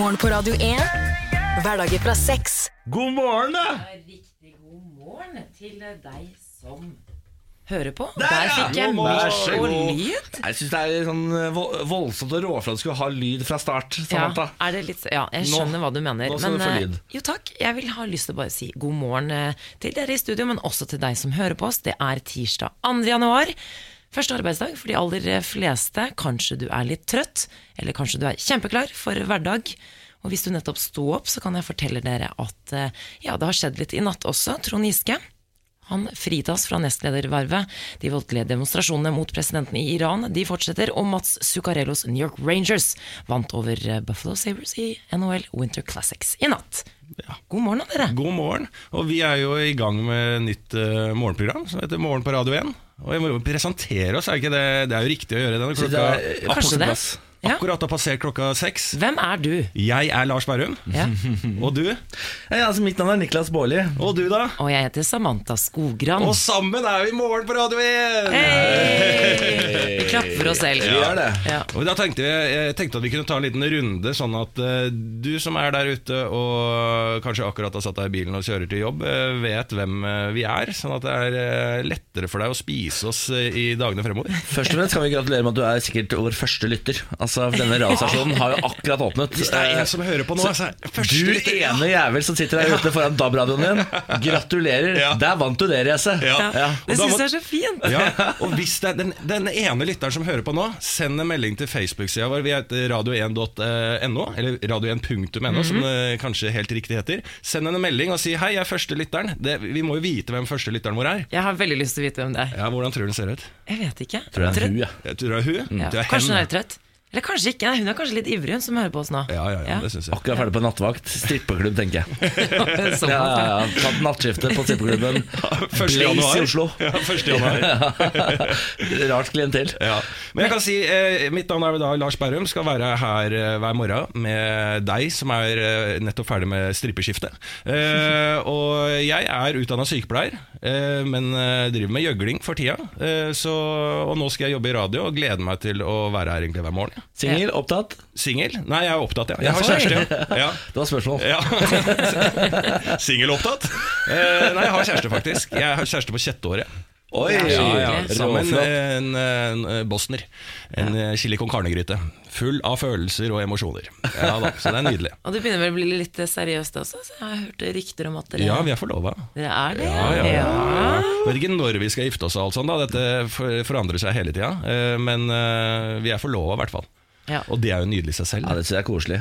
Morgen på Radio 1. Hverdager fra seks. God morgen, da! Riktig god morgen til deg som hører på. Der, Der fikk jeg. Vær så og god. lyd. Jeg syns det er sånn vo- voldsomt og råflott å skulle ha lyd fra start. Ja, Samantha. er det litt, ja, jeg Nå- skjønner hva du mener. nå skal du få eh, lyd. jo takk, jeg vil ha lyst til å bare si god morgen eh, til dere i studio, men også til deg som hører på oss. Det er tirsdag 2. januar. Første arbeidsdag for de aller fleste. Kanskje du er litt trøtt, eller kanskje du er kjempeklar for hverdag. Og hvis du nettopp sto opp, så kan jeg fortelle dere at eh, ja, det har skjedd litt i natt også. Trond Giske han fritas fra nestledervervet. De voldelige demonstrasjonene mot presidenten i Iran de fortsetter, og Mats Zuccarellos New York Rangers vant over eh, Buffalo Sabres i NHL Winter Classics i natt. God morgen, dere. God morgen. Og vi er jo i gang med nytt uh, morgenprogram som heter Morgen på Radio 1. Og vi må jo presentere oss, er ikke det Det er jo riktig å gjøre det. klokka. det er Kanskje det. Ja. akkurat har passert klokka seks. Hvem er du? Jeg er Lars Berrum. Ja. Og du? Hei, altså, mitt navn er Niklas Baarli. Og du, da? Og jeg heter Samantha Skogran. Og sammen er vi i Morgen på Radio 1! Hei! Vi klapper for oss selv. Vi gjør det. Ja. Og da tenkte jeg, jeg tenkte at vi kunne ta en liten runde, sånn at uh, du som er der ute og kanskje akkurat har satt deg i bilen og kjører til jobb, uh, vet hvem uh, vi er. Sånn at det er lettere for deg å spise oss i dagene fremover. Først og fremst kan vi gratulere med at du er sikkert vår første lytter. Altså, for Denne radiostasjonen har jo akkurat åpnet. Hvis det er en som hører på nå, så er Du ene jævel som sitter der ute foran DAB-radioen din, gratulerer. Ja. Der vant du det racet. Ja. Ja. Det syns jeg er så fint. Ja, og hvis det er den, den ene lytteren som hører på nå, send en melding til Facebook-sida vår. Vi heter radio1.no, eller radio1.no, som det kanskje helt riktig heter. Send en melding og si 'hei, jeg er første lytteren'. Det, vi må jo vite hvem første lytteren vår er. Jeg har veldig lyst til å vite hvem det er. Ja, Hvordan tror du den ser ut? Jeg vet ikke. Tror jeg er hun, ja. Jeg tror det er hun. Er Kanskje hun er trøtt? Eller kanskje ikke. Nei, hun er kanskje litt ivrig, hun som hører på oss nå. Ja, ja, ja, Ja. det synes jeg. Akkurat ferdig på nattvakt. Strippeklubb, tenker jeg. Ja, ja, ja. Tatt nattskifte på strippeklubben. Første Blaze januar. i Oslo. Ja, 1. januar. Rart klientell. Ja. Men jeg kan si eh, mitt navn er da Lars Berrum. Skal være her eh, hver morgen med deg som er eh, nettopp ferdig med strippeskiftet. Eh, og jeg er utdanna sykepleier, eh, men eh, driver med gjøgling for tida. Eh, så, og nå skal jeg jobbe i radio og gleder meg til å være her egentlig hver morgen. Singel, opptatt? Singel? Nei, jeg er opptatt, ja. Jeg har kjæreste, ja. ja. Det var spørsmål. ja. Singelopptatt? Eh, nei, jeg har kjæreste, faktisk. Jeg har kjæreste på sjetteåret. Oi, Ja, Ja, ja, sammen en, en, en bosner. En ja. chili con carne-gryte. Full av følelser og emosjoner. Ja da, Så det er nydelig. Og det begynner vel å bli litt seriøst også, så jeg har hørt rykter om at dere, Ja, vi er forlova. dere er det. Ja, ja, ja. Ja. Vet ikke når vi skal gifte oss og alt sånt. da Dette forandrer seg hele tida. Eh, Men eh, vi er forlova, i hvert fall. Ja. Og det er jo nydelig i seg selv. Ja, det synes jeg er koselig.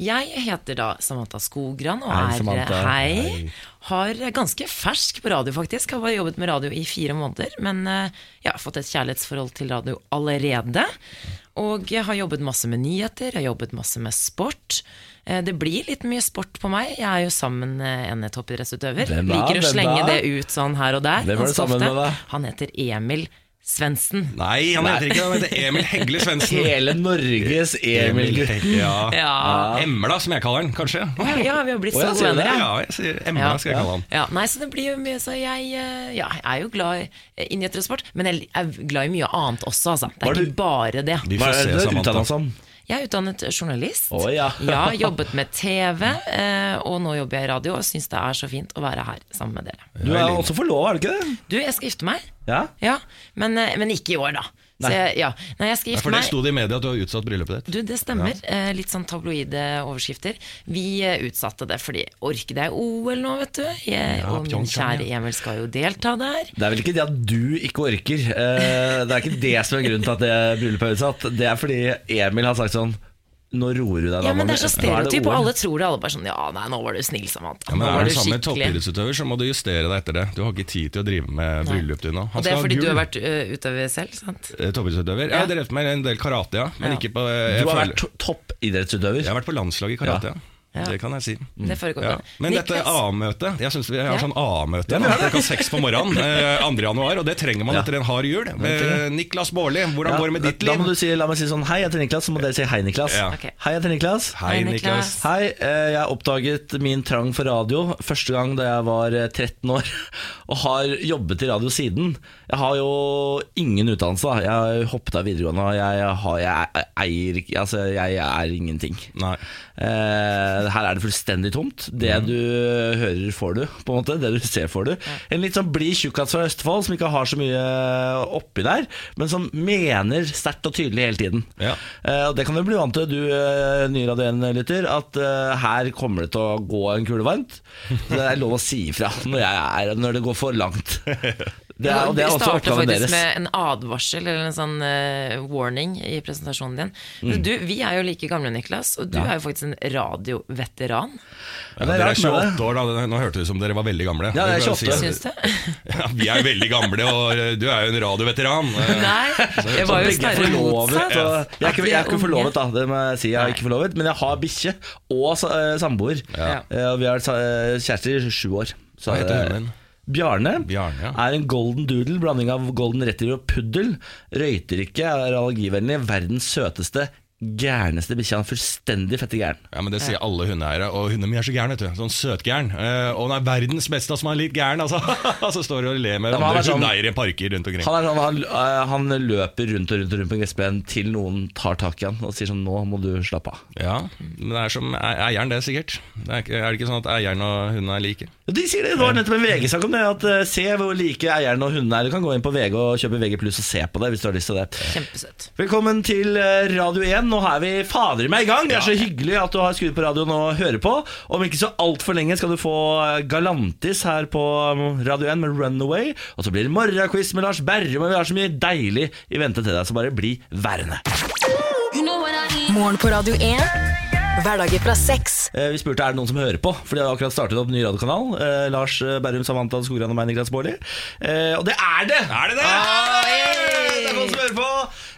Jeg heter da Samantha Skogran og Hei, er hei, hei. Har ganske fersk på radio, faktisk. Har bare jobbet med radio i fire måneder. Men eh, jeg har fått et kjærlighetsforhold til radio allerede. Og jeg har jobbet masse med nyheter, jeg har jobbet masse med sport. Eh, Det blir litt mye sport på meg. Jeg er jo sammen med en toppidrettsutøver. Liker å slenge det ut sånn her og der. Hvem er du sammen med, da? Han heter Emil Svendsen. Nei, han heter ikke det. Han heter Emil Hegle Svendsen. Hele Norges Emil-gutt. Ja. Ja. Emla, som jeg kaller han, kanskje. ja, vi har blitt Å, så ja, gode sier du venner. ja. Emla, skal jeg kalle han. Ja, nei, så det blir jo mye Så jeg, eh, ja, jeg er jo glad i nyheter og sport, men jeg er glad i mye annet også, altså. Det er ikke bare det. Vi får se, Samantha. Jeg er utdannet journalist. Oh, ja. jobbet med TV, eh, og nå jobber jeg i radio og syns det er så fint å være her sammen med dere. Du er også forlova, er du ikke det? Du, jeg skal gifte meg. Ja? Ja, men, eh, men ikke i år, da. Så jeg, ja. Nei, jeg skal Nei, gifte For det meg. sto det i media at du har utsatt bryllupet ditt. Du, det stemmer. Eh, litt sånn tabloide overskrifter. Vi eh, utsatte det fordi orket det er OL nå, vet du. Jeg, og min kjære Emil skal jo delta der. Det er vel ikke det at du ikke orker. Eh, Det er ikke det som er grunnen til at det bryllupet er utsatt. Det er fordi Emil har sagt sånn Nå roer du deg, da. Ja, men det er så stereotyp, og alle tror det. Alle bare sånn Ja, nei, nå var du snill, Samantha. Ja, men var Er du sammen med toppidrettsutøver, så må du justere deg etter det. Du har ikke tid til å drive med bryllup, du nå. Han Og det er fordi du har vært uh, utøver selv, sant? Toppidrettsutøver? Toppidrettsutøver? Jeg har drevet med en del karate, ja. Men Ja. ikke på eh, jeg Du har føler- vært toppidrettsutøver. Jeg har vært på landslaget i karate. Ja. Ja. Det kan jeg si. Det foregår Ja. Men Men dette A-møtet Jeg synes vi har sånn A-møte ja, klokka seks på morgenen eh, 2. januar, og det trenger man Ja. etter en hard jul. Eh, Niklas Baarli, hvordan Ja, går det med ditt liv? Da må du si, la meg si sånn Hei, jeg heter Niklas, så må dere si hei, Niklas. Ja. Ok. Hei, jeg heter Niklas. Hei, Hei, Niklas. Niklas. Hei, eh, jeg oppdaget min trang for radio første gang da jeg var eh, 13 år, og har jobbet i radio siden. Jeg har jo ingen utdannelse, da. Jeg har hoppet av videregående, og jeg, har, jeg eier ikke Altså, jeg er ingenting. Nei. Eh, her er det fullstendig tomt. Det du hører, får du. På en måte Det du ser, får du. En litt sånn blid tjukkas fra Østfold som ikke har så mye oppi der, men som mener sterkt og tydelig hele tiden. Ja. Eh, og Det kan du bli vant til, du eh, nye Radio 1-lytter, at eh, her kommer det til å gå en kule varmt. Så det er lov å si ifra når, når det går for langt. Det er, og det er Vi også oppgaven faktisk deres. med en advarsel eller en sånn uh, warning i presentasjonen din. Mm. Du, vi er jo like gamle, Niklas, og du er jo faktisk en radioveteran. Ja, er dere er rart med det. 28 år, da. Nå hørtes det ut som dere var veldig gamle. Ja, det er Vi 28. si- Syns du? Ja, vi er veldig gamle, og eh, du er jo en radioveteran. Nei, jeg var jo er snarere motsatt. Og jeg, er ikke, jeg er ikke forlovet, da. Det må jeg si. Jeg er ikke forlovet Men jeg har bikkje og eh, samboer. Ja. Og vi har vært kjærester i sju år. Så, Hva heter hun hunden din? Bjarne, Bjarne, ja. er en golden doodle, blanding av golden retriever og puddel. Røyter ikke, er allergivennlig, verdens søteste, gærneste bikkja. Han fullstendig fette gæren. Ja, men Det sier alle hundeeiere, og hunden min er så gæren. vet du Sånn søtgæren. Eh, og hun er verdens beste som er litt gæren, altså. så står og ler med andre sånn- hundeeiere i parker rundt omkring. Han, er sånn, han, eh, han løper rundt og rundt og rundt på en gressplen til noen tar tak i han og sier sånn 'nå må du slappe av'. Ja, men det er som eieren, det, sikkert. Det er, er det ikke sånn at eieren og hunden er like? Ja, De sier det, det var nettopp en VG-sak om det. At uh, Se hvor like eieren og hundene er. Du kan gå inn på VG og kjøpe VG pluss og se på det hvis du har lyst til det. Kjempesøtt. Velkommen til Radio 1. Nå er vi fader meg i gang. Det er så hyggelig at du har skrudd på radioen og hører på. Om ikke så altfor lenge skal du få eh, Galantis her på um, Radio 1 med Runaway. Og så blir det morgenquiz med Lars Berrum, og vi har så mye deilig i vente til deg, så bare bli værende. Morgen på Radio 1. Hverdager fra seks. Eh, Vi spurte er det noen som hører på, for de har akkurat startet opp ny radiokanal. Eh, Lars Berrum, Samantha Skogran og meg, Niklas Baarli. Eh, og det er det! Er det det? Ah, yeah! Det er noen som hører på!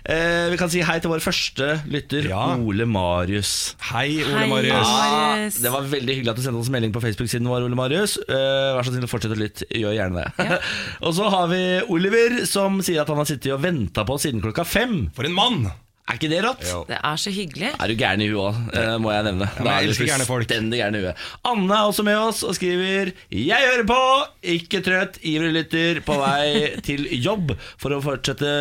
Eh, vi kan si hei til vår første lytter, Ja. Ole Marius. Hei, Ole Hei, Marius. Marius. Det var veldig hyggelig at du sendte oss melding på Facebook-siden vår, Ole Marius. Eh, vær så snill å fortsette å lytte. Gjør gjerne det. og så har vi Oliver, som sier at han har sittet og venta på oss siden klokka fem. For en mann! Er ikke det rått? Jo. Det er så hyggelig. Er du gæren i huet òg, må jeg nevne. men Da jeg er elsker gærne folk. fullstendig gæren i huet. Anne er også med oss og skriver Jeg hører på! Ikke trøtt, ivrig lytter på vei til jobb for å fortsette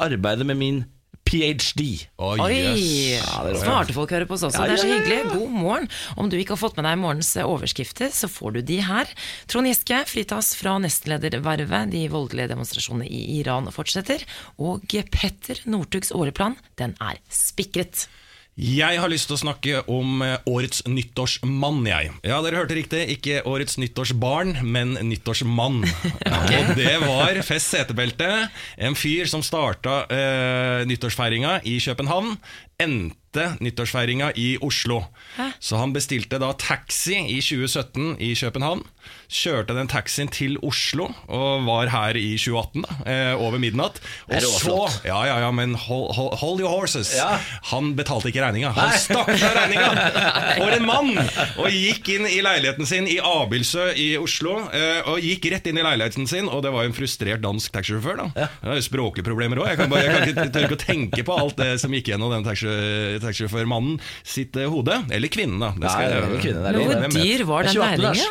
arbeidet med min ph.d. Oi, Oi! yes. Ja, det er Smarte folk hører på oss også. Ja, Det er så ja, ja, ja. hyggelig. God morgen. Om du ikke har fått med deg morgens eh, overskrifter, så får du de her. Trond Giske fritas fra nestledervervet. De voldelige demonstrasjonene i Iran fortsetter. Og Petter Northugs åreplan, den er spikret. Jeg har lyst til å snakke om eh, årets nyttårsmann, jeg. Ja, dere hørte riktig. Ikke årets nyttårsbarn, men nyttårsmann. Og det var Fest setebelte. En fyr som starta eh, nyttårsfeiringa i København. Endte nyttårsfeiringa i Oslo. Så han bestilte da taxi i 2017 i København. Kjørte den taxien til Oslo og var her i 2018, da, eh, over midnatt. Og så. Ja, ja, ja, men hold, hold, hold your horses. Ja. Han betalte ikke regninga. Han stakk fra regninga! For en mann! Og gikk inn i leiligheten sin i Abildsø i Oslo. eh, Og gikk rett inn i leiligheten sin, og det var en frustrert dansk taxisjåfør. da er språklige problemer òg. Jeg, kan bare- jeg kan ikke, tør ikke å tenke på alt det som gikk gjennom den taxi- taxisjåførmannen sitt eh, hode. Eller kvinnen, da. Det skal Nei, jeg- var jo kvinne, det er hvor dyr var den 28 Lars.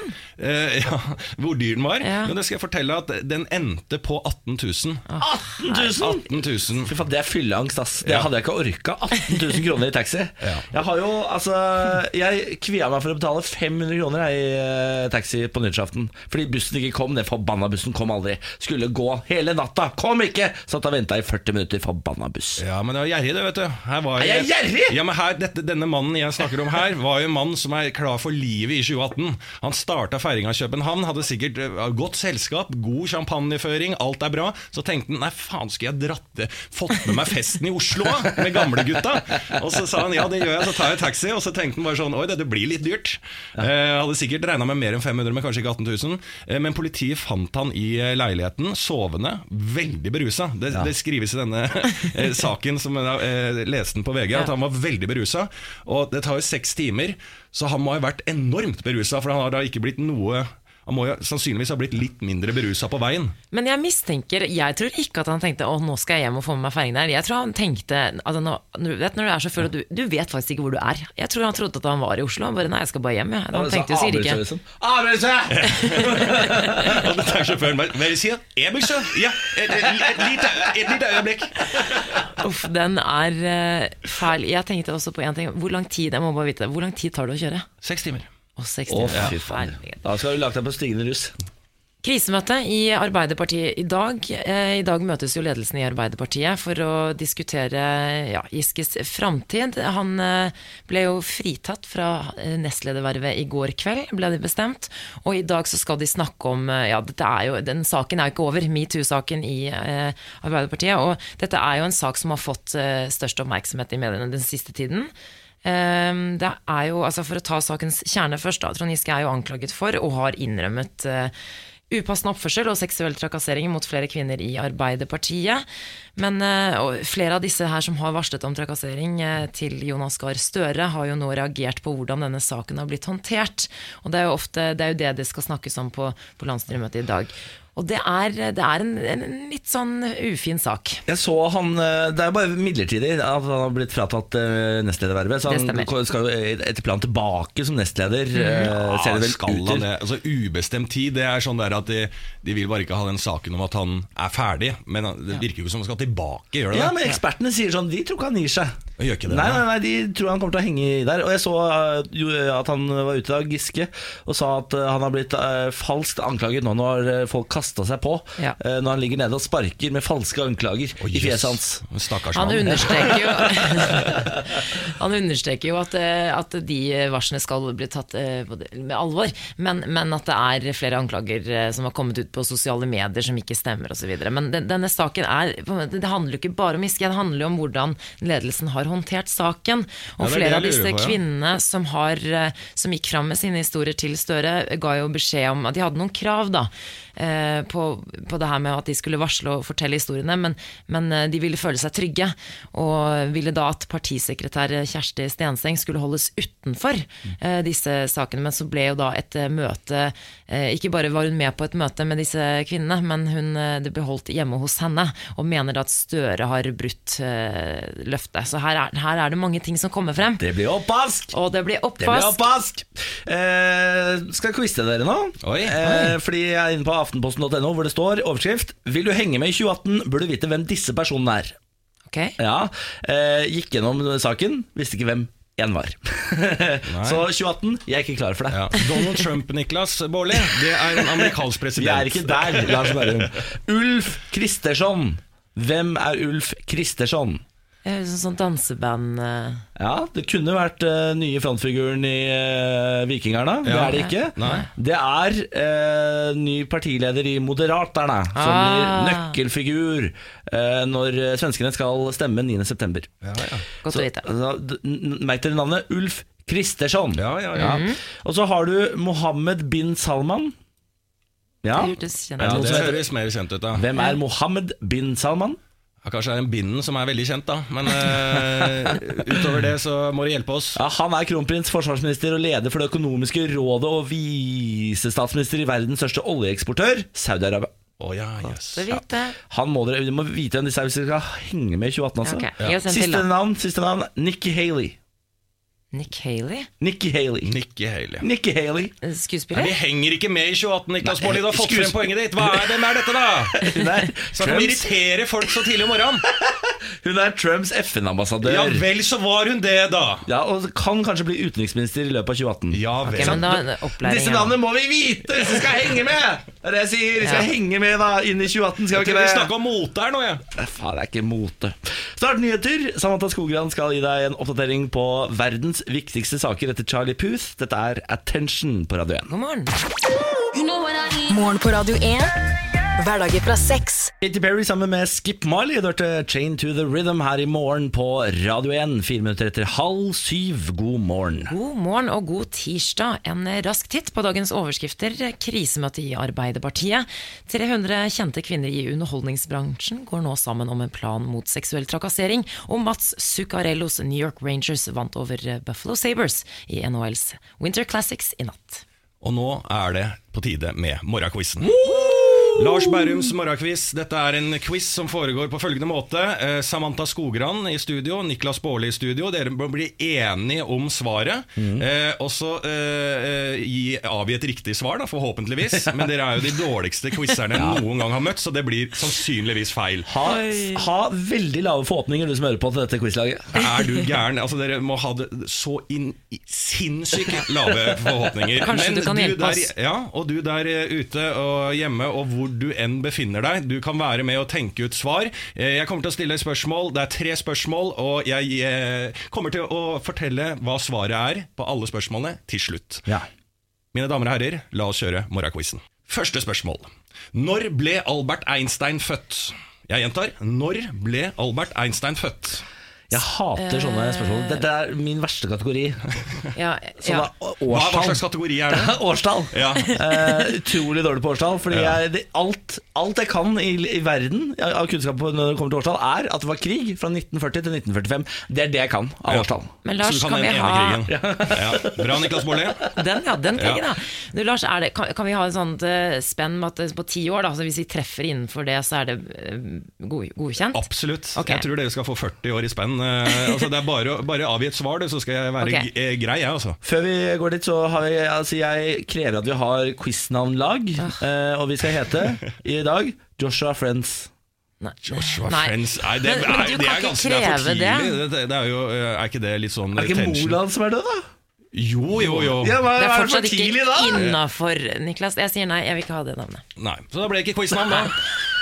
Ja, hvor dyr den var. Ja. Men det skal jeg fortelle at den endte på 18 000. 18 000! 18 000. Fy faen, Det er fylleangst, ass. Det Ja. hadde jeg ikke orka. 18 000 kroner i taxi. Ja. Jeg har jo, altså Jeg kvia meg for å betale 500 kroner jeg, i eh, taxi på nyttårsaften. Fordi bussen ikke kom. Den forbanna bussen kom aldri. Skulle gå hele natta. Kom ikke! Satt og venta i 40 minutter. Forbanna buss. Ja, men det var gjerrig det, vet du. Her var Er jeg gjerrig? Ja, men her, dette, Denne mannen jeg snakker om her, var jo en mann som er klar for livet i 2018. Han starta feiringa i København, hadde sikkert eh, godt selskap, god champagneføring, alt er bra. Så tenkte han nei, faen, skulle jeg dratt det, fått med meg festen i Oslo med gamlegutta? Og så sa han ja, det gjør jeg, så tar jeg taxi. Og så tenkte han bare sånn oi, dette blir litt dyrt. Eh, hadde sikkert regna med mer enn 500, men kanskje ikke 18 000. Eh, men politiet fant han i eh, leiligheten, sovende, veldig berusa. Det, det skrives i denne eh, saken som jeg eh, leste den på VG at han var veldig berusa. Og det tar jo seks timer, så han må ha vært enormt berusa, for han har da ikke blitt noe Han må jo sannsynligvis ha blitt litt mindre berusa på veien. Men jeg mistenker Jeg tror ikke at han tenkte Å, nå skal jeg hjem og få med meg fergen der. Jeg tror han tenkte altså, nå, vet når du er sjåfør og du, du vet faktisk ikke hvor du er. Jeg tror han trodde at han var i Oslo. Han bare nei, jeg skal bare hjem. Ja. Han tenkte jo sikkert ikke Liksom. Avbrytelse! Og det tar sjåføren bare Hva sier du sier? Ja, et, lite, et lite øyeblikk. Uff, den er uh, feil. Jeg tenkte også på en ting. Hvor lang tid jeg må bare vite, hvor lang tid tar det å kjøre? Seks timer. Å, seks Å, fy faen. Herregud. Da skal du lagt deg på stigende russ. Krisemøte i Arbeiderpartiet i dag. Eh, I dag møtes jo ledelsen i Arbeiderpartiet for å diskutere ja, Giskes framtid. Han eh, ble jo fritatt fra eh, nestledervervet i går kveld, ble det bestemt. Og i dag så skal de snakke om Ja, er jo, den saken er jo ikke over, metoo-saken i eh, Arbeiderpartiet. Og dette er jo en sak som har fått størst oppmerksomhet i mediene den siste tiden. Ehm, Det er jo, altså For å ta sakens kjerne først, da. Trond Giske er jo anklaget for og har innrømmet eh, upassende oppførsel og seksuell trakassering mot flere kvinner i Arbeiderpartiet. Men eh, flere av disse her som har varslet om trakassering eh, til Jonas Gahr Støre, har jo nå reagert på hvordan denne saken har blitt håndtert. Og det er jo ofte det, er jo det det skal snakkes om på, på landsstyremøtet i dag. Og det er, det er en, en litt sånn ufin sak. Jeg så han eh, Det er jo bare midlertidig at han har blitt fratatt eh, nestledervervet. Så han skal jo etter planen tilbake som nestleder. Ja, ser det vel skal ut han til. det? Altså Ubestemt tid, det er sånn der at de, de vil bare ikke ha den saken om at han er ferdig. Men det virker jo ikke som han skal tilbake, gjør det Ja, det? men Ekspertene sier sånn De tror ikke han gir seg. Gjør ikke det, Nei, nei. nei, De tror han kommer til å henge i der. Og jeg så eh, jo, at han var ute da, Giske, og sa at eh, han har blitt eh, falskt anklaget nå når folk folk kasta seg på. Ja. uh, når han ligger nede og sparker med falske anklager oh, i fjeset hans. Stakkars Han understreker jo Han understreker jo at, eh, at de varslene skal bli tatt eh, med alvor, men, men at det er flere anklager som har kommet ut på sosiale medier som ikke stemmer osv. Men denne saken er Det handler jo ikke bare om Giske, det handler jo om hvordan ledelsen har håndtert saken. Og er flere av disse på, ja. kvinnene som, har, som gikk fram med sine historier til Støre, ga jo beskjed om at de hadde noen krav da, eh, på, på det her med at de skulle varsle og fortelle historiene, men, men eh, de ville føle seg trygge. Og ville da at partisekretær Kjersti Stenseng skulle holdes utenfor eh, disse sakene. Men så ble jo da et eh, møte eh, Ikke bare var hun med på et møte med disse kvinnene, men hun, det ble holdt hjemme hos henne, og mener da at Støre har brutt eh, løftet. Så her er, her er det mange ting som kommer frem. Det blir oppvask! Og det blir Det blir oppvask. oppvask! Eh, skal jeg quize dere nå? Oi. Eh, fordi jeg er inne på aftenposten.no hvor det står overskrift Vil du henge med i 2018, bør du vite hvem disse personene er. Ok. Ja, eh, Gikk gjennom saken, visste ikke hvem én var. Så 2018, jeg er ikke klar for det. Ja. Donald Trump, Niklas Baarli, det er en amerikansk president. Vi er ikke der, Lars Berrum. Ulf Kristersson. Hvem er Ulf Kristersson? Eh, som sånn danseband eh. Ja, Det kunne vært uh, nye frontfiguren i uh, Vikingerne. Det er det ikke. Nei. Det er uh, ny partileder i Moderaterne, som Ah. blir nøkkelfigur når svenskene skal stemme 9.9. Ja, ja. Godt å vite. Merk dere navnet Ulf Kristersson. Ja, ja, ja. Og så har du Mohammed bin Salman. Ja. Det ja ut. det høres mer kjent ut, da. Hvem er Mohammed bin Salman? Ja, kanskje det er en binden som er veldig kjent, da. Men uh, utover det så må du hjelpe oss. Ja, han er kronprins, forsvarsminister og leder for det økonomiske rådet og visestatsminister i verdens største oljeeksportør, Saudi-Arabia. Oh, ja, yes. ja. Han må dere, må vite hvem disse er hvis dere skal henge med i 2018. Altså. Ja, ok. Gi oss en til, Siste navn, siste navn Nikki Haley. Nick Haley? Nikki Haley. Nikki Haley. Nikki Haley. Eh, Nei, Skuespiller? vi henger ikke med i 2018, Niklas Nei, Baarli. Du har fått frem poenget ditt. Hva er, hvem er dette, da? Hun er Snakk om å irritere folk så tidlig om morgenen. hun er Trumps FN-ambassadør. Ja vel, så var hun det, da. Ja, og kan kanskje bli utenriksminister i løpet av 2018. Ja vel. men da Disse navnene må vi vite hvis vi skal henge med! Det er det jeg sier. Vi skal Ja. henge med da inn i 2018, skal vi Vi ikke det? snakker om mote her nå, jeg. Faen, det er ikke mote. Snart nyheter. Samantha Skogran skal gi deg en oppdatering på verdens viktigste saker etter Charlie Puth. Dette er Attention på Radio 1. God morgen. You know Morgen på Radio 1. Hverdager fra seks. Katy Perry sammen med Skip Marley. Du hørte Chain to the Rhythm her i morgen på Radio 1. Fire minutter etter halv syv. God morgen. God morgen og god tirsdag. En rask titt på dagens overskrifter. Krisemøte i Arbeiderpartiet. 300 kjente kvinner i underholdningsbransjen går nå sammen om en plan mot seksuell trakassering. Og Mats Zuccarellos New York Rangers vant over Buffalo Sabres i NHLs Winter Classics i natt. Og nå er det på tide med morgenquizen. Lars Bærums morgenquiz. Dette er en quiz som foregår på følgende måte. Eh, Samantha Skogran i studio, Niklas Baarli i studio. Dere må bli enige om svaret. Eh, og så eh, eh, avgi et riktig svar, da, forhåpentligvis. Men dere er jo de dårligste quizerne noen gang har møtt, så det blir sannsynligvis feil. Ha, ha veldig lave forhåpninger, du som hører på til dette quizlaget. Er du gæren? Altså, dere må ha det så inn sinnssykt lave forhåpninger. Kanskje du kan hjelpe der, oss. Ja, og du der eh, ute og hjemme, og hvor du enn befinner deg, du kan være med og tenke ut svar. Eh, Jeg kommer til å stille spørsmål. Det er tre spørsmål, og jeg eh, kommer til å fortelle hva svaret er på alle spørsmålene til slutt. Ja. Mine damer og herrer, la oss kjøre morgenquizen. Første spørsmål. Når ble Albert Einstein født? Jeg gjentar. Når ble Albert Einstein født? Jeg hater sånne spørsmål. Dette er min verste kategori. Ja, Sånn ja. å- Hva, hva slags kategori er det? årstall. Ja. Uh, utrolig dårlig på årstall. Fordi Ja. jeg, det, alt, alt jeg kan i, i verden av kunnskap når det kommer til årstall, er at det var krig fra 1940 til 1945. Det er det jeg kan av Ja. årstall. Men Lars, Så du kan vi ha ene krigen? Ja. Bra, Niklas Baarli. Den, ja, den krigen, Ja. Du, Lars, er det, kan, kan vi ha et sånt uh, spenn med at på ti år, da, så hvis vi treffer innenfor det, så er det uh, god, godkjent? Absolutt. Okay. Jeg tror dere skal få 40 år i spenn. Eh, altså, det er bare, å- bare avgi et svar, du, så skal jeg være okay. g- eh, grei. Jeg, altså. Før vi går dit, så har vi, altså jeg krever at vi har quiznavnlag. Uh, og vi skal hete i dag Joshua Friends. Nei. Joshua Nei. Friends Nei, det, Men- men er, du det kan er ikke ganske det er for kreve det. Det, det er, jo, er ikke det litt sånn Er det ikke? Moland som er død, da? Jo, jo, jo. Ja, men, Det er for fortsatt ikke tidlig, ikke innafor, Niklas. Jeg sier nei, jeg vil ikke ha det navnet. Nei, Så da ble det ikke quiznavn, da.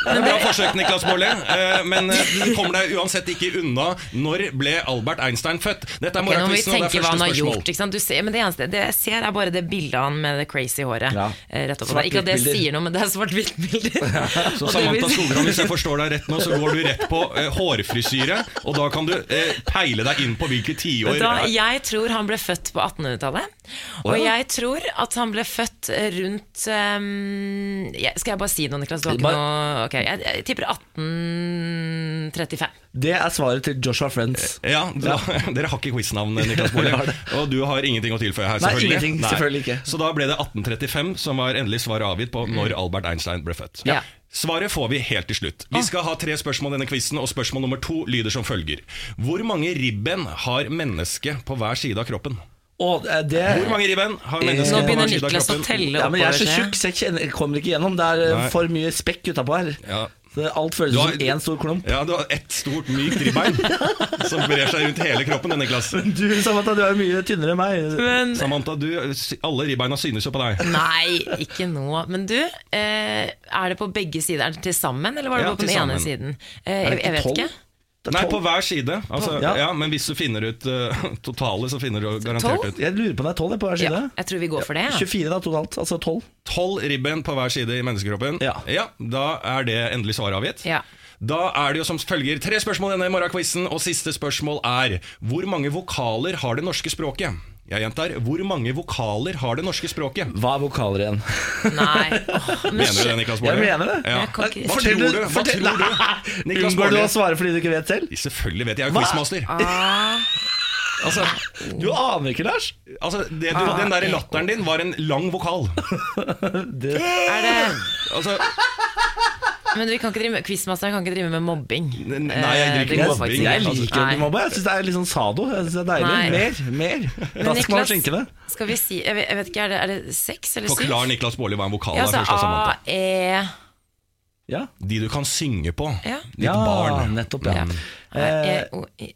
Det Bra forsøk, Niklas Baarli. Eh, Men eh, du kommer deg uansett ikke unna. Når ble Albert Einstein født? Dette er Ok, nå må vi og det er første spørsmål. gjort. Ikke sant? Du ser, men det eneste det jeg ser, er bare det bildet han med det crazy håret. Ja. eh, Rett opp. Ikke at det sier noe, men det er svart-hvitt-bilder. Så Samantha Skogran, hvis jeg forstår deg rett nå, så går du rett på eh, hårfrisyre, og da kan du eh, peile deg inn på hvilke tiår Vet jeg tror han ble født på 1800-tallet. Og jeg tror at han ble født rundt um, Skal jeg bare si noe, Niklas? Du har ikke noe noe Ok, jeg, jeg tipper 1835. Det er svaret til Joshua Friends. Ja, da, Dere har ikke quiznavn, Niklas Baarli. Og du har ingenting å tilføye her, Nei, selvfølgelig. ingenting, selvfølgelig ikke. Så da ble det 1835 som var endelig svaret avgitt på når Albert Einstein ble født. Ja. Svaret får vi helt til slutt. Vi skal ha tre spørsmål i denne quizen, og spørsmål nummer to lyder som følger. Hvor mange ribben har mennesket på hver side av kroppen? Og eh, det Hvor mange ribben har Nå mennesket på begynner Niklas å telle ja, men Jeg er så tjukk, så jeg kjenner, jeg kommer ikke gjennom. Det er eh, Nei. for mye spekk utapå her. Ja. Så alt føles har- som én stor klump. Ja, du har ett stort, mykt ribbein som brer seg rundt hele kroppen. denne Niklas Du Samantha, du er mye tynnere enn meg. Men Samantha, du, alle ribbeina synes jo på deg. Nei, ikke nå. Men du, eh, er det på begge sider? Er det til sammen, eller var det Ja, på den ene siden? Eh, jeg, jeg vet ikke. Nei, på hver side. Altså, Ja. ja. Men hvis du finner ut uh, totale, så finner du garantert Tolv? ut Jeg lurer på om det er tolv på hver side. Ja, jeg tror vi går for det. Ja. 24 da, totalt. Altså 12. tolv ribben på hver side i menneskekroppen. Ja. ja Da er det endelig svaret avgitt. Ja. Da er det jo som følger tre spørsmål i denne morgenquizen, og siste spørsmål er Hvor mange vokaler har det norske språket? Jeg gjentar, hvor mange vokaler har det norske språket? Hva er vokaler igjen? Nei. Men Mener du det, Niklas Jeg mener det. Ja. Jeg Hva tror du? Hva tror du? Niklas Unngår du å svare fordi du ikke vet selv? Selvfølgelig vet jeg, jeg er jo quizmaster. Ah, Altså, Du aner ikke, Lars. altså det, du, den der latteren din var en lang vokal. Det, er det Altså, Men vi kan ikke drive Quizmasteren kan ikke drive med mobbing. Nei, jeg Eh, driver ikke mobbing. jeg liker å bli mobba. Jeg syns det er litt sånn sado. Jeg synes det er deilig. Nei. Mer. mer Men med Niklas, skinkene. Skal vi si Jeg vet, jeg vet ikke, er det, er det seks eller syv? Forklar Niklas Baarli hva en vokal Ja, er altså først. da, A, E Ja. De du kan synge på. Ja. Ditt ja, barn. nettopp. Ja. Ja. Eh, E?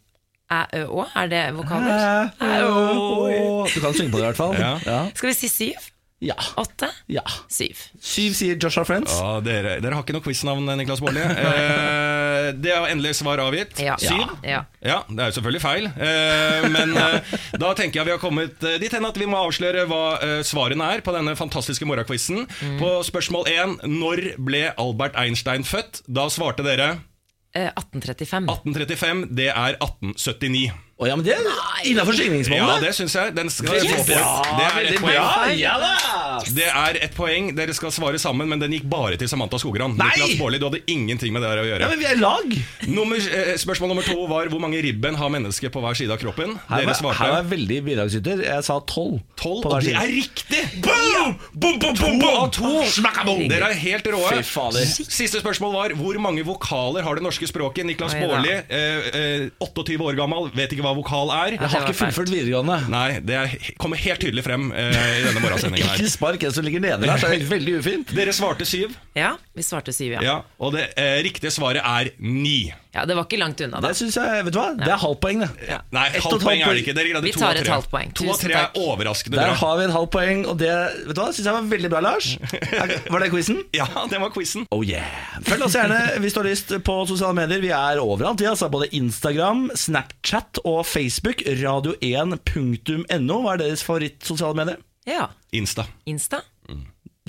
Er det vokaler? Æ, ø, å. Du kan synge på det, i hvert fall. Ja. Skal vi si syv? Ja. åtte, ja. syv. Syv sier Joshua Friends. Ja, dere, dere har ikke noe quiznavn, Niklas Baarli. Eh, det er endelig svar avgitt. Ja. Syv. Ja. Ja, det er jo selvfølgelig feil. Eh, men eh, da tenker jeg vi har kommet eh, dit hen at vi må avsløre hva eh, svarene er på denne fantastiske morgenquizen. Mm. På spørsmål én når ble Albert Einstein født? Da svarte dere Eh, 1835. 1835. Det er 1879. Å ja, men det er innafor Ja, det syns jeg. Den skal yes! få bra, poeng. Det er et ett poeng. Ja, Ja da! Det er et poeng. Dere skal svare sammen, men den gikk bare til Samantha Skogran. Nei! Niklas Baarli, du hadde ingenting med det her å gjøre. Ja, men vi er lag. Nummer, eh, spørsmål nummer to var hvor mange ribben har mennesket på hver side av kroppen. Her Dere svarte her var jeg veldig bidragsyter. Jeg sa tolv. tolv, og det er riktig! Boom! Boom, boom, boom, To av boom! to! Smakkaboom! Dere er helt råe. Fy fader. Siste spørsmål var hvor mange vokaler har det norske språket? Niklas Baarli, eh, eh, 28 år gammel, vet ikke hva vokal er. Jeg har ikke fullført videregående. Nei, det er, kommer helt tydelig frem eh, i denne morgensendingen her. Ikke spark en som ligger nede der, så er det veldig ufint. Dere svarte syv, Ja, vi svarte syv, ja. ja, og det eh, riktige svaret er ni. Ja, Det var ikke langt unna, da. Det synes jeg, vet du hva? Det er halvt poeng, det. Nei, Ett halvt poeng er det ikke. Dere greide Vi to tar et halvt poeng. To av Tusen tre er overraskende Der bra. har vi et halvt poeng, og det vet du hva, synes jeg var veldig bra, Lars. Var det quizen? Ja, det var quizen. Oh yeah. Følg oss gjerne hvis du har lyst på sosiale medier. Vi er overalt. Vi altså både Instagram, Snapchat og Facebook. Radio1.no. Hva er deres favoritt-sosiale medier? Ja. Insta. Insta.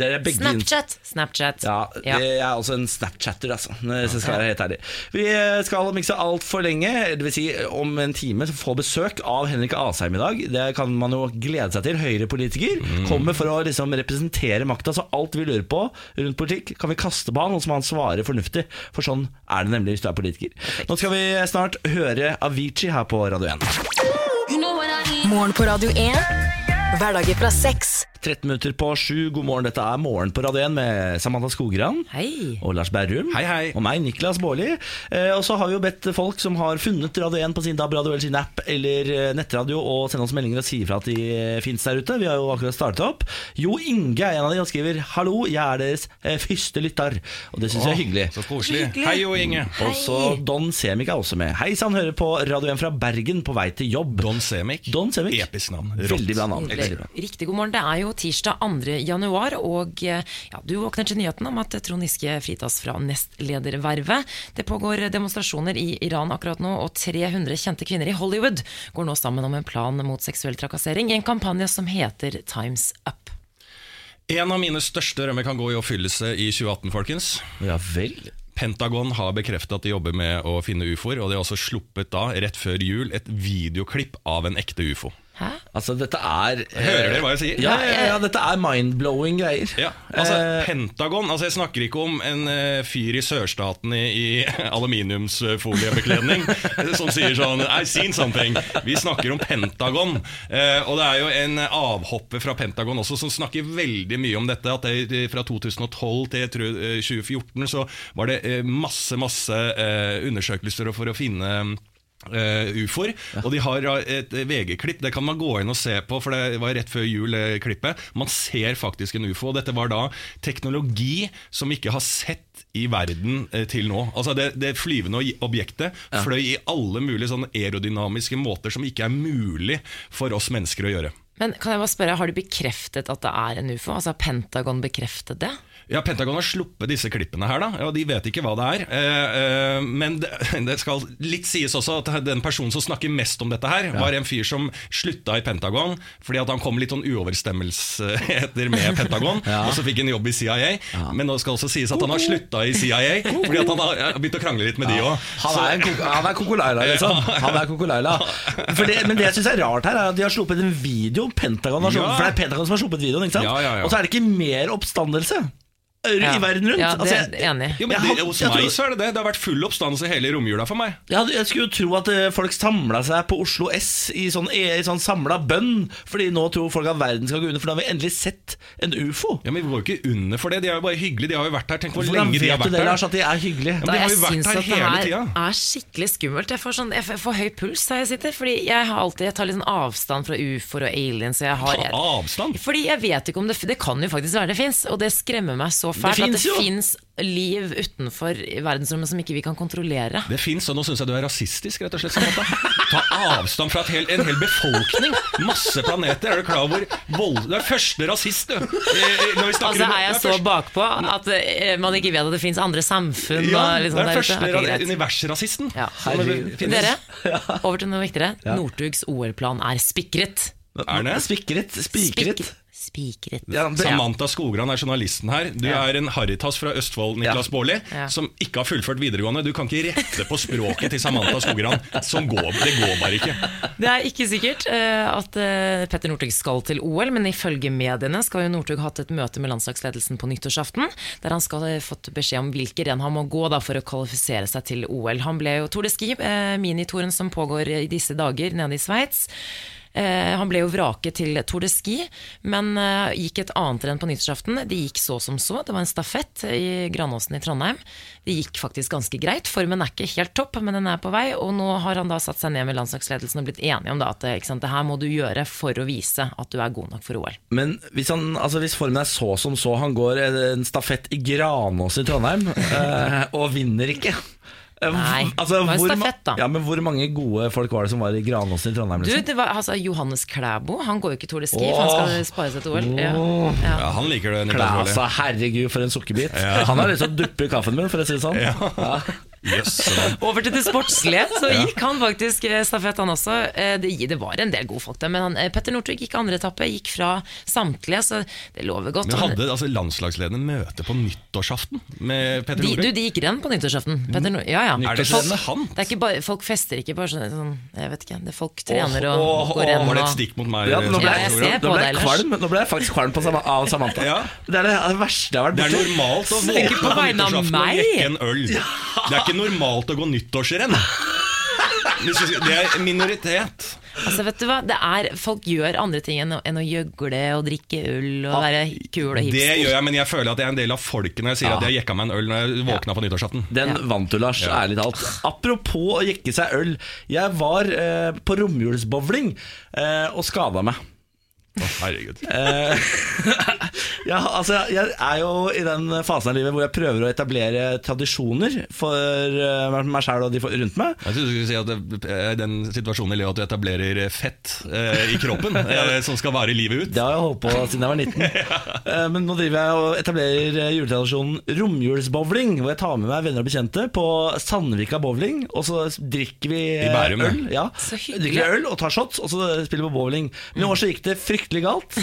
Det er begge Snapchat. Snapchat. Ja, Ja. jeg er også en Snapchatter, altså. Hvis jeg skal være helt ærlig. Vi skal om ikke så altfor lenge, det vil si om en time, få besøk av Henrik Asheim i dag. Det kan man jo glede seg til. Høyre-politiker mm. Kommer for å liksom representere makta, så alt vi lurer på rundt politikk, kan vi kaste på han, og så må han svare fornuftig. For sånn er det nemlig hvis du er politiker. Nå skal vi snart høre Avicii her på Radio 1. Morgen på Radio 1. Hverdager fra seks. 13 minutter på sju. God morgen, dette er Morgen på Radio 1 med Samantha Skogran. Hei. Og Lars Berrum. Hei, hei. Og meg, Niklas Baarli. Eh, og så har vi jo bedt folk som har funnet Radio 1 på sin DAB radio eller sin app eller eh, nettradio, å sende oss meldinger og si ifra at de fins finnes der ute. Vi har jo akkurat startet opp. Jo Inge er en av de og skriver 'Hallo, jeg er deres eh, første lytter'. Og det syns jeg er hyggelig. Så koselig. Hyggelig. Hei Jo Inge. Og så Don Semik er også med. Hei sann, hører på Radio 1 fra Bergen på vei til jobb. Don Semik. Don Semik. Episk navn. Rått. Veldig bra navn. Veldig Riktig god morgen. Det er jo tirsdag 2. januar, og eh, ja, du våkner til nyheten om at Trond Giske fritas fra nestledervervet. Det pågår demonstrasjoner i Iran akkurat nå, og 300 kjente kvinner i Hollywood går nå sammen om en plan mot seksuell trakassering i en kampanje som heter Times Up. En av mine største rømmer kan gå i oppfyllelse i 2018, folkens. Ja vel. Pentagon har bekreftet at de jobber med å finne ufoer, og de har også sluppet da, rett før jul, et videoklipp av en ekte ufo. Hæ? Altså, dette er eh, Hører dere hva jeg sier? Ja, ja, ja, dette er mind-blowing greier. Ja, altså Eh, Pentagon, altså jeg snakker ikke om en eh, fyr i sørstaten i, i aluminiumsfoliebekledning som sier sånn I seen something. Vi snakker om Pentagon. Eh, og det er jo en avhopper fra Pentagon også som snakker veldig mye om dette. At det, fra 2012 til tror, eh, 2014 så var det eh, masse, masse eh, undersøkelser for å finne Uh, ufoer. Og de har uh, et VG-klipp, det kan man gå inn og se på, for det var rett før jul-klippet. Man ser faktisk en ufo. Og dette var da teknologi som vi ikke har sett i verden uh, til nå. Altså Det, det flyvende objektet fløy i alle mulige sånne aerodynamiske måter som ikke er mulig for oss mennesker å gjøre. Men kan jeg bare spørre, har du bekreftet at det er en ufo? Altså har Pentagon bekreftet det? Ja, Pentagon har sluppet disse klippene her, da. Ja, de vet ikke hva det er. Eh, eh, men det, det skal litt sies også at den personen som snakker mest om dette her, var en fyr som slutta i Pentagon fordi at han kom litt sånn uoverstemmelseter med Pentagon, og så fikk han jobb i CIA. Men nå skal også sies at han har slutta i CIA fordi at han har begynt å krangle litt med de òg. Han han er Kokolaila, liksom. Han er Kokolaila. Men det jeg syns er rart her, er at de har sluppet en video. Pentagon har sluppet, Ja. For det er Pentagon som har sluppet videoen, ikke sant? Ja, ja, ja. Og så er det ikke mer oppstandelse i Ja. verden rundt. Ja, det Altså, er jeg enig. Jo, men det, Hos meg så er det det. Det har vært full oppstandelse hele romjula for meg. Jeg, jeg skulle jo tro at eh, folk samla seg på Oslo S i sånn, i sånn samla bønn, fordi nå tror folk at verden skal gå under, for da har vi endelig sett en ufo. Ja, Men vi går jo ikke under for det. De er jo bare hyggelige. De har jo vært her. Tenk hvor Hvordan lenge de har vært her. Lars, at de er hyggelige? men Da de har jo vært syns her at det hele her tida. er skikkelig skummelt. Jeg får, sånn, jeg får- høy puls her jeg sitter. Fordi jeg har alltid Jeg tar litt sånn avstand fra ufoer og aliens. og Jeg har, Ta avstand? Fordi jeg vet ikke om det Det kan jo faktisk være det fins, og det skremmer meg så så fælt Det at det fins liv utenfor verdensrommet som ikke vi kan kontrollere. Det fins, og nå syns jeg du er rasistisk, rett og slett. Ta avstand fra hel, en hel befolkning. Masse planeter. Er du klar over vold... Du er første rasist, du. Altså Er jeg så først- bakpå at eh, man ikke vet at det fins andre samfunn? Ja, og liksom du er der ute? første universrasisten. Ja. Det finnes. Dere, over til noe viktigere. Northugs OL-plan er spikret. Er det? Spikret? Spikret? Spik- Spikret. Ja, det- Samantha Skogran er journalisten her. Du er en Haritas fra Østfold, Niklas Ja. Baarli, Ja. som ikke har fullført videregående. Du kan ikke rette på språket til Samantha Skogran. Som går, det går bare ikke. Det er ikke sikkert uh, at uh, Petter Northug skal til OL, men ifølge mediene skal jo Northug hatt et møte med landslagsledelsen på nyttårsaften, der han skal ha fått beskjed om hvilke renn han må gå da, for å kvalifisere seg til OL. Han ble jo Tour de Ski, uh, minitouren som pågår i disse dager nede i Sveits. Eh, han ble jo vraket til Tour de Ski, men eh, gikk et annet renn på nyttårsaften. Det gikk så som så. Det var en stafett i Granåsen i Trondheim. Det gikk faktisk ganske greit. Formen er ikke helt topp, men den er på vei. Og nå har han da satt seg ned med landslagsledelsen og blitt enige om da, at ikke sant, det her må du gjøre for å vise at du er god nok for OL. Men hvis, han, altså hvis formen er så som så, han går en stafett i Granåsen i Trondheim eh, og vinner ikke. Eh, Nei, altså, det var en hvor stafett, da. Ja, men Hvor mange gode folk var det som var i Granåsen i Trondheim? Du, Liksom? det var altså, Johannes Klæbo. Han går jo ikke Tour de Ski, for han skal spare seg til OL. Ja. Ja. Ja, han liker det, Niklas Baarli. Herregud, for en sukkerbit. Han har lyst til å duppe i kaffen min, for å si det sånn. Ja. Over til det sportslige, så gikk han faktisk eh, stafett, han også. Eh, Det, det var en del gode folk der, men han, eh, Petter Northug gikk andre etappe, gikk fra samtlige, så det lover godt. Men hadde altså, landslagslederne møte på nyttårsaften med Petter de, du, Northug? de gikk renn på nyttårsaften. Petter Nor ja, ja. Er det Folk- sant? Det er ikke bare, folk fester ikke bare sånn, sånn Jeg vet ikke. Det er folk trener og åh, går renn. Var det et stikk mot meg? Ja, nå ble, jeg, jeg nå ble jeg kvalm Nå ble jeg faktisk kvalm på, Sama- av Samantha. Ja. Det er det verste jeg har vært Det er normalt å våkne på på vegne av nyttårsaften og drikke en øl. Det er ikke normalt å gå nyttårsrenn. Det er minoritet. Altså, vet du hva? Det er, folk gjør andre ting enn å, enn å gjøgle og drikke øl og være kul og Det gjør jeg, men jeg føler at jeg er en del av folket når jeg sier at jeg jekka meg en øl når jeg våkna på nyttårsaften. Den Ja. vant du, Lars. Ærlig talt. Apropos å jekke seg øl. Jeg var eh, på romjulsbowling eh, og skada meg. Å, herregud. Ja, altså, jeg er jo i den fasen av livet hvor jeg prøver å etablere tradisjoner for eh, meg sjæl og de rundt meg. Jeg trodde du skulle si at det er den situasjonen i livet at du etablerer fett eh, i kroppen eh, som skal vare livet ut. Det har jeg holdt på siden jeg var 19. ja. Men nå driver jeg og etablerer eh, juletradisjonen romjulsbowling, hvor jeg tar med meg venner og bekjente på Sandvika bowling, og så drikker vi eh, I Bærum, øl. Ja. Så. Drikker vi øl og tar shots, og så spiller vi på bowling. Men i år så gikk det fryktelig galt.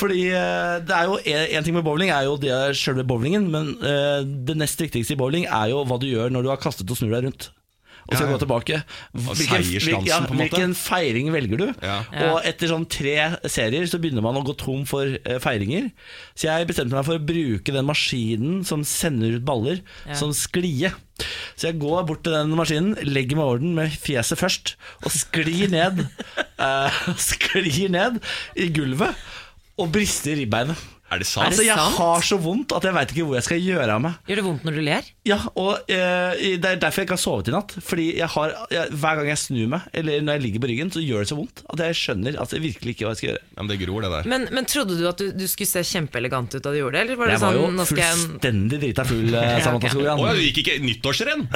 Fordi eh, det er jo en ting med bowling er jo det selve bowlingen, men eh, det nest viktigste i bowling er jo hva du gjør når du har kastet og snur deg rundt. Og så Ja, ja. gå tilbake. Hvilken, ja, på en måte. hvilken feiring velger du? Ja. Og etter sånn tre serier så begynner man å gå tom for eh, feiringer. Så jeg bestemte meg for å bruke den maskinen som sender ut baller, som sklie. Så jeg går bort til den maskinen, legger meg over den med fjeset først, og sklir ned. eh, sklir ned i gulvet og brister ribbeinet. Er det sant? Altså, jeg sant? har så vondt at jeg veit ikke hvor jeg skal gjøre av meg. Gjør det vondt når du ler? Ja, og eh, Det er derfor jeg ikke har sovet i natt. Fordi jeg har, jeg, Hver gang jeg snur meg, eller når jeg ligger på ryggen, så gjør det så vondt at jeg skjønner at jeg virkelig ikke hva jeg skal gjøre. Men det gror, det der. Men, men trodde du at du, du skulle se kjempeelegant ut da du gjorde det? Eller var det Jeg var sånn, jo nå skal jeg fullstendig drita full, eh, Ja, Samantha. Skogran. Å, du gikk ikke nyttårsrenn?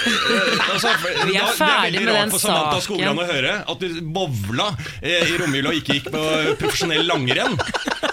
altså, Vi er den saken Det er veldig rart for Samantha. Skogran å høre at du bowla eh, i romjula og ikke gikk på profesjonell langrenn.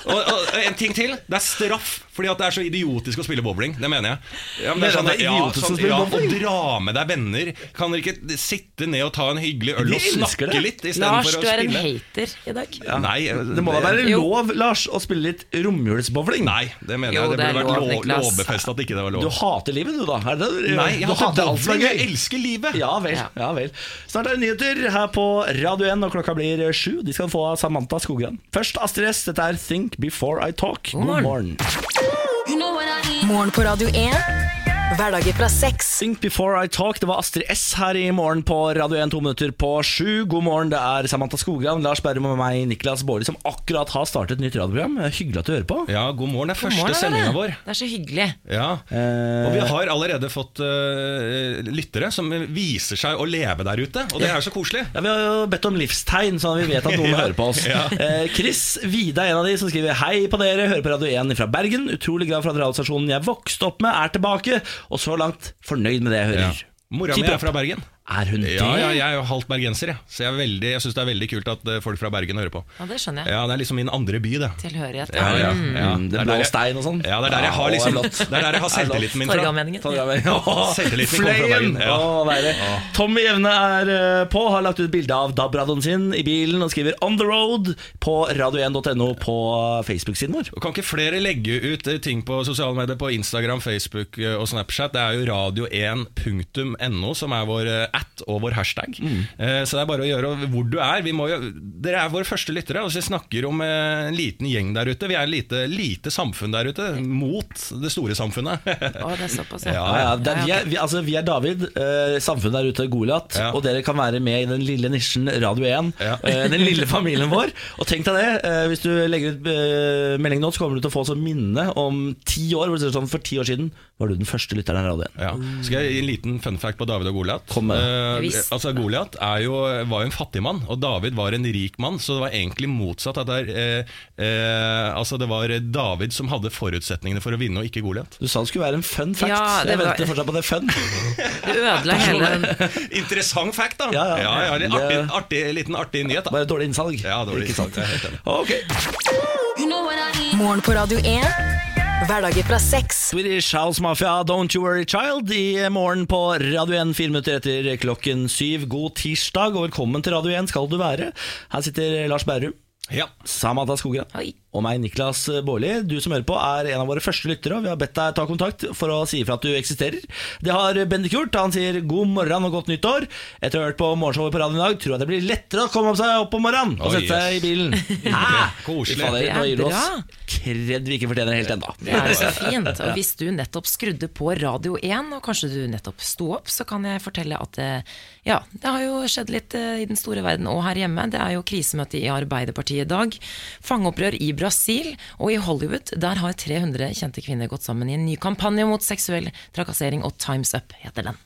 Og, og en ting til. Det er straff fordi at det er så idiotisk å spille bowling. Det mener jeg. Ja, men det er sånn, det er ja, sånn, spille ja. Å dra med deg venner. Kan dere ikke sitte ned og ta en hyggelig øl og snakke det. litt Lars, du er en hater i dag. Nei, Det må da være lov, Lars, å spille litt romjulsbowling? Nei, det mener Jo, jeg. Det det burde vært lov, lov, Niklas. lovbefestet at ikke det var Du hater livet, du, da? Er det? Nei, jeg du hater alt som er gøy. Jeg elsker livet. Ja vel, Ja. ja vel. Snart er det nyheter her på Radio 1, og klokka blir sju. De skal få av Samantha Skogran. Først Astrid S. Dette er Think Before I Talk. God morgen. morgen. Morgen på Radio 1. Hverdager fra sex. Think Before I Talk. Det var Astrid S her i morgen på Radio 1, to minutter på sju. God morgen, det er Samantha Skogran, Lars Berrum og meg, Niklas Baarli, som akkurat har startet et nytt radioprogram. Hyggelig at du hører på. Ja, god morgen. Det er God første sendinga vår. Det er så hyggelig. Ja. Eh, Og vi har allerede fått uh, lyttere som viser seg å leve der ute, og det er jo så koselig. Ja, Vi har jo bedt om livstegn, sånn at vi vet at noen hører på oss. Ja. Eh, Chris Vida er en av de som skriver Hei på dere, hører på Radio 1 fra Bergen. Utrolig glad for at radiostasjonen jeg vokste opp med, er tilbake. Og så langt fornøyd med det jeg hører. Mora mi er fra Bergen. Er hun det? Ja, ja, jeg er jo halvt bergenser, jeg. så jeg, er veldig, jeg syns det er veldig kult at eh, folk fra Bergen hører på. Ja, det skjønner jeg. Ja, Det er liksom min andre by, det. Tilhørighet. Ja, ja, Mm. ja. Mm, Det det er blå stein og sånn? Ja, det er der jeg har, liksom, det er det er der jeg har selvtilliten min fra. Selvtilliten kommer fra! Bergen. Ja. Å, deilig. Tommy Jevne er eh, på, har lagt ut bilde av DAB-radioen sin i bilen og skriver 'On the road' på radio1.no på Facebook-siden vår. Og Kan ikke flere legge ut eh, ting på sosiale medier på Instagram, Facebook og Snapchat? Det er jo radio1.no som er vår at og vår hashtag. Eh, Så det er bare å gjøre hvor du er. Vi må jo, dere er våre første lyttere. Altså vi snakker om eh, en liten gjeng der ute. Vi er et lite, lite samfunn der ute, mot det store samfunnet. Å, det er såpass, Ja, ja, vi, er, vi, altså, vi er David, eh, samfunnet der ute, Goliat, Ja. og dere kan være med i den lille nisjen Radio 1. Ja. eh, den lille familien vår. Og tenk deg det, hvis du legger ut melding nå, så kommer du til å få sånn minne om ti år. Hvor det sånn, For ti år siden var du den første lytteren av Radio 1. Ja. Skal jeg gi en liten fun fact på David og Goliat? Eh, Visst. altså Goliat var jo en fattig mann, og David var en rik mann. Så det var egentlig motsatt. At det, er, eh, eh, altså det var David som hadde forutsetningene for å vinne, og ikke Goliat. Du sa det skulle være en fun fact. Ja, det jeg var- venter fortsatt på det fun. Du ødela hele den Interessant fact, da! Ja, ja. litt Det- artig, artig, liten artig nyhet. da Bare dårlig innsalg. Ja, dårlig Ikke sant? Jeg er helt enig. Ok. Morgen på Radio 1. Hverdager fra seks. Swedish House Mafia, Don't You Worry Child, i morgen på Radio 1, fire minutter etter klokken syv. God tirsdag, og velkommen til Radio 1 skal du være. Her sitter Lars Berrum, Ja. Samantha Skogran Hei. og meg, Niklas Baarli. Du som hører på, er en av våre første lyttere, vi har bedt deg ta kontakt for å si ifra at du eksisterer. Det har Bendik gjort. Han sier god morgen og godt nyttår. Etter å ha hørt på morgenshowet på radioen i dag, tror jeg det blir lettere å komme seg opp om morgenen og sette seg i bilen. Hæ? Koselig. Er Nå gir du oss kred vi ikke fortjener helt ennå. Det er så fint. Og hvis du nettopp skrudde på Radio 1, og kanskje du nettopp sto opp, så kan jeg fortelle at eh, ja, det har jo skjedd litt eh, i den store verden og her hjemme. Det er jo krisemøte i Arbeiderpartiet i dag. Fangeopprør i Brasil og i Hollywood. Der har 300 kjente kvinner gått sammen i en ny kampanje mot seksuell trakassering, og Times Up heter den.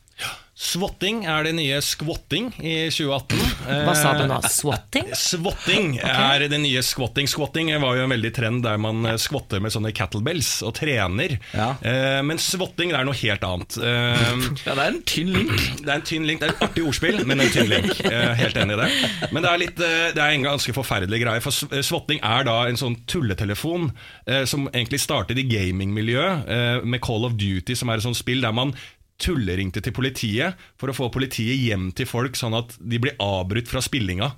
Swatting er det nye squatting i 2018. Hva sa du Eh, nå? Swatting? Swatting er det nye squatting. Squatting var jo en veldig trend der man Squatter skvatter med sånne kettlebells og trener. Ja. Eh, men swatting er noe helt annet. Eh, Ja, det er en tynn link. det er en tynn link, det er et artig ordspill, men en tynn link. Eh, helt enig i det. Men det er, litt, eh, det er en ganske forferdelig greie. For eh, swatting er da en sånn tulletelefon eh, som egentlig startet i gamingmiljøet eh, med Call of Duty, som er et sånt spill der man tulleringte til politiet for å få politiet hjem til folk, sånn at de blir avbrutt fra spillinga.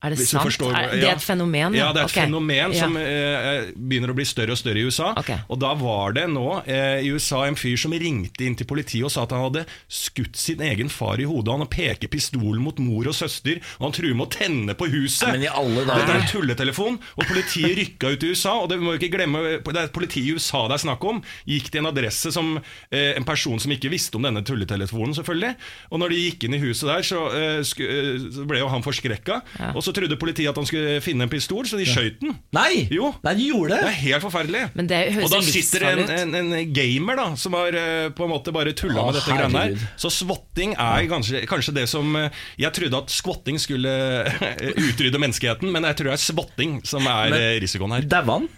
Er det Hvis sant? forstår er det er et fenomen? Ja, det er et okay. fenomen som eh, begynner å bli større og større i USA. Okay. Og da var det nå eh, i USA en fyr som ringte inn til politiet og sa at han hadde skutt sin egen far i hodet. Han peker pistolen mot mor og søster, og han truer med å tenne på huset. Men i alle dager. Dette er en tulletelefon, og politiet rykka ut i USA. Og det må vi ikke glemme, det er politiet i USA det er snakk om. Gikk til en adresse som eh, en person som ikke visste om denne tulletelefonen, selvfølgelig. Og når de gikk inn i huset der, så, eh, eh, så ble jo han forskrekka. Og så trodde politiet at han skulle finne en pistol, så de skjøt den. Nei! Jo. Nei, de gjorde Det det! er helt forferdelig. Men det høres og da sitter en, en, en gamer da som har eh, på en måte bare tulla med dette greiene her. Så swatting er kanskje, kanskje det som eh, Jeg trodde at squatting skulle eh, utrydde menneskeheten, men jeg tror det er swatting som er Men- risikoen her. Han?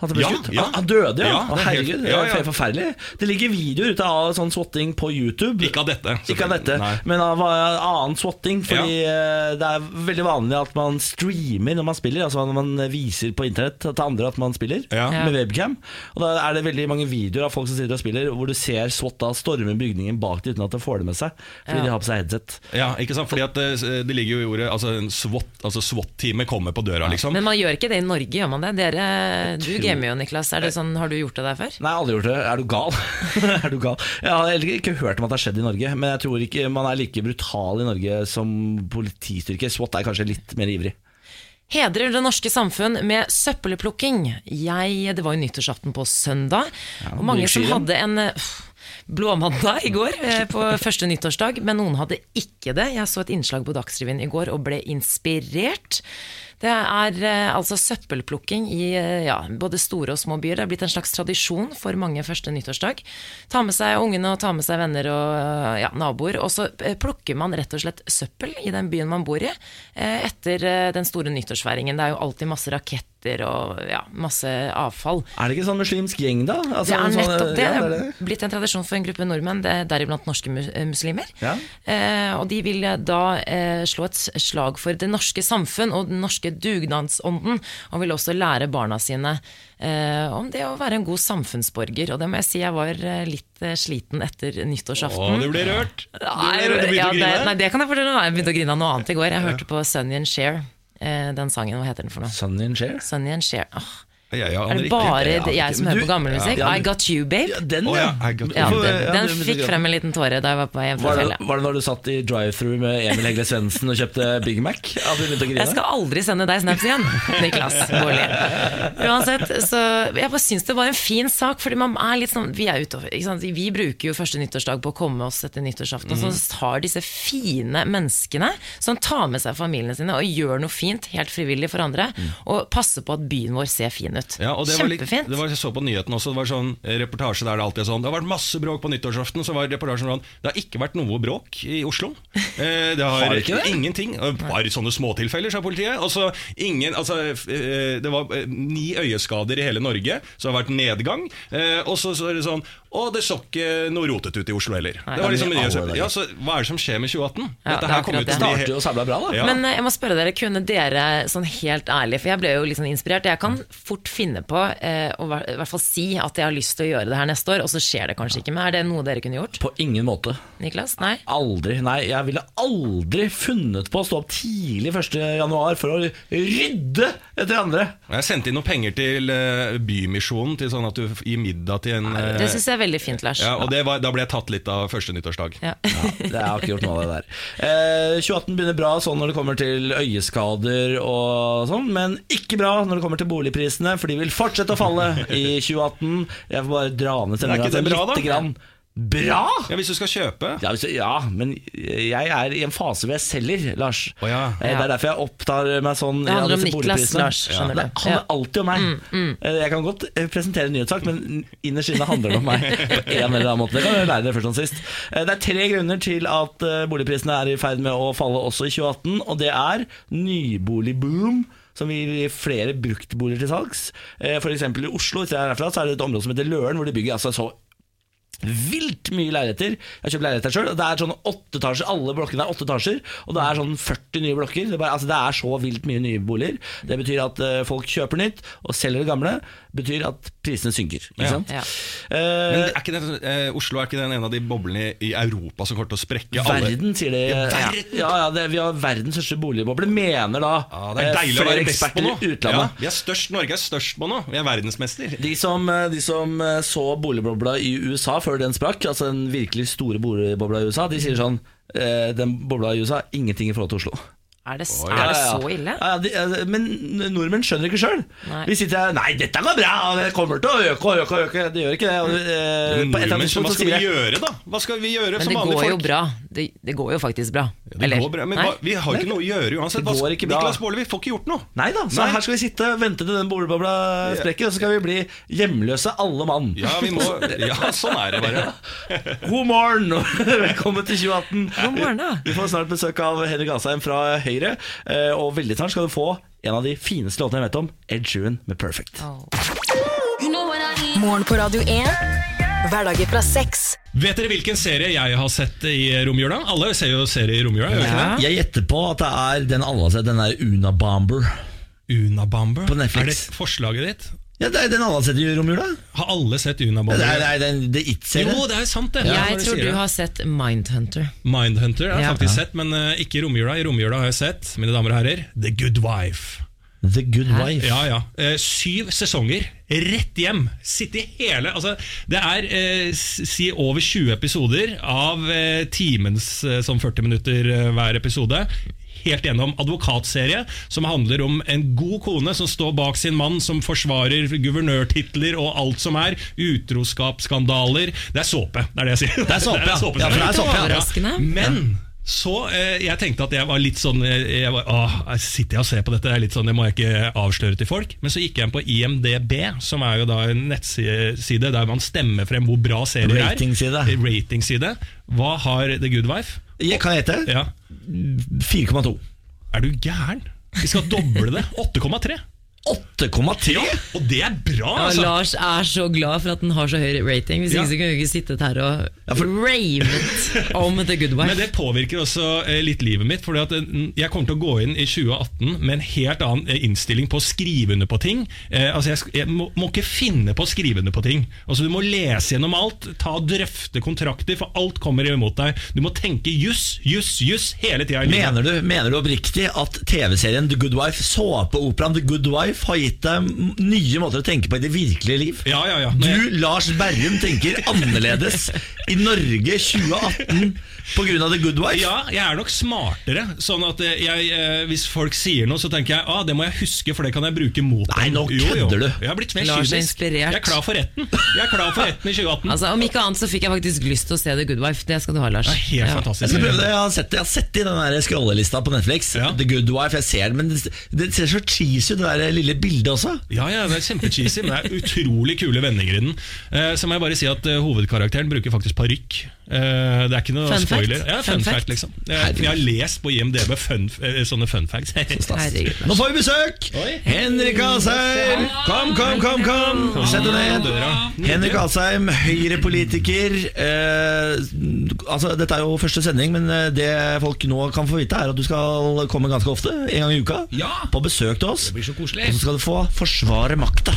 At det ble Ja, skutt? ja. Han- Han døde, ja? Ja, er herregud, det er forferdelig. Det ligger videoer ute av sånn swatting på YouTube. Ikke av dette. Ikke av dette, Nei. men av uh, annen swatting. Fordi eh, det er veldig vanlig at man streamer når man spiller. Altså når man viser på internett til andre at man spiller Ja. med webcam. Og Da er det veldig mange videoer av folk som sitter og spiller, hvor du ser SWAT-a storme bygningen bak dem uten at de får det med seg. Fordi Ja. de har på seg headset. Ja, ikke sant? Fordi at det, det ligger jo i ordet Altså, en SWAT, altså SWAT-teamet kommer på døra, liksom. Men man gjør ikke det i Norge, gjør man det? Dere, du gamer jo, Niklas. Er det sånn, har du gjort det der før? Nei, aldri gjort det. Er du gal? er du gal? Jeg har heller ikke hørt om at det har skjedd i Norge, men jeg tror ikke man er like brutal i Norge som politistyrke. SWAT er kanskje litt mer ivrig. Hedrer det norske samfunn med søppelplukking. Jeg, det var jo nyttårsaften på søndag, og mange som hadde en eh, blåmandag i går, eh, på første nyttårsdag, men noen hadde ikke det. Jeg så et innslag på Dagsrevyen i går og ble inspirert. Det er eh, altså søppelplukking i eh, ja, både store og små byer. Det er blitt en slags tradisjon for mange første nyttårsdag. Ta med seg ungene og ta med seg venner og ja, naboer. Og så eh, plukker man rett og slett søppel i den byen man bor i etter den store nyttårsfeiringen. Det er jo alltid masse raketter og ja, masse avfall. Er det ikke sånn muslimsk gjeng, da? Altså, Det er sånn, nettopp det. ja, Det er det. blitt en tradisjon for en gruppe nordmenn, det er deriblant norske eh, muslimer. Ja. Eh, og de vil da eh, slå et slag for det norske samfunn og den norske dugnadsånden, og vil også lære barna sine eh, om det å være en god samfunnsborger. Og det må jeg si, jeg var eh, litt eh, sliten etter Å, nyttårsaften. du ble rørt! Du ble rørt, ja, å det, grine. nei, det kan jeg fortelle. Jeg begynte å grine av noe annet i går. Jeg hørte på Sunny and Cher. Eh, den sangen, hva heter den for noe? Sunny and Share. Sunny and Share. Åh, Jeg, jeg er det bare Jeg jeg ikke. som hører på gammelmusikk? ja, I Got You, babe. Ja, den, ja. ja, Ja, den, den fikk frem en liten tåre da jeg var på hjem fra Var det, fjellet. var det når du satt i drive-through med Emil Hegle Svendsen og kjøpte Big Mac? At du begynte å grine? Jeg skal aldri sende deg snaps igjen, Niklas Baarli. Uansett, så jeg bare syns det var en fin sak, fordi man er litt sånn Vi er utover, ikke sant? Vi bruker jo første nyttårsdag på å komme oss etter nyttårsaften, og så tar disse fine menneskene som tar med seg familiene sine og gjør noe fint, helt frivillig for andre, og passer på at byen vår ser fin ut. Mm. Ja, og det var litt, Kjempefint. det var, jeg så på nyheten også, det var sånn eh, reportasje der det alltid er sånn Det har vært masse bråk på nyttårsaften, så var reportasjen sånn Det har ikke vært noe bråk i Oslo. Eh, det har, Har det ikke det? ingenting. eh, Bare sånne småtilfeller, sa politiet. Og så ingen Altså, eh, det var ni øyeskader i hele Norge, så det har vært nedgang. Eh, og så, så er det sånn Og det så ikke noe rotet ut i Oslo heller. Nei. Det var liksom, i ja, så Hva er det som skjer med 2018? Ja, Dette er her kommer ut å Det bli starter jo sabla bra, da. Ja. Men jeg må spørre dere, kunne dere sånn helt ærlig, for jeg ble jo sånn inspirert, jeg kan fort finne på eh, å i hvert fall si at jeg har lyst til å gjøre det her neste år, og så skjer det kanskje ikke. Men er det noe dere kunne gjort? På ingen måte. Niklas? Nei? Aldri. Nei, jeg ville aldri funnet på å stå opp tidlig 1. januar for å rydde etter andre. Jeg sendte inn noen penger til eh, Bymisjonen, til sånn at du gir middag til en eh, Det syns jeg er veldig fint, Lars. Ja, og det var, Da ble jeg tatt litt av første nyttårsdag. Ja. Det har ikke gjort noe av det der. Eh, 2018 begynner bra sånn når det kommer til øyeskader og sånn, men ikke bra når det kommer til boligprisene, for de vil fortsette å falle i 2018. Jeg får bare dra ned er stemninga bra, da? lite grann. Bra! Ja, Hvis du skal kjøpe Ja, hvis, ja, men jeg er i en fase hvor jeg selger, Lars. Oh, ja. Eh, Det er derfor jeg opptar meg sånn Det handler om Niklas. Lars, skjønner Det handler Mm, alltid om meg. Eh, Jeg kan godt eh, presentere nyhetssak, men innerst inne handler det om meg. På en eller annen måte Det kan jeg lære dere først og sist. Det er tre grunner til at boligprisene er i ferd med å falle også i 2018, og det er nyboligboom. Som gir gi flere bruktboliger til salgs. F.eks. For eksempel i Oslo hvis jeg er herfra, så er det et område som heter Løren, hvor de bygger altså så vilt mye leiligheter. Jeg har kjøpt leiligheter sjøl. Det er sånn åtte etasjer, alle blokkene er åtte etasjer. Og det er sånn 40 nye blokker. Det er, bare, altså det er så vilt mye nye boliger. Det betyr at uh, folk kjøper nytt og selger det gamle. betyr at prisene synker. Ikke sant? Ja. Eh, Men er ikke det, uh, Oslo er ikke den ene av de boblene i Europa som kommer til å sprekke alle? Verden, sier de. Ja, Ja, verden. ja, det, Vi har verdens største boligboble, mener da Ja, det er deilig å være best på eksperter noe. i Ja, utlandet. vi er størst, Norge er størst på noe. Vi er verdensmester. De som, de som så boligbobla i USA før den sprakk, altså den virkelig store bobla i USA, de sier sånn eh, Den bobla i USA, ingenting i forhold til Oslo. Er det, er det Ja, ja, ja. så ille? Ja, de, men nordmenn skjønner ikke sjøl. Vi sitter her Nei, dette går bra, og det kommer til å øke og øke. og øke Det gjør ikke det. Og, eh, Nordmenn, så hva skal vi gjøre, da? Hva skal vi gjøre Men som det går jo folk? bra. Det, det går jo faktisk bra. Det Eller? går bra, men hva, vi har jo ikke noe å gjøre uansett. Det går ikke bra. Niklas Baarli, vi får ikke gjort noe. Nei da, så Nei. her skal vi sitte og vente til den boligbobla sprekker, og så skal vi bli hjemløse alle mann. Ja, vi må, ja, sånn er det bare. God morgen og velkommen til 2018. God morgen, da. Vi får snart besøk av Henrik Asheim fra Høyre. Eh, Og veldig snart skal du få en av de fineste låtene jeg vet om, Ed Sheeran med 'Perfect'. Morgen på Radio 1. Hverdager fra seks. Vet dere hvilken serie jeg har sett i romjula? Alle ser jo serie i romjula. Ja. Jeg gjetter på at det er den alle har sett, den der Una Bomber. Una Bomber. På Netflix. Er det forslaget ditt? Ja, det er den alle har sett i romjula. Har alle sett Una Det Bomber? er, det er den det It-serien. Jo, det er sant, det. Ja, Jeg tror du har sett Mindhunter. Mindhunter har jeg Ja. faktisk sett, men uh, ikke i romjula. I romjula har jeg sett, mine damer og herrer, The Good Wife. The Good Wife. Ja, ja. Uh, syv sesonger, rett hjem. Sitte i hele altså, Det er uh, si over 20 episoder av timens eh, som 40 minutter hver episode. Helt gjennom advokatserie som handler om en god kone som står bak sin mann, som forsvarer guvernørtitler og alt som er. Utroskapsskandaler. Det er såpe, det er det jeg sier. Det er såpe, ja. Ja, for det er såpe, ja. Men så eh, jeg tenkte at jeg var litt sånn eh, jeg var, åh, jeg Sitter jeg og ser på dette? Det er litt sånn, Det må jeg ikke avsløre til folk. Men så gikk jeg inn på IMDb, som er jo da en nettside der man stemmer frem hvor bra serier er. Ratingside. Ratingside. Hva har The Good Wife? Jeg kan hete Ja. 4,2. Er du gæren? Vi skal doble det. 8,3. 8,3? Og det er bra, Ja, altså! Lars er så glad for at den har så høy rating. Hvis Ja. ikke så kunne vi ikke sittet her og Ja, for- ravet om The Good Wife. Men det påvirker også eh, litt livet mitt. Fordi at eh, Jeg kommer til å gå inn i 2018 med en helt annen eh, innstilling på å skrive under på ting. Eh, altså Jeg, jeg må, må ikke finne på å skrive under på ting. Altså Du må lese gjennom alt, ta og drøfte kontrakter, for alt kommer imot deg. Du må tenke juss, juss, juss hele tida. Mener du, mener du oppriktig at TV-serien The Good Wife, såpeoperaen The Good Wife, har gitt deg nye måter å tenke på i det virkelige liv? Ja, ja, ja. Du, Lars Berrum, tenker annerledes i Norge 2018 pga. The Good Wife? Ja, jeg er nok smartere. Sånn at eh, jeg, eh, Hvis folk sier noe, så tenker jeg ah, det må jeg huske, for det kan jeg bruke mot Nei, nå kødder du. Jeg har blitt mer Lars kynisk. inspirert. Jeg er klar for retten. Jeg er klar for retten i 2018. Altså, Om ikke annet så fikk jeg faktisk lyst til å se The Good Wife. Det skal du ha, Lars. det er helt Ja. fantastisk. Jeg skal prøve det, jeg har sett det, jeg har sett det i den skrollelista scrollelista på Netflix. Ja. The Good Wife, jeg ser det, men det, det ser så cheesy ut, det der lille bildet også. Ja, ja, det er kjempecheesy, men det er utrolig kule vendinger i den. Eh, så må jeg bare si at eh, hovedkarakteren bruker faktisk parykk. Eh, det er ikke noe Fun fact? spoiler. Ja, fun, Fun fact, fact? liksom. Jeg, jeg har lest på IMDb fun, eh, sånne fun facts. Nå får vi besøk! Henrik Asheim! Kom, kom, kom! kom Sett deg ned. Døra. Henrik Asheim, Høyre-politiker. Uh, altså, dette er jo første sending, men eh, det folk nå kan få vite, er at du skal komme ganske ofte. En gang i uka. Ja. På besøk til oss. Det blir så koselig. Og så skal du få forsvare makta.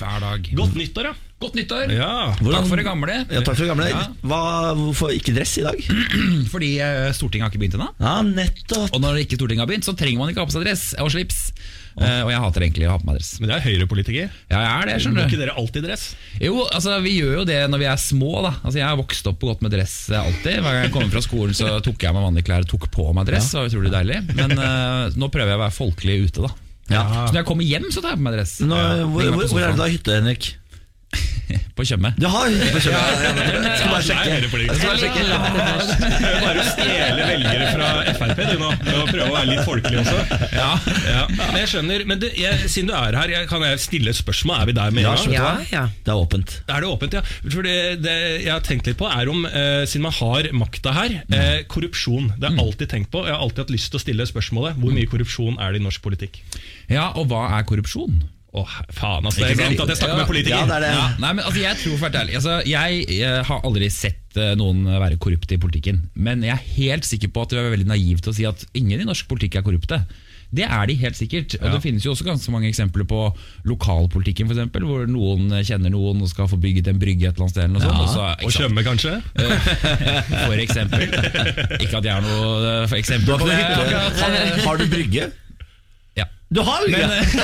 Hver dag. Godt nyttår, da. Godt nyttår. Ja. Takk for det gamle. Ja, takk for det gamle. Ja. Hva, hvorfor ikke dress i dag? Fordi eh, Stortinget har ikke begynt ennå. Ja, nettopp. Og når ikke Stortinget har begynt, så trenger man ikke ha på seg dress og slips. Eh, og jeg hater egentlig å ha på meg dress. Men det er Høyre-politiker. Ja, jeg er det, Må skjønner ikke dere alltid dress? Jo, altså vi gjør jo det når vi er små, da. Altså Jeg har vokst opp og gått med dress eh, alltid. Hver gang jeg kommer fra skolen, så tok jeg meg vanlige klær og tok på meg dress. Det var utrolig deilig. Men uh, nå prøver jeg å være folkelig ute, da. Så når jeg kommer hjem, så tar jeg på meg dress. Nå, hvor, hvor, hvor er det da hytte, Henrik? På Tjøme. Du har ja, på ja. Skal bare er sjekke. Høyre-politiker. Skal bare sjekke. Bare å stjele velgere fra Frp du nå, med å prøve å være litt folkelig også. Ja. Ja, men jeg skjønner, men du, jeg, siden du er her, jeg, kan jeg stille et spørsmål? Er vi der med en Ja, gang? Ja, ja. Det er åpent. Er det åpent, ja? For det, det jeg har tenkt litt på er om, eh, siden man har makta her, eh, korrupsjon. Det har jeg alltid tenkt på. Jeg har alltid hatt lyst til å stille spørsmålet hvor mye korrupsjon er det i norsk politikk? ja, og hva er korrupsjon? Åh, faen, altså. Ikke sant? at jeg snakker med politikere. Ja, det er det. Ja, nei, men altså, Jeg tror for å ærlig altså, jeg, jeg, har aldri sett eh, noen være korrupte i politikken. Men jeg er helt sikker på at du er veldig naiv til å si at ingen i norsk politikk er korrupte. Det er de helt sikkert. Og Det finnes jo også ganske mange eksempler på lokalpolitikken, for eksempel, hvor noen kjenner noen og skal få bygget en brygge et eller annet sted. Eller noe sånt, og Og ikke kanskje? For eksempel. Ikke at jeg har noe eh, eksempel på det. har du brygge? Ja. Du har jo det!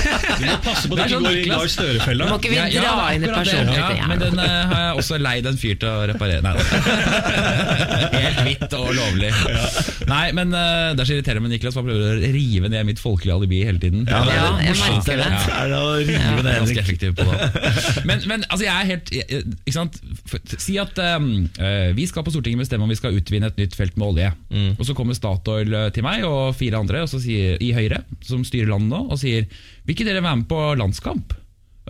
Du må passe på Det at du sånn, ikke går i. Gahr Støre-fella. Må ikke vi Ja, ja, dra er inn i akkurat Ja, men den uh, har jeg også leid en fyr til å reparere. Nei. Helt hvitt og lovlig. Nei, men uh, Det er så irriterende med Niklas, for han prøver å rive ned mitt folkelige alibi hele tiden. Ja, det er Ja, det morsomt, jeg merker det. Er det å rive Jeg ned er ganske Henrik. effektiv på det. Men, men altså, jeg er helt jeg- Ikke sant? Si at um, eh, vi skal på Stortinget bestemme om vi skal utvinne et nytt felt med olje. Og Så kommer Statoil til meg og fire andre og så sier, i Høyre, som styrer landet nå, og sier Vil ikke dere være med på landskamp?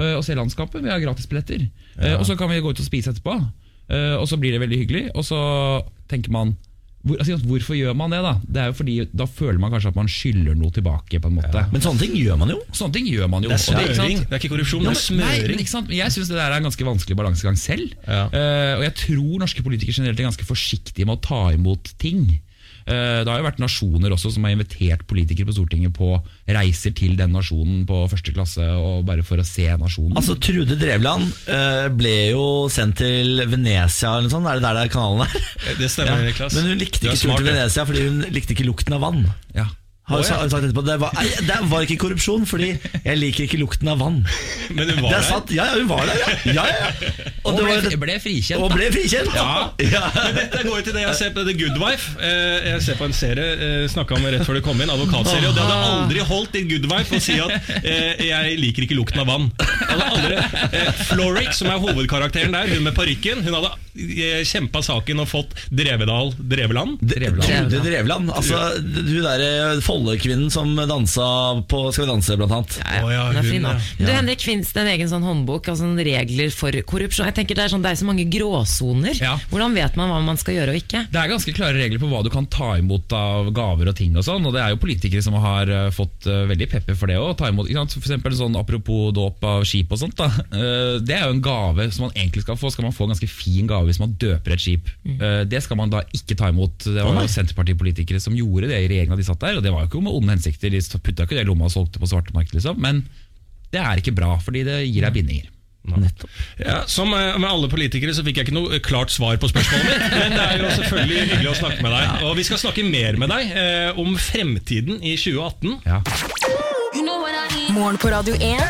Uh, og se landskampen? Vi har gratisbilletter. Eh, og så kan vi gå ut og spise etterpå. Uh, og så blir det veldig hyggelig. Og så tenker man hvor, altså, Hvorfor gjør man det? Da Det er jo fordi Da føler man kanskje at man skylder noe tilbake. på en måte Men sånne ting gjør man jo. Sånne ting gjør man jo. Det er smøring. Det er ikke korrupsjon, Ja, det er smøring nei, men? Jeg syns det der er en ganske vanskelig balansegang selv. Ja. Og jeg tror norske politikere generelt er ganske forsiktige med å ta imot ting. Eh, det har jo vært nasjoner også som har invitert politikere på Stortinget på reiser til den nasjonen på første klasse, og bare for å se nasjonen. Altså Trude Drevland eh, ble jo sendt til Venezia eller noe sånt. Er det der det er kanalen er? Det stemmer, Niklas. Men hun likte ikke turen til du. Venezia fordi hun likte ikke lukten av vann. ja. Har oh, ja. sagt etterpå. Det var, det var ikke korrupsjon, fordi jeg liker ikke lukten av vann. Men hun var er der. Satt, Ja, ja, hun var der, ja. ja. Og det ble, var- ble frikjent. og ble frikjent. Ja. ja. Men dette går jo til det jeg ser på The Good Wife. Eh, Jeg ser på en serie eh, snakka om rett før det kom inn, advokatserie. Og det hadde aldri holdt i Good Wife å si at eh, 'jeg liker ikke lukten av vann'. Eh, Floric, som er hovedkarakteren der, hun med parykken, hun hadde kjempa saken og fått Drevedal Dreveland. Trude Drevland. Altså, hun derre Follekvinnen som dansa på Skal vi danse, blant annet. Ja, ja, den er fin, da. ja. Du, Henrik, Fins det en egen sånn håndbok altså regler for korrupsjon? Jeg tenker Det er, sånn, det er så mange gråsoner. Ja. Hvordan vet man hva man skal gjøre og ikke? Det er ganske klare regler på hva du kan ta imot av gaver og ting og sånn, og det er jo politikere som har eh, fått eh, veldig pepper for det å ta imot. For eksempel sånn apropos dåp av skip og sånt, da. Eh, det er jo en gave som man egentlig skal få. Skal man få en ganske fin gave hvis man døper et skip. Eh, det skal man da ikke ta imot. Det var jo Senterpartipolitikere som gjorde det i regjeringa de satt der, og det var jo ikke med onde hensikter. De putta ikke det i lomma og solgte på svartemarkedet, liksom. Men det er ikke bra, fordi det gir deg bindinger. Ja, som eh, med alle politikere så fikk jeg ikke noe eh, klart svar på spørsmålet mitt. Men det er jo selvfølgelig hyggelig å snakke med deg. Og vi skal snakke mer med deg eh, om fremtiden i 2018. Ja. Morgen på Radio 1.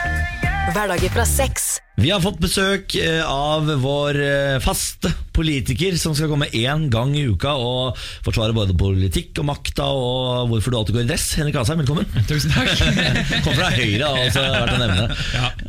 Hverdager fra seks. Vi har fått besøk eh, av vår eh, faste politiker som skal komme én gang i uka og forsvare både politikk og makta og hvorfor du alltid går i dress. Henrik Asheim, velkommen. Tusen takk. Kom fra Høyre, altså, verdt å nevne.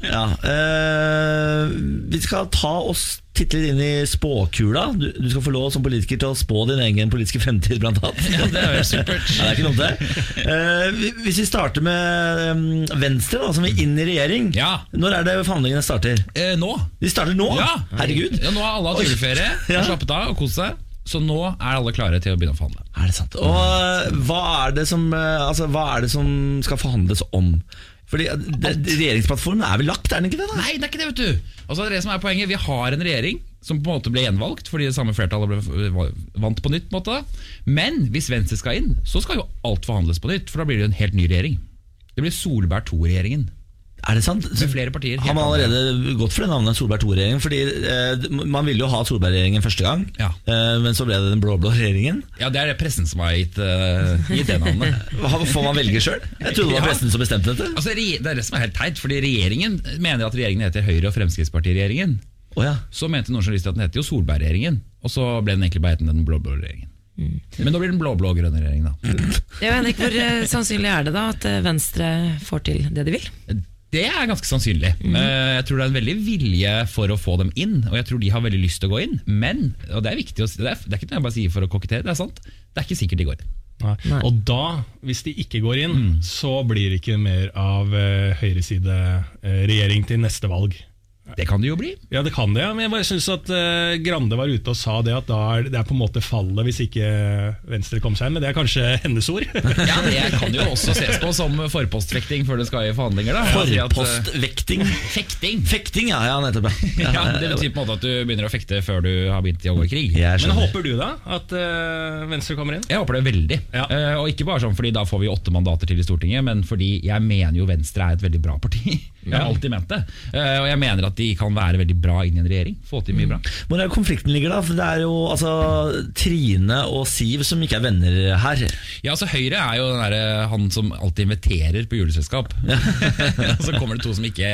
Ja. eh, vi skal ta oss titte litt inn i spåkula. Du, du skal få lov som politiker til å spå din egen politiske fremtid, blant annet. Ja, det er jo supert. Ja, det er ikke dumt, det. Eh, hvis vi starter med eh, Venstre, da, som vil inn i regjering. Ja. Når er det forhandlingene starter? Eh, nå. De starter nå? Ja. Herregud. Ja, nå har alle hatt juleferie, Ja. slappet av og kost seg. Så nå er alle klare til å begynne å forhandle. Er det sant? Og eh, hva er det som, altså, hva er det som skal forhandles om? Fordi eh, det, Regjeringsplattformen er vel lagt, er den ikke det? da? Nei, det er ikke det, vet du. Altså, det er det som er poenget. Vi har en regjering som på en måte ble gjenvalgt fordi det samme flertallet ble vant på nytt. på en måte. Men hvis Venstre skal inn, så skal jo alt forhandles på nytt. For da blir det en helt ny regjering. Det blir Solberg II-regjeringen. Er det sant? Med flere partier. Har man allerede gått for det navnet Solberg II-regjeringen? Fordi eh, Man ville jo ha Solberg-regjeringen første gang, Ja. eh, men så ble det den blå-blå regjeringen. Ja, Det er det pressen som har gitt, uh, gitt det navnet. Hva- Får man velge sjøl? Jeg trodde det var Ja. pressen som bestemte dette. Altså, Det er det som er helt teit, fordi regjeringen mener at regjeringen heter Høyre- og Fremskrittspartiregjeringen. Oh, ja. Så mente noen journalister at den heter jo Solberg-regjeringen, og så ble den egentlig bare hetende den blå-blå regjeringen. Men nå blir den blå-blå-grønne regjeringen, da. Ja, Henrik, Hvor eh, sannsynlig er det da at eh, Venstre får til det de vil? Det er ganske sannsynlig. Eh, Jeg tror det er en veldig vilje for å få dem inn, og jeg tror de har veldig lyst til å gå inn. Men, og det er viktig å si, det er, det er ikke noe jeg bare sier for å kokettere, det er sant. Det er ikke sikkert de går inn. Nei. Nei. Og da, hvis de ikke går inn, så blir det ikke mer av uh, høyresideregjering til neste valg. Det kan det jo bli. Ja, det kan det, ja. men jeg bare synes at uh, Grande var ute og sa det at da er det er på en måte fallet hvis ikke Venstre kom seg inn. Men det er kanskje hennes ord. Ja, Det kan jo også ses på som forpostvekting før det skal i forhandlinger. da eh, Forpostvekting. Fekting! Fekting, ja. ja nettopp. Ja. Ja, Det betyr på en måte at du begynner å fekte før du har begynt å gå i krig. Men håper du da at uh, Venstre kommer inn? Jeg håper det veldig. Ja. Uh, og ikke bare sånn fordi da får vi åtte mandater til i Stortinget, men fordi jeg mener jo Venstre er et veldig bra parti. Jeg har alltid ment det. Eh, og jeg mener at de kan være veldig bra inn i en regjering. Få til mye bra. Hvor er konflikten ligger, da? For Det er jo altså Trine og Siv som ikke er venner her. Ja, altså Høyre er jo den der, han som alltid inviterer på juleselskap. Ja. så kommer det to som ikke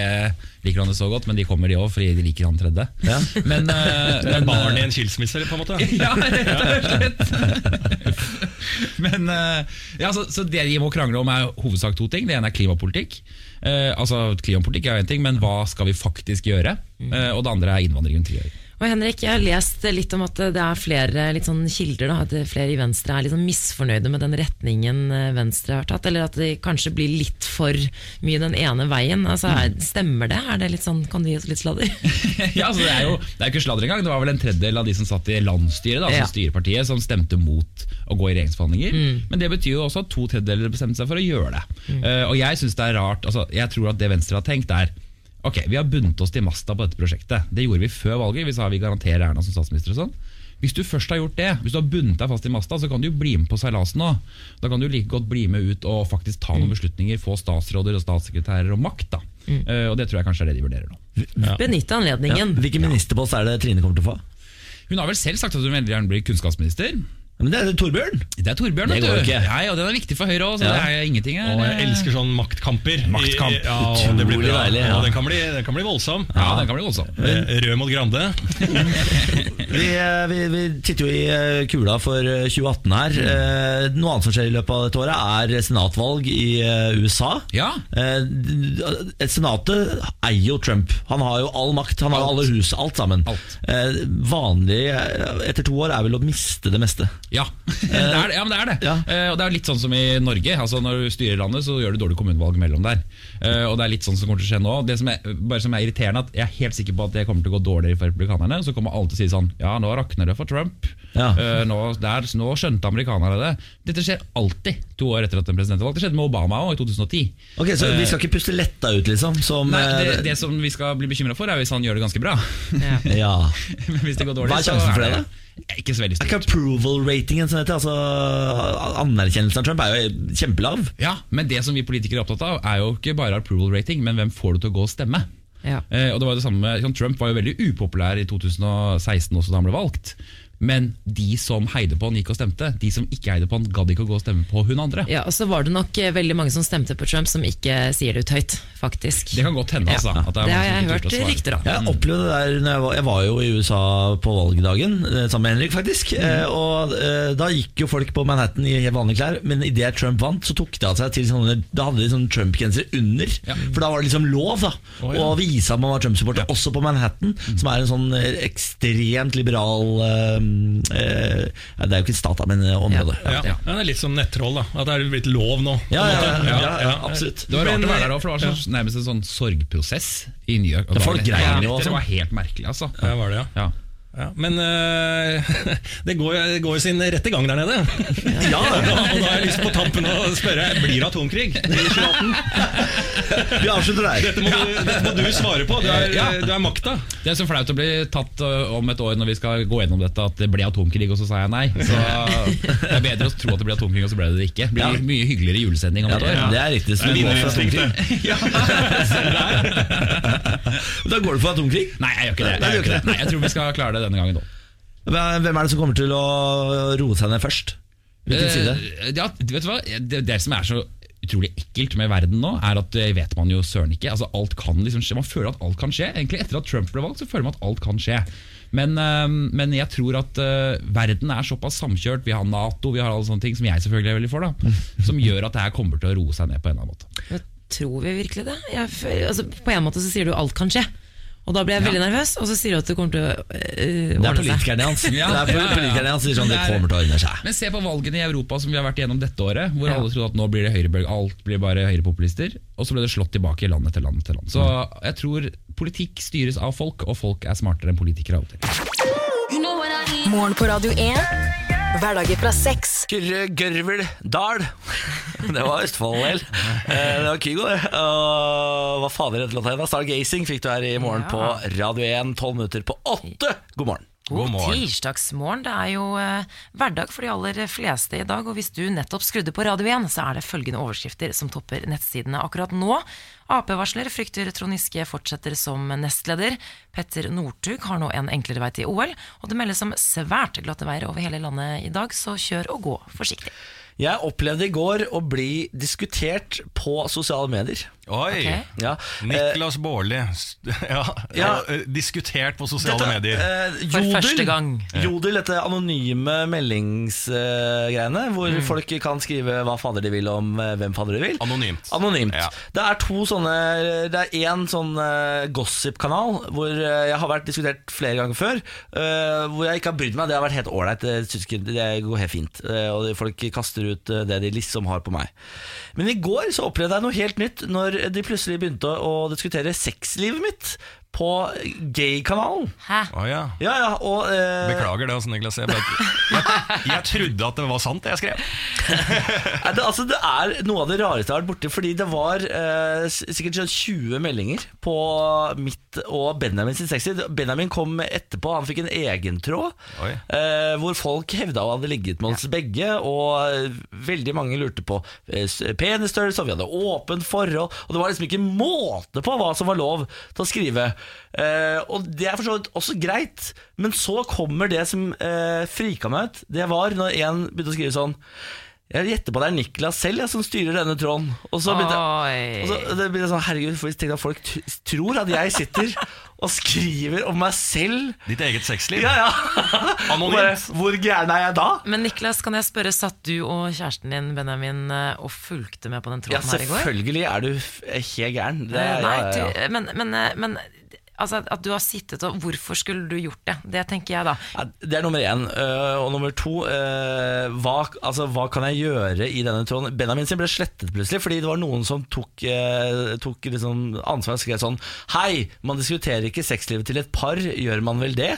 liker han det så godt, men de kommer de òg fordi de liker han tredje. Ja. Men, uh, Det er men, barn i en skilsmisse, på en måte? Ja, rett og slett. Men eh, ja, så, så det de må krangle om, er hovedsak to ting. Det ene er klimapolitikk. Eh, altså Klimapolitikk er en ting, men hva skal vi faktisk gjøre? Eh, og det andre er innvandringen til å integrering. Og Henrik, jeg har lest litt om at det er flere sånn kilder, da, at flere i Venstre er sånn misfornøyde med den retningen eh, Venstre har tatt, eller at de kanskje blir litt for mye den ene veien. Altså, er, stemmer det? Er det litt sånn, Kan du gi oss litt sladder? ja, altså Det er jo det er ikke sladder engang. Det var vel en tredjedel av de som satt i landsstyret, da, Ja. altså styrepartiet, som stemte mot å gå i regjeringsforhandlinger. Men det betyr jo også at to tredjedeler bestemte seg for å gjøre det. Eh, og jeg synes det er rart altså, Jeg tror at det Venstre har tenkt, er Ok, vi har bundet oss til masta på dette prosjektet. Det gjorde vi før valget. Vi sa vi garanterer Erna som statsminister og sånn. Hvis du først har gjort det, hvis du har bundet deg fast i masta, så kan du jo bli med på seilasen nå. Da kan du like godt bli med ut og faktisk ta noen beslutninger, få statsråder og statssekretærer og makt. da. Eh, og det tror jeg kanskje er det de vurderer nå. Benytte Ja. anledningen. Hvilken ministerpost er det Trine kommer til å få? Hun har vel selv sagt at hun veldig gjerne blir kunnskapsminister. Men det er Torbjørn. Det er Torbjørn, Det vet går du. ikke. Ja, og den er viktig for Høyre òg, så Ja. det er ingenting her. Og jeg elsker sånn maktkamper. Maktkamp. Ja, Utrolig det blir bra. deilig, ja. Og den kan bli, den kan bli voldsom. Ja, den kan bli voldsom. Eh, Rød mot Grande. Vi, eh, vi, vi titter jo i eh, kula for eh, 2018 her. Eh, Noe annet som skjer i løpet av dette året, er senatvalg i USA. Ja. Eh, Senatet eier jo Trump. Han har jo all makt. Han har Alt. alle hus, alt sammen. Alt. Eh, Vanlig etter to år er vel å miste det meste. Ja, det er, det- ja men det er det. Ja. Uh, og det er litt sånn som i Norge. Altså Når du styrer landet, så gjør du dårlig kommunevalg mellom der. Uh, og det er litt sånn som kommer til å skje nå. Det som er, bare som er irriterende at Jeg er helt sikker på at det kommer til å gå dårligere for republikanerne. Så kommer alle til å si sånn Ja, nå rakner det for Trump. Ja. Uh, nå, der, nå skjønte amerikanerne det. Dette skjer alltid to år etter at en president er valgt. Det skjedde med Obama òg, i 2010. Ok, Så vi skal ikke puste letta ut, liksom? Som, Nei, det, det som vi skal bli bekymra for, er hvis han gjør det ganske bra. ja. Men hvis det går dårlig, Hva er sjansen for det, Ikke så veldig Er ikke stort. approval-ratingen heter? Altså, anerkjennelsen av Trump er jo kjempelav. Ja, men det som vi politikere er opptatt av, er jo ikke bare approval rating, men hvem får du til å gå og stemme. Ja. Eh, og det var det samme med, sånn, Trump var jo veldig upopulær i 2016 også da han ble valgt. Men de som heide på han, gikk og stemte. De som ikke heide på han, gadd ikke å gå og stemme på hun andre. Ja, og så var det nok eh, veldig mange som stemte på Trump, som ikke sier det ut høyt, faktisk. Det kan godt hende, altså. Ja. at Det har jeg hørt rykter om. Jeg opplevde det der når jeg var, jeg var jo i USA på valgdagen eh, sammen med Henrik, faktisk. Mm. Og eh, Da gikk jo folk på Manhattan i helt vanlige klær, men idet Trump vant, så tok det av seg til sånne Da hadde de sånne Trump-grenser under. For da var det liksom lov da å vise at man var Trump-supporter, også på Manhattan, som er en sånn ekstremt liberal ja, Det er jo ikke stat, da, men eh, område. Ja. Ja. Det er litt som nettroll, da. At det er blitt lov nå. Ja, ja, ja, ja, ja, Ja. absolutt. Det var rart Men, å være der òg, for det var nærmest en sånn sorgprosess i New York. Det, folk grein jo Det var helt merkelig, altså. Ja, var det, ja. Ja. Men eh, det går jo det går sin rette gang der nede. Ja, og da har jeg lyst på tampen å spørre Blir det atomkrig i 2018. Vi avslutter der. Dette må, du, dette må du svare på. Du er, Ja. du er makta. Det er så flaut å bli tatt om et år når vi skal gå gjennom dette at det ble atomkrig, og så sa jeg nei. Så Det er bedre å tro at det ble atomkrig, og så ble det det ikke. Det blir mye hyggeligere julesending om et det, år. det er riktig. Så atomkrig. Da går du for atomkrig? Nei, jeg gjør ikke det. Jeg, ikke det. Nei, jeg tror vi skal klare det denne gangen òg. Hvem er det som kommer til å roe seg ned først? Hvilken side? Eh, Ja, vet du hva? Det, det som er så utrolig ekkelt med verden nå, er at det vet man jo søren ikke. Altså alt kan liksom skje Man føler at alt kan skje. Egentlig Etter at Trump ble valgt, så føler man at alt kan skje. Men, eh, men jeg tror at eh, verden er såpass samkjørt. Vi har Nato, vi har alle sånne ting som jeg selvfølgelig er veldig for, da som gjør at det her kommer til å roe seg ned på en eller annen måte. Tror vi virkelig det? Jeg, altså, på en måte så sier du alt kan skje. Og da blir jeg veldig nervøs, og så sier du at det kommer til å øh, Det er ordne seg. politikerne hans. Ja, Det er ja, ja. politikerne hans som sier sånn, det det er- kommer til å ordne seg. Men se på valgene i Europa som vi har vært igjennom dette året, hvor Ja. alle trodde at nå blir det høyrebølge, alt blir bare høyrepopulister. Og så ble det slått tilbake i land etter land etter land. Så jeg tror politikk styres av folk, og folk er smartere enn politikere av og til. Morgen på Radio 1. Hverdager fra seks. Kyrre Gørvel Dahl. Det var Østfold, vel. Eh, Det var Kygo, det. Og hva fader het låta igjen? Stargazing fikk du her i morgen på Radio 1, tolv minutter på åtte. God morgen. God tirsdagsmorgen. Det er jo eh, hverdag for de aller fleste i dag. Og hvis du nettopp skrudde på Radio 1, så er det følgende overskrifter som topper nettsidene akkurat nå. Ap-varsler frykter Trond Giske fortsetter som nestleder. Petter Northug har nå en enklere vei til OL. Og det meldes om svært glatte veier over hele landet i dag, så kjør og gå forsiktig. Jeg opplevde i går å bli diskutert på sosiale medier. Oi! Okay. Ja. Niklas Baarli ja, Ja. eh, diskutert på sosiale Dette, medier. eh, For første gang. Jodel, dette anonyme meldingsgreiene, hvor Mm. folk kan skrive hva fader de vil om uh, hvem fader de vil. Anonymt. Anonymt. Ja. Det er to sånne Det er én sånn uh, gossip-kanal hvor eh, jeg har vært diskutert flere ganger før. eh, hvor jeg ikke har brydd meg. Det har vært helt ålreit. Det, Det går helt fint. eh, og folk kaster ut eh, det de liksom har på meg. Men i går så opplevde jeg noe helt nytt når de plutselig begynte å, diskutere sexlivet mitt på gay-kanalen. Hæ? Oh, ja. Ja, ja, og eh, Beklager det, altså, Niklas. Jeg, bare, jeg, jeg trodde at det var sant, det jeg skrev. Nei, det, altså, det er noe av det rareste jeg har vært borti. Fordi det var eh, sikkert sånn 20 meldinger på mitt og Benjamin sin sexy. Benjamin kom etterpå, han fikk en egen tråd. Eh, hvor folk hevda å hadde ligget med oss begge. Og eh, veldig mange lurte på eh, penisstørrelse, og vi hadde åpent forhold. Og det var liksom ikke måte på hva som var lov til å skrive. Eh, og det er for så vidt også greit, men så kommer det som uh, frika meg ut. Det var når en begynte å skrive sånn Jeg gjetter på det er Niklas selv jeg, som styrer denne tråden. Og så begynte, jeg, og så, det begynte sånn, herregud, for jeg at folk t tror at jeg sitter og skriver om meg selv. Ditt eget sexliv. Ja, ja. Anonymt. Bare, Hvor gæren er jeg da? Men Niklas, kan jeg spørre, satt du og kjæresten din Benjamin eh, og fulgte med på den Ja, tråden her i går? selvfølgelig er du helt gæren. Det, Eh, Nei, ja, ja, ja. du- men, men, eh, men altså, at du har sittet og Hvorfor skulle du gjort det? Det tenker jeg, da. Det er nummer én. øh, og nummer to øh, hva, altså, hva kan jeg gjøre i denne tråden? Benjamin sin ble slettet plutselig fordi det var noen som tok, øh, tok liksom ansvar og skrev sånn Hei, man diskuterer ikke sexlivet til et par, gjør man vel det?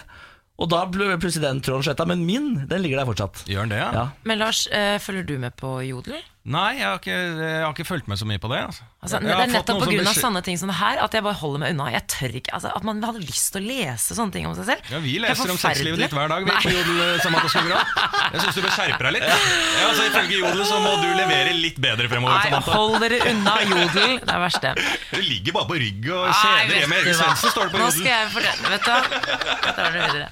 Og da ble plutselig den tråden sletta, men min den ligger der fortsatt. Gjør den det, ja? Ja. Men Lars, eh, følger du med på Jodel? Nei, jeg har, ikke, jeg har ikke fulgt med så mye på det. Altså. Altså, det er nettopp pga. sånne ting som det her at jeg bare holder meg unna. Jeg tør ikke, altså, At man hadde lyst til å lese sånne ting om seg selv. Ja, Vi er leser om sexlivet ditt hver dag vi, på Jodel. eh, Jeg syns du bør skjerpe deg litt. Ja, altså, ifølge Jodel så må du levere litt bedre fremover. Nei, Samantha hold dere unna Jodel. Det er verste. Du ligger bare på rygg og kjeder vet hjemme. du Erik hva. Svendsen står det på Nå skal jeg fortelle Vet du hva? Tar det videre.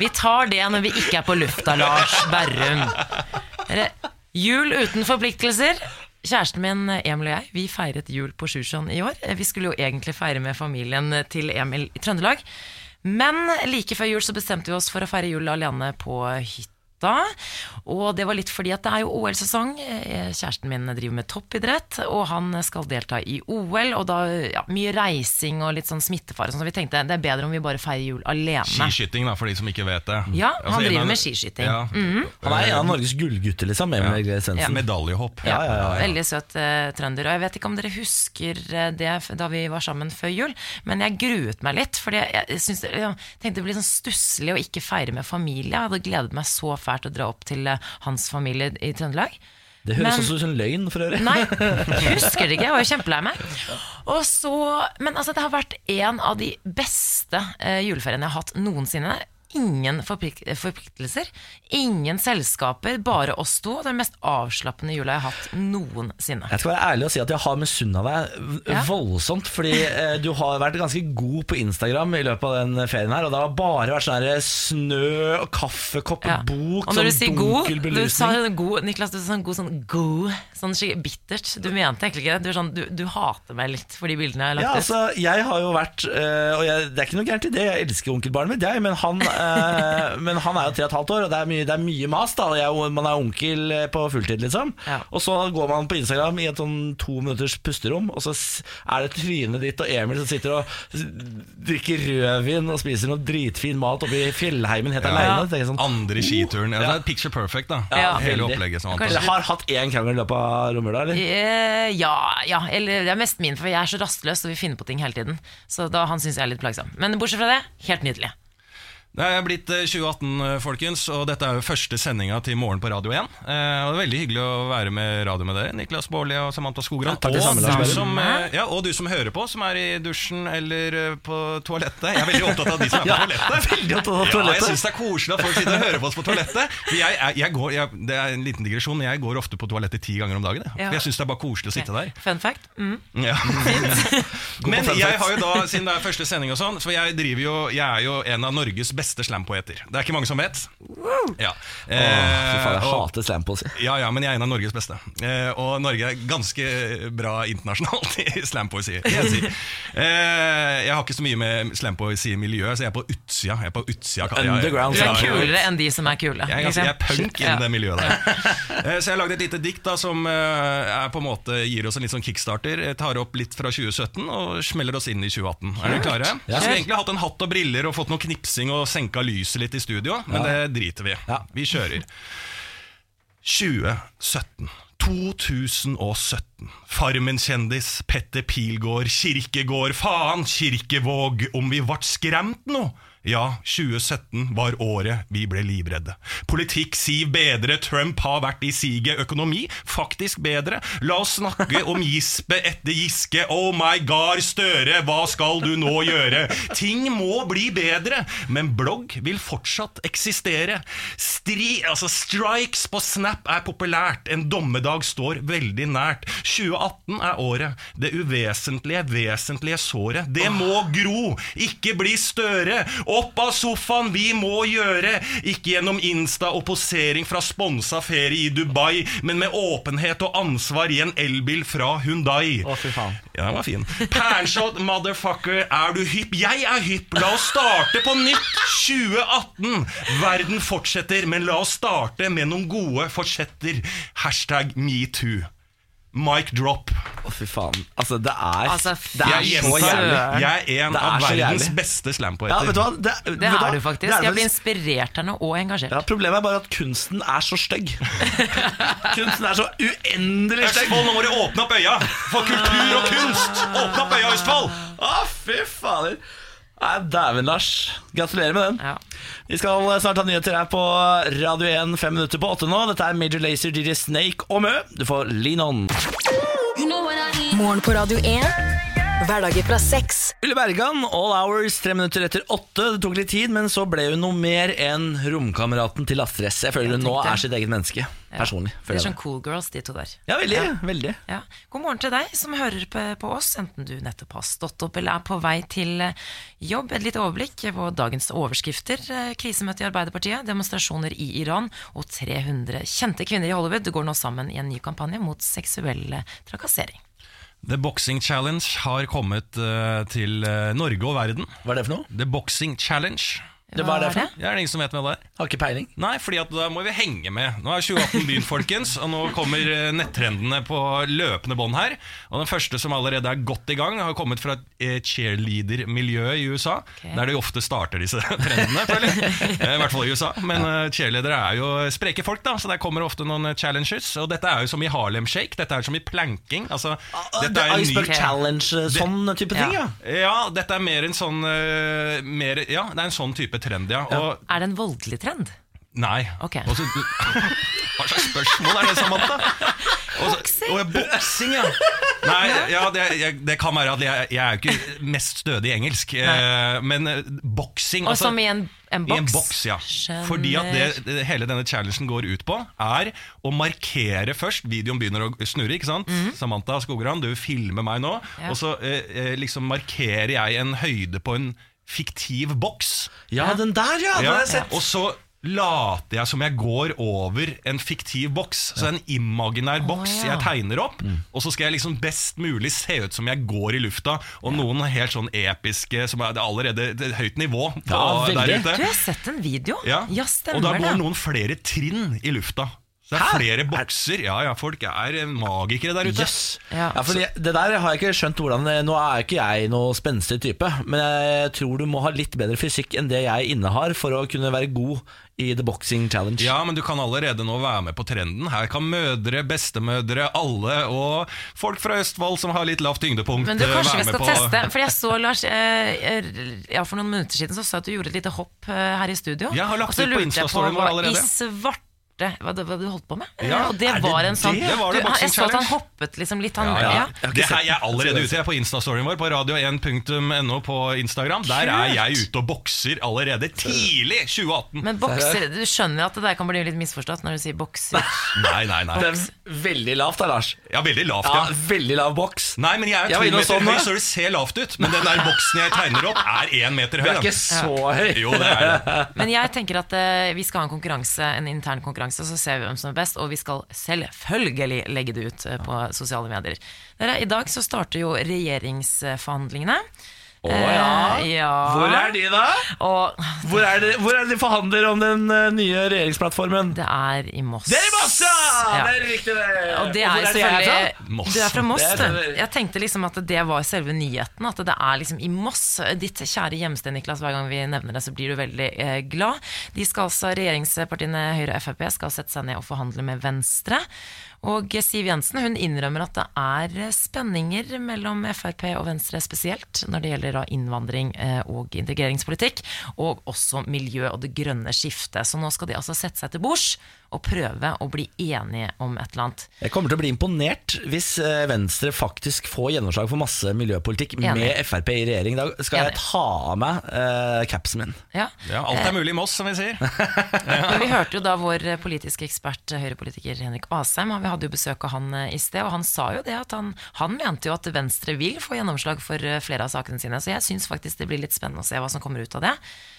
Vi tar det når vi ikke er på lufta, Lars Berrum. Jul uten forpliktelser. Kjæresten min Emil og jeg vi feiret jul på Sjusjøen i år. Vi skulle jo egentlig feire med familien til Emil i Trøndelag. Men like før jul så bestemte vi oss for å feire jul alene på hytta. Og det var litt fordi at det er jo OL-sesong. Eh, Kjæresten min driver med toppidrett, og han skal delta i OL. Og da ja, mye reising og litt sånn smittefare, så vi tenkte det er bedre om vi bare feirer jul alene. Skiskyting, da, for de som ikke vet det. Ja, han Altså, han driver med skiskyting. Ja. Han er en av Norges gullgutter, liksom. Emil. Medaljehopp. Ja, ja, ja, ja. Veldig søt eh, trønder. Og jeg vet ikke om dere husker eh, det da vi var sammen før jul, men jeg gruet meg litt. For jeg, jeg jeg tenkte det ble sånn stusslig å ikke feire med familie. Jeg hadde gledet meg så fælt å dra opp til eh, hans familie i Trøndelag. Det høres Men- også ut som en løgn, for øvrig. Nei, husker det ikke. Jeg var jo kjempelei meg. Og så, men altså, det har vært en av de beste eh, juleferiene jeg har hatt noensinne. Ingen forpliktelser, ingen selskaper, bare oss to. Den mest avslappende jula jeg har hatt noensinne. Jeg skal være ærlig og si at jeg har misunna deg Ja. voldsomt. Fordi eh, du har vært ganske god på Instagram i løpet av den ferien her. Og det har bare vært sånn snø og kaffekopp Ja. bok. Og når du sånn god, dunkel du sa belysning. god Niklas, du sa sånn god sånn god, sånn skikkelig bittert. Du mente egentlig ikke det. Du, sånn, du, du hater meg litt for de bildene jeg har Ja, altså, jeg har jo vært øh, Og jeg, det er ikke noe gærent i det, jeg elsker onkelbarnet mitt, jeg, men han, men han er jo tre og et halvt år, og det er mye, det er mye mas. da og jeg, Man er onkel øh, på fulltid, liksom. Ja. Og så går man på Instagram i et sånn to minutters pusterom, og så er det trynet ditt og Emil som sitter og drikker rødvin og spiser noe dritfin mat oppe i fjellheimen helt aleine. Ja. Sånn, Andre skituren. Ja, det er picture perfect, da. Ja. Hele veldig. opplegget. Som Kanskje- Dere har hatt én krangel i løpet av romjula, eller? Eh, ja, ja, eller det er mest min, for jeg er så rastløs og vil finne på ting hele tiden. Så da han syns jeg er litt plagsom. Men bortsett fra det, helt nydelig. Det er blitt eh, 2018, eh, folkens, og dette er jo første sendinga til Morgen på Radio 1. Eh, og det er Veldig hyggelig å være med radio med dere, Niklas Baarli og Samantha Skogran. Ja, og, samme, Lars du som, eh, ja, og du som hører på, som er i dusjen eller eh, på toalettet. Jeg er veldig opptatt av de som er på Ja, toalettet. Ja, jeg toalettet. syns det er koselig at folk sitter og hører på oss på toalettet. For jeg, jeg, jeg går, jeg, det er en liten digresjon, men jeg går ofte på toalettet ti ganger om dagen. Jeg, Ja. Jeg syns det er bare koselig å sitte der. Fun fact. Mm. Ja. Men jeg har jo da, siden det er første sending og sånn, så jeg driver jo Jeg er jo en av Norges beste slampoeter. Det er ikke mange som vet. Ja. Åh, for faen, jeg Eh, og- hater slampoesi. ja, ja, men jeg er en av Norges beste. Eh, og Norge er ganske bra internasjonalt i slampoesi. Jeg, si. eh, jeg har ikke så mye med slampoesi i miljøet, så jeg er på utsida. Jeg er på utsida Underground Du er kulere enn de som er kule. Jeg er, ganske, jeg er punk i innen det miljøet der. Eh, Så jeg har lagd et lite dikt da som eh, er på en måte gir oss en litt sånn kickstarter. Jeg tar opp litt fra 2017 og smeller oss inn i 2018. Er dere klare? Jeg skulle har egentlig hatt en hatt og briller og fått noe knipsing og senka lyset litt i studio, men det driter vi i. Vi kjører. 2017. 2017. Farmen-kjendis, Petter Pilgaard, Kirkegård, faen, Kirkevåg, om vi vart skremt nå? Ja, 2017 var året vi ble livredde. Politikk siv bedre, Trump har vært i siget. Økonomi faktisk bedre. La oss snakke om gispe etter Giske. Oh my god, Støre, hva skal du nå gjøre? Ting må bli bedre, men blogg vil fortsatt eksistere. Stri, altså Strikes på Snap er populært. En dommedag står veldig nært. 2018 er året. Det uvesentlige, vesentlige såret. Det må gro, ikke bli Støre. Opp av sofaen, vi må gjøre! Ikke gjennom Insta og posering fra sponsa ferie i Dubai, men med åpenhet og ansvar i en elbil fra Hundai. Å, fy faen. Ja, den var fin. Panshot, motherfucker, er du hypp? Jeg er hypp! La oss starte på nytt! 2018! Verden fortsetter, men la oss starte med noen gode forsetter. Hashtag metoo. Mic drop. Å, fy faen. Altså, det er, Altså, det er Jeg så jævlig. jeg er en er av verdens jævlig. beste Ja, slampoeter. vet du hva? Det, Det vet er du faktisk. Er Jeg blir inspirert av noe og engasjert. Ja, problemet er bare at kunsten er så stygg. kunsten er så uendelig stygg. Østfold, nå må du åpne opp øya for kultur og kunst! Åpne opp øya, Østfold! Å, fy fader. Nei, Dæven, Lars. Gratulerer med den. Ja. Vi skal snart ha nyheter her på Radio 1 fem minutter på åtte nå. Dette er Major Lazer, DJ Snake og Mø. Du får lean on. Morgen på Radio 1. Hverdager fra seks. Ulle Bergan, All Hours, tre minutter etter åtte. Det tok litt tid, men så ble hun noe mer enn romkameraten til Astrid S. Jeg føler hun nå er sitt eget menneske. Personlig. Det er sånn cool girls, de to der. Ja, veldig. veldig. Ja. God morgen til deg som hører på, på oss, enten du nettopp har stått opp eller er på vei til eh, jobb. Et lite overblikk på dagens overskrifter. Eh, Krisemøte i Arbeiderpartiet, demonstrasjoner i Iran og 300 kjente kvinner i Hollywood går nå sammen i en ny kampanje mot seksuell eh, trakassering. The Boxing Challenge har kommet eh, til eh, Norge og verden. Hva er det for noe? The Boxing Challenge. Det er det for Det er det ingen som vet med det er? Har ikke peiling. Nei, fordi at da må vi henge med. Nå er 2018 begynt, folkens, og nå kommer eh, nettrendene på løpende bånd her. Og den første som allerede er godt i gang, har kommet fra et cheerleader-miljø i USA. Der de ofte starter disse trendene, føler jeg. Eh, I hvert fall i USA. Men eh, cheerleadere er jo spreke folk, da, så der kommer ofte noen eh, challenges. Og dette er jo som i Harlem Shake. Dette er som i planking. Altså, dette er er en ny Iceberg Challenge, sånn type ting, ja. Ja. ja, dette er mer en sånn eh, mer, Ja, det er en sånn type trend, ja. Og, Er det en voldelig trend? nei. Okay. Også, du, hva slags spørsmål er det, Samantha? Boksing? Å, ja, boksing, ja. Nei, ja, det, jeg, det kan være at jeg, jeg er jo ikke mest stødig i engelsk, Nei. men uh, boksing Og altså- som i en, en i en boks, ja. Skjønner. Fordi at det, det, hele denne challengen går ut på, er å markere først Videoen begynner å snurre, ikke sant? Samantha Skogran, du filmer meg nå. Ja. Og så eh, eh, liksom markerer jeg en høyde på en fiktiv boks. Ja, den der, ja! Den Ja, har jeg sett. Og så later jeg som jeg går over en fiktiv boks. Så en imaginær boks ja. jeg tegner opp. Og så skal jeg liksom best mulig se ut som jeg går i lufta. Og noen helt sånn episke som er det er allerede det er høyt nivå på, Ja, veldig. der Du, ute. Du har sett en video. Ja. stemmer og da går det. noen flere trinn i lufta. Så det er Hæ? flere bokser. Ja, ja, folk er magikere der ute. Yes. Ja. Ja, fordi Det der har jeg ikke skjønt hvordan Nå er ikke jeg noe spenstig type, men jeg tror du må ha litt bedre fysikk enn det jeg innehar for å kunne være god i The Boxing Challenge. Ja, men du kan allerede nå være med på trenden. Her kan mødre, bestemødre, alle og folk fra Østfold som har litt lavt tyngdepunkt, Men du, eh, kanskje vi skal teste? For jeg så Lars eh, eh, Ja, For noen minutter siden så sa du at du gjorde et lite hopp eh, her i studio. Jeg har lagt Og så ut på lurte jeg Insta-storyen vår allerede. I svarte hva, det, hva du holdt på med. Ja, og det er det var en sånn det? Det var det du, han, Jeg så at han hoppet liksom litt. Han, Ja, ja, Det er jeg allerede ute jeg på Insta-storyen vår på radio1.no på Instagram. Der er jeg ute og bokser allerede tidlig 2018. Men bokser, du skjønner at det der kan bli litt misforstått når du sier bokser. Nei, nei, nei. Det er veldig lavt da, Lars. Ja, veldig lavt, Ja, ja. Veldig lav boks. Nei, men jeg er to meter så høy, så det ser lavt ut. Men den der boksen jeg tegner opp, er én meter Du høy. er ikke så høy. Jo, det er det. Men jeg tenker at uh, vi skal ha en konkurranse, en intern konkurranse, så ser vi hvem som er best. Og vi skal selvfølgelig legge det ut eh, på sosiale medier. Dere, I dag så starter jo regjeringsforhandlingene. Å ja. Eh, ja. Hvor er de, da? Og Hvor er det, hvor er det de forhandler om den uh, nye regjeringsplattformen? det er i Moss. Det er i Moss, ja! Ja. Det er riktig, det. Og det hvor er er selvfølgelig? Moss. Du er fra Moss, du. Jeg tenkte liksom at det var selve nyheten. At det er liksom i Moss. Ditt kjære hjemsted, Niklas. Hver gang vi nevner det, så blir du veldig eh, glad. De skal altså, Regjeringspartiene Høyre og Frp skal sette seg ned og forhandle med Venstre. Og Siv Jensen hun innrømmer at det er spenninger mellom Frp og Venstre spesielt når det gjelder innvandring eh, og integreringspolitikk, og også miljø og det grønne skiftet. Så nå skal de altså sette seg til bords og prøve å bli enige om et eller annet. Jeg kommer til å bli imponert hvis eh, Venstre faktisk får gjennomslag for masse miljøpolitikk Enig. med Frp i regjering. Da skal jeg ta av meg uh, capsen min. Ja. Ja, alt er mulig i Moss, som vi sier. Men vi hørte jo da vår politiske ekspert, høyrepolitiker Henrik Asheim, vi hadde jo besøk av han eh, i sted, og han sa jo det at han, han mente jo at Venstre vil få gjennomslag for eh, flere av sakene sine, så jeg syns faktisk det blir litt spennende å se hva som kommer ut av det.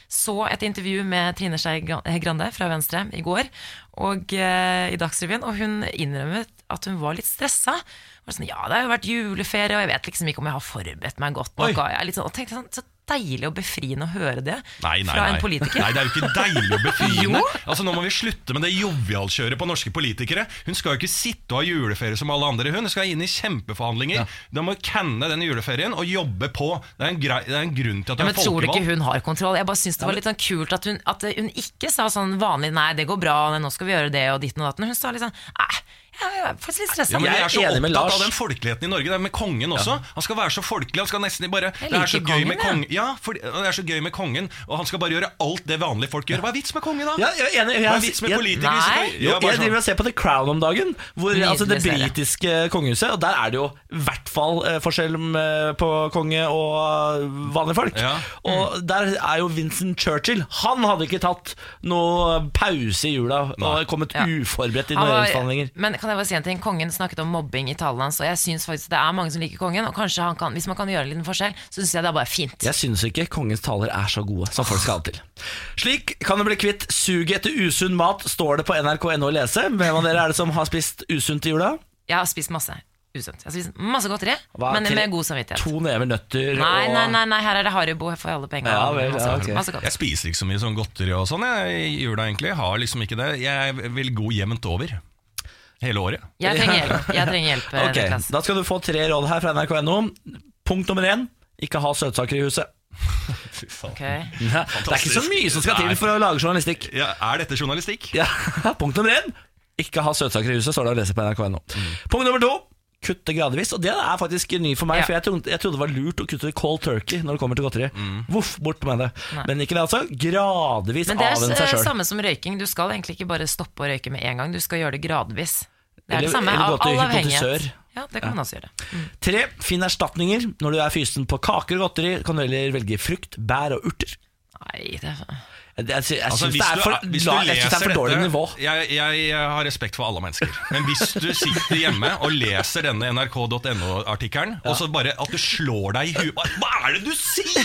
Så et intervju med Trine Skei Grande fra Venstre i går, og eh, i Dagsrevyen, og hun innrømmet at hun var litt stressa. Var sånn, ja, det har jo vært juleferie, og jeg vet liksom ikke om jeg har forberedt meg godt nok. Oi. Og jeg er litt sånn, og tenkte sånn, så deilig og befriende å høre det Nei, nei, fra nei. en politiker. Nei, det er jo ikke deilig og befriende. Altså, nå må vi slutte med det jovialkjøret på norske politikere. Hun skal jo ikke sitte og ha juleferie som alle andre. Hun skal inn i kjempeforhandlinger. De må canne den juleferien og jobbe på. Det er en, grei, det er en grunn til at Ja, hun men er Tror du ikke hun har kontroll? Jeg bare synes det var litt sånn kult at hun, at hun ikke sa sånn vanlig 'nei, det går bra, nå skal vi gjøre det', og ditt og datten. Hun sa litt sånn 'æh, jeg er faktisk litt stressa'. Ja, men Jeg er så opptatt Lars. av den folkeligheten i Norge. Det er med kongen også. Han skal være så folkelig. Han skal nesten bare Det er så gøy med kongen. Ja, for, det er så gøy med kongen, og han skal bare gjøre alt det vanlige folk gjør. Hva er vits med kongen, da? Ja, jeg jeg. Jeg, Hva er vits med jeg- politikere? Nei. Ja, bare jeg sånn. driver og ser på The Crown om dagen, hvor, altså det britiske kongehuset. Og der er det jo i hvert fall eh, forskjell eh, på konge og eh, vanlige folk. Ja. Og der er jo Vincent Churchill. Han hadde ikke tatt noe pause i jula og kommet Ja. uforberedt i noen regjeringsforhandlinger. Kan jeg bare si en ting? Kongen snakket om mobbing i talen hans, og jeg syns faktisk det er mange som liker kongen. Og kanskje han kan, hvis man kan gjøre en liten forskjell, så syns jeg det er bare fint. Jeg syns ikke kongens taler er så gode som folk skal ha det til. Slik kan du bli kvitt suget etter usunn mat, står det på nrk.no å lese. Hvem av dere er det som har spist usunt i jula? Jeg har spist masse usunt. Jeg har spist masse godteri, Hva, men tre- med god samvittighet. To never nøtter Nei, og nei, nei, nei, her er det Haribo Jeg får alle penger. Ja, vel, masse, ja, okay. masse. Jeg spiser ikke så mye sånn godteri og sånn jeg, i jula, egentlig. Jeg har liksom ikke det. Jeg vil gå jevnt over. Hele året. Jeg trenger hjelp. Jeg trenger hjelp okay, Ok, Da skal du få tre råd her fra nrk.no. Punkt nummer én ikke ha søtsaker i huset. Ok. Det er ikke så mye som skal til for å lage journalistikk. Ja, er dette journalistikk? Ja, Punkt nummer én ikke ha søtsaker i huset, står det å lese på nrk.no. Punkt nummer to kutte gradvis. Og det er faktisk ny for meg, Ja. for jeg trodde, jeg trodde det var lurt å kutte cold turkey når det kommer til godteri. Voff, bort med det. Men ikke det, altså. Gradvis Men det er avvenne seg eh, sjøl. samme som røyking. Du skal egentlig ikke bare stoppe å røyke med en gang, du skal gjøre det gradvis. Det er Eller- det samme. eller gå All, til hypnotisør. Ja, det kan man også gjøre. Tre, finn erstatninger. Når du er fysen på kaker og godteri, kan du heller velge frukt, bær og urter. Nei, det Jeg, jeg, Altså, syns hvis det er du for, du la- jeg synes det er for leser dårlig dette- nivå. Jeg, jeg, har respekt for alle mennesker. Men hvis du sitter hjemme og leser denne nrk.no-artikkelen, og så bare at du slår deg i huet Hva er det du sier?!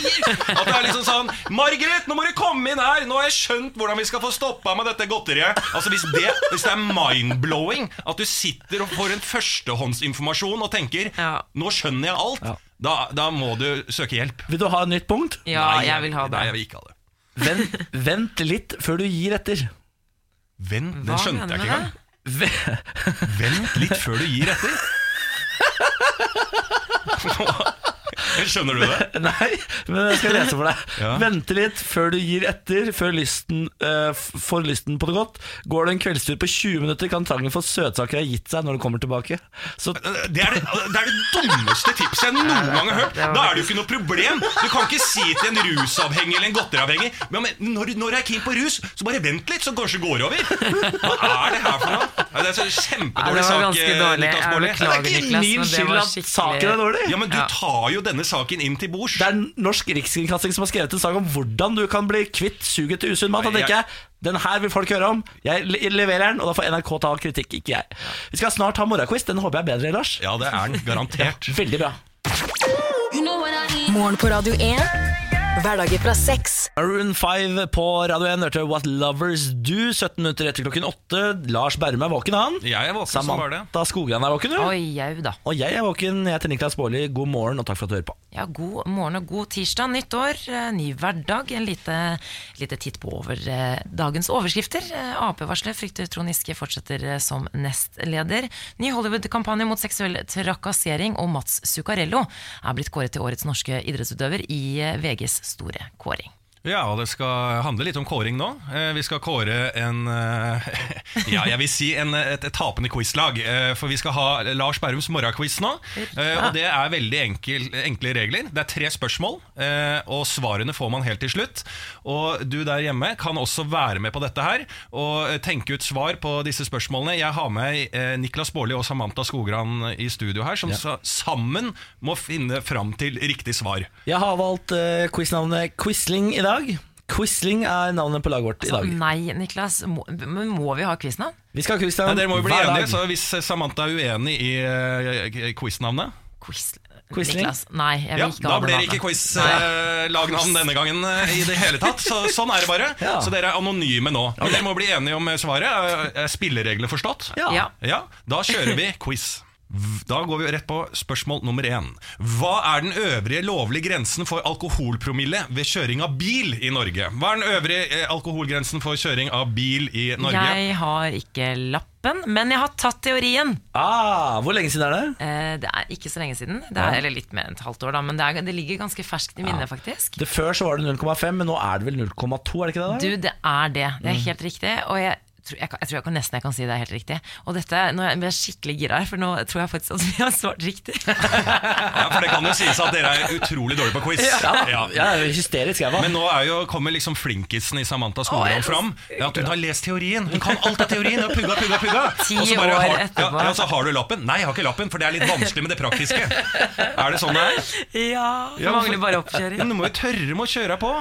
At det er liksom sånn 'Margaret, nå må du komme inn her! Nå har jeg skjønt hvordan vi skal få stoppa med dette godteriet.' Altså Hvis det, hvis det er mind-blowing at du sitter og får en førstehåndsinformasjon og tenker Ja. 'Nå skjønner jeg alt', da, da må du søke hjelp. Vil du ha et nytt punkt? Ja, Nei, jeg vil ha det. Nei, jeg vil ikke ha det. Vent, vent litt før du gir etter. Vent, Hva skjønte jeg ikke engang. Ve- Vent litt før du gir etter. Skjønner du det? Nei, men jeg skal lese for deg. Ja. Vente litt før du gir etter, før lysten uh, får lysten på det godt. Går det en kveldstur på 20 minutter, kan trangen for søtsaker ha gitt seg når du kommer tilbake. Så Det er det, det er det dummeste tipset jeg noen gang har hørt. Da er det jo ikke noe problem. Du kan ikke si til en rusavhengig eller en godteriavhengig Men men når, når jeg er keen på rus, så bare vent litt, så kanskje går det over. Hva er det her for noe? Det er så kjempedårlig sak. det var ganske eh, dårlig. Jeg beklager, det er ikke Niklas, min men det skyld var at skikkelig- saken er dårlig. Ja, men du tar jo denne saken inn til bords. Det er Norsk Rikskringkasting som har skrevet en sak om hvordan du kan bli kvitt suget til usunn mat. Tenker jeg, Den her vil folk høre om. Jeg leverer den, og da får NRK ta kritikk, ikke jeg. Vi skal snart ha morgenquiz. Den håper jeg er bedre, Lars. Ja, det er den. Garantert. Veldig bra. Morgen på Radio 1. Hverdager fra seks. Maroon 5 på Radio 1 hørte What Lovers Do 17 minutter etter klokken 8. Lars Berme er våken, han. Jeg er våken, så var det. Skogran er våken, du. Oi, jau da. Og jeg er våken. Jeg heter Niklas Baarli. God morgen, og takk for at du hører på. Ja, God morgen og god tirsdag. Nytt år, eh, ny hverdag. En lite, lite titt på over eh, dagens overskrifter. Eh, Ap-varsler frykter Trond Giske fortsetter som nestleder. Ny Hollywood-kampanje mot seksuell trakassering, og Mats Zuccarello er blitt kåret til årets norske idrettsutøver i VGs store kåring. Ja, og det skal handle litt om kåring nå. Eh, Vi skal kåre en eh, Ja, jeg vil si en, et, et tapende quizlag. Eh, For vi skal ha Lars Berrums morgenquiz nå. Eh, Og det er veldig enkel, enkle regler. Det er tre spørsmål, og svarene får man helt til slutt. Og du der hjemme kan også være med på dette her og tenke ut svar på disse spørsmålene. Jeg har med Niklas Baarli og Samantha Skogran i studio her, som ja. sammen må finne fram til riktig svar. Jeg har valgt uh, quiznavnet Quisling i dag. Quisling er navnet på laget vårt i dag. Nei, Niklas, må, men må vi ha quiznavn? Vi skal ha quiznavn dere må jo bli hver enige, dag. så hvis Samantha er uenig i uh, quiznavnet Quiz... Quisling? Niklas, nei, jeg vil ja, ikke Da ha det blir det navnet. ikke quiz-lagnavn denne gangen eh, i det hele tatt. Så, sånn er det bare. Ja. Så dere er anonyme nå. Men dere må bli enige om eh, svaret. Er- Er spillereglene forstått? Ja. Ja. Ja, Da kjører vi quiz. Da går vi rett på spørsmål nummer én. Hva er den øvrige lovlige grensen for alkoholpromille ved kjøring av bil i Norge? Hva er den øvrige eh, alkoholgrensen for kjøring av bil i Norge? Jeg har ikke lappen, men jeg har tatt teorien. Ah, hvor lenge siden er det? Eh, det er ikke så lenge siden. Det er, Eller litt mer enn et halvt år, da, men det, er, det ligger ganske ferskt i minnet, faktisk. det? Før så var det 0,5, men nå er det vel 0,2, er det ikke det? da? Du, det er det. Det Mm. er helt riktig. Og jeg jeg, kan, jeg tror jeg kan, nesten jeg kan si det er helt riktig. Og dette, nå er jeg skikkelig gira her, for nå tror jeg faktisk at vi har svart riktig. Ja, For det kan jo sies at dere er utrolig dårlige på quiz. Ja, ja. Ja. Er hysterisk, jeg, var Men nå er jo, kommer liksom flinkisen i Samantha Skogran fram. Ja, at hun har lest teorien. Hun kan alt av teorien. Og pugga, pugga, pugga. Ti Og så bare år har, etterpå. Ja, ja, så har du lappen. Nei, jeg har ikke lappen, for det er litt vanskelig med det praktiske. Er det sånn det er? Ja, det Ja, mangler bare oppkjøring. Men du må jo tørre med å kjøre på.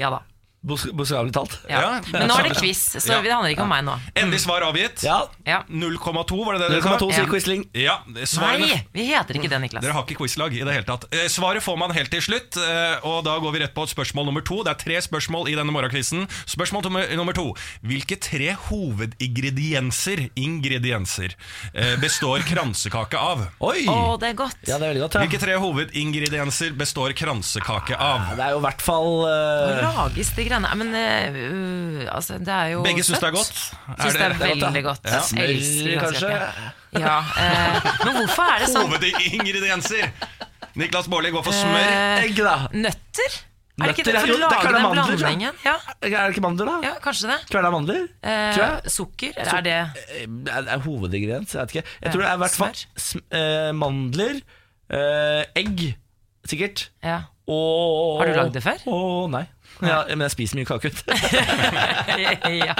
Ja da. Bokstavelig talt. Ja. Ja, Men nå er det quiz, så Ja. det handler ikke om meg nå. Endelig svar avgitt. Ja, Ja. 0,2, var det det dere sa? 0,2 sier Ja. Quisling. Ja, svarene Nei, vi heter ikke det, Niklas. Dere har ikke quizlag i det hele tatt. Eh, Svaret får man helt til slutt, eh, og da går vi rett på spørsmål nummer to. Det er tre spørsmål i denne morgenkvissen. Spørsmål nummer, to. Hvilke tre hovedingredienser ingredienser, eh, består kransekake av? Oi! Oh, det er godt. Ja, det er veldig godt. Ja. Hvilke tre hovedingredienser består kransekake av? Det er jo i hvert fall Å greiene Men uh, altså, det er jo Begge syns det er godt? Syns det det er veldig ja. godt. Ja. Elsker Smør, kanskje? Ja, Uh, men hvorfor er det sånn? Hovedingredienser! Niklas Baarli går for smør. Uh, egg, da. nøtter? Er det ikke det? For å lage den blandingen? Ja, Er det ikke mandler, da? ja, kanskje det. Kverna mandler? Eh, Tror jeg. sukker, eller er det Er det hovedingrediens? Jeg vet ikke. Jeg tror det er i hvert fall mandler, eh, egg, sikkert. Ja. Og Har du lagd det før? Å, nei. Ja, men jeg spiser mye kake. ja.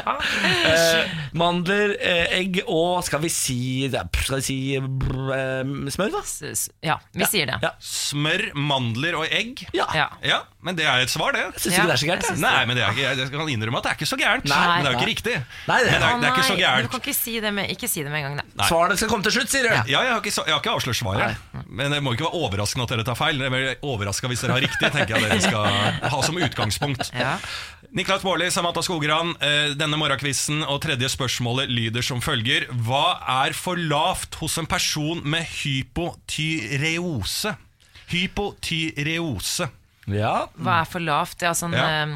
eh, mandler, eh, egg og skal vi si Skal vi si brr, eh, smør, da? S- s- ja, vi sier det. Ja. Smør, mandler og egg. Ja. Ja. Men det er et svar, det. Syns Ja, ikke det er så gærent. Nei, men det er ikke, jeg kan innrømme at det er ikke så gærent. Nei. men det er jo ikke riktig. Nei, det- er, det er ikke så nei, Du kan ikke si det med, ikke si det med en gang, da. Nei. Svarene skal komme til slutt, sier du. Ja. Ja, jeg har ikke, jeg har ikke avslørt svaret. Men det må ikke være overraskende at dere tar feil. Jeg blir overraska hvis dere har riktig. tenker jeg dere skal ha som utgangspunkt. Ja. Niklas Baarli, Samantha Skogran, eh, denne morgenkvissen og tredje spørsmålet lyder som følger. Hva er for lavt hos en person med hypotyreose? Hypotyreose. Ja. Hva er for lavt? Det er sånn Ja.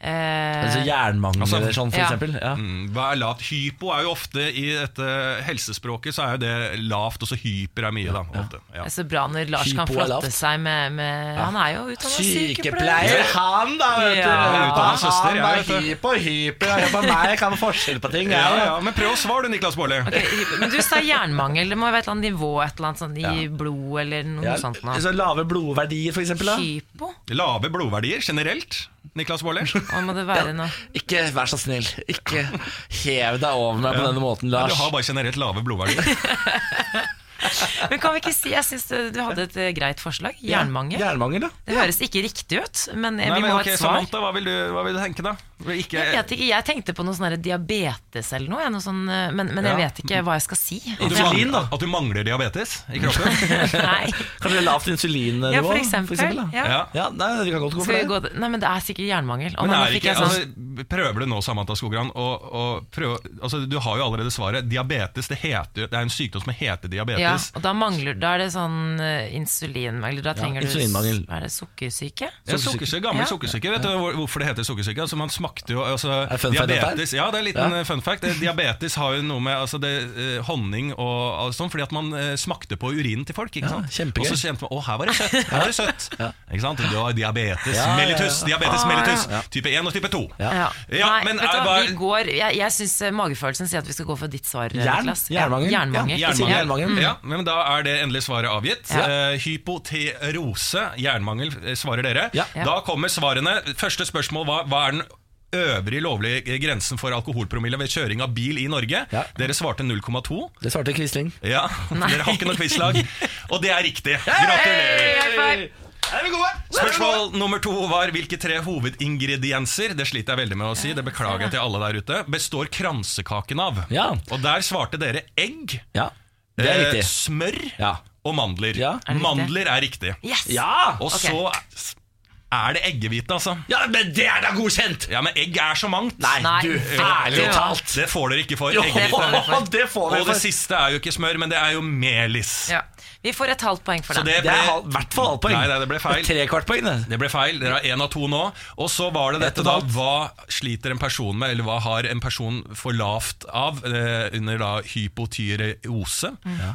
Eh, Altså jernmangel Altså, eller sånn, for ja. eksempel. Ja. Mm, Hva er lavt? Hypo er jo ofte I dette helsespråket så er jo det lavt, og så hyper er mye. da ofte. Ja. Det er så bra når Lars kan Hypo kan flotte seg med, med Han er jo utdannet Sykepleier, han da, vet du. Ja. Utdannet søster, han er hypo, hyper. Jeg på meg kan forskjell på ting. Ja, jeg. ja, Men prøv å svare du, Niklas Baarli. Okay, Men du sa jernmangel. Det må være et eller annet nivå et eller annet sånt, i blod eller noe Ja, sånt. Nå. så lave blodverdier, for eksempel. Da. Hypo? Lave blodverdier generelt. Niklas Baarli. Hva må det være nå? Ikke vær så snill. Ikke hev deg over meg på denne måten, Lars. Du har bare generelt lave blodverdier. Men kan vi ikke si Jeg syns du hadde et eh, greit forslag. Ja, Jernmangel. Jernmangel, da. Det høres ikke riktig ut, men eh, Nei, vi men okay, ha et svar. Samantha, hva vil, du, hva vil du tenke, da? Ikke, Jeg vet ikke, jeg tenkte på noe sånn diabetes eller noe, noe sånn, eh, men, men jeg Ja. vet ikke hva jeg skal si. Insulin, da. at du mangler diabetes i kroppen? Nei. Kanskje lavt insulinnivå? Ja, for eksempel. For eksempel Ja. Ja, nei, det kan godt gå for det. gå, nei, men det er sikkert jernmangel. Og Men er ikke, sånn, altså, prøver du nå, Samantha Skogran, å, å prøve, altså, Du har jo allerede svaret. Diabetes det heter, det er en sykdom som heter diabetes. Diabetes. og da mangler Da er det sånn uh, insulinmangel. Da trenger du insulinmangel. Er det sukkersyke? Ja, sukkersyke, gammel Ja. sukkersyke. Vet du hvorfor det heter sukkersyke? Altså, man smakte jo altså, Er det fun fact dette her? Ja, det er en liten ja. fun fact. Eh, Diabetes har jo noe med altså, det, eh, honning og, sånn, fordi at man eh, smakte på urinen til folk. Ikke sant? kjempegøy. Og så kjente man å, her var det søtt. Her var det søtt. Ikke sant? Du har diabetes Ja, ja, ja. mellitus. Diabetes Ah, mellitus. ja. Type 1 og type 2. Ja. Ja, Nei, men vet du hva, vi går Jeg, jeg syns eh, magefølelsen sier at vi skal gå for ditt svar, eh, Jern? Niklas. Jernmangel? Ja, jernmangel. Ja, Ja. jernmangel. Men Da er det endelig svaret avgitt. Ja. Uh, hypoterose, jernmangel, eh, svarer dere. Ja. Da kommer svarene. Første spørsmål var hva er den øvrige lovlige grensen for alkoholpromille ved kjøring av bil i Norge? Ja. Dere svarte 0,2. Det svarte Quisling. Ja, Dere har ikke noe quizlag. Og det er riktig. Gratulerer. Er? Spørsmål nummer to var hvilke tre hovedingredienser Det sliter jeg veldig med å si, det beklager jeg til alle der ute. Består kransekaken av? Ja. Og der svarte dere egg, Ja, det er eh, riktig. smør Ja. og mandler. Ja. Er det riktig? Mandler er riktig. Yes! Ja! Og Ok. så er det eggehvite, altså. ja, men det er da godkjent! Ja, men egg er så mangt. Nei, Nei, du, ærlig talt. Det får dere ikke for. Jo, Eggehvite. det får vi Og det siste er jo ikke smør, men det er jo melis. Ja. Vi får et halvt poeng for Så det. det Det ble, er i hvert fall halvt poeng. Nei, nei, det ble feil. Tre kvart poeng, det. Det ble feil. Dere har én av to nå. Og så var det dette da. Hva sliter en person med, eller hva har en person for lavt av eh, under da hypotyreose?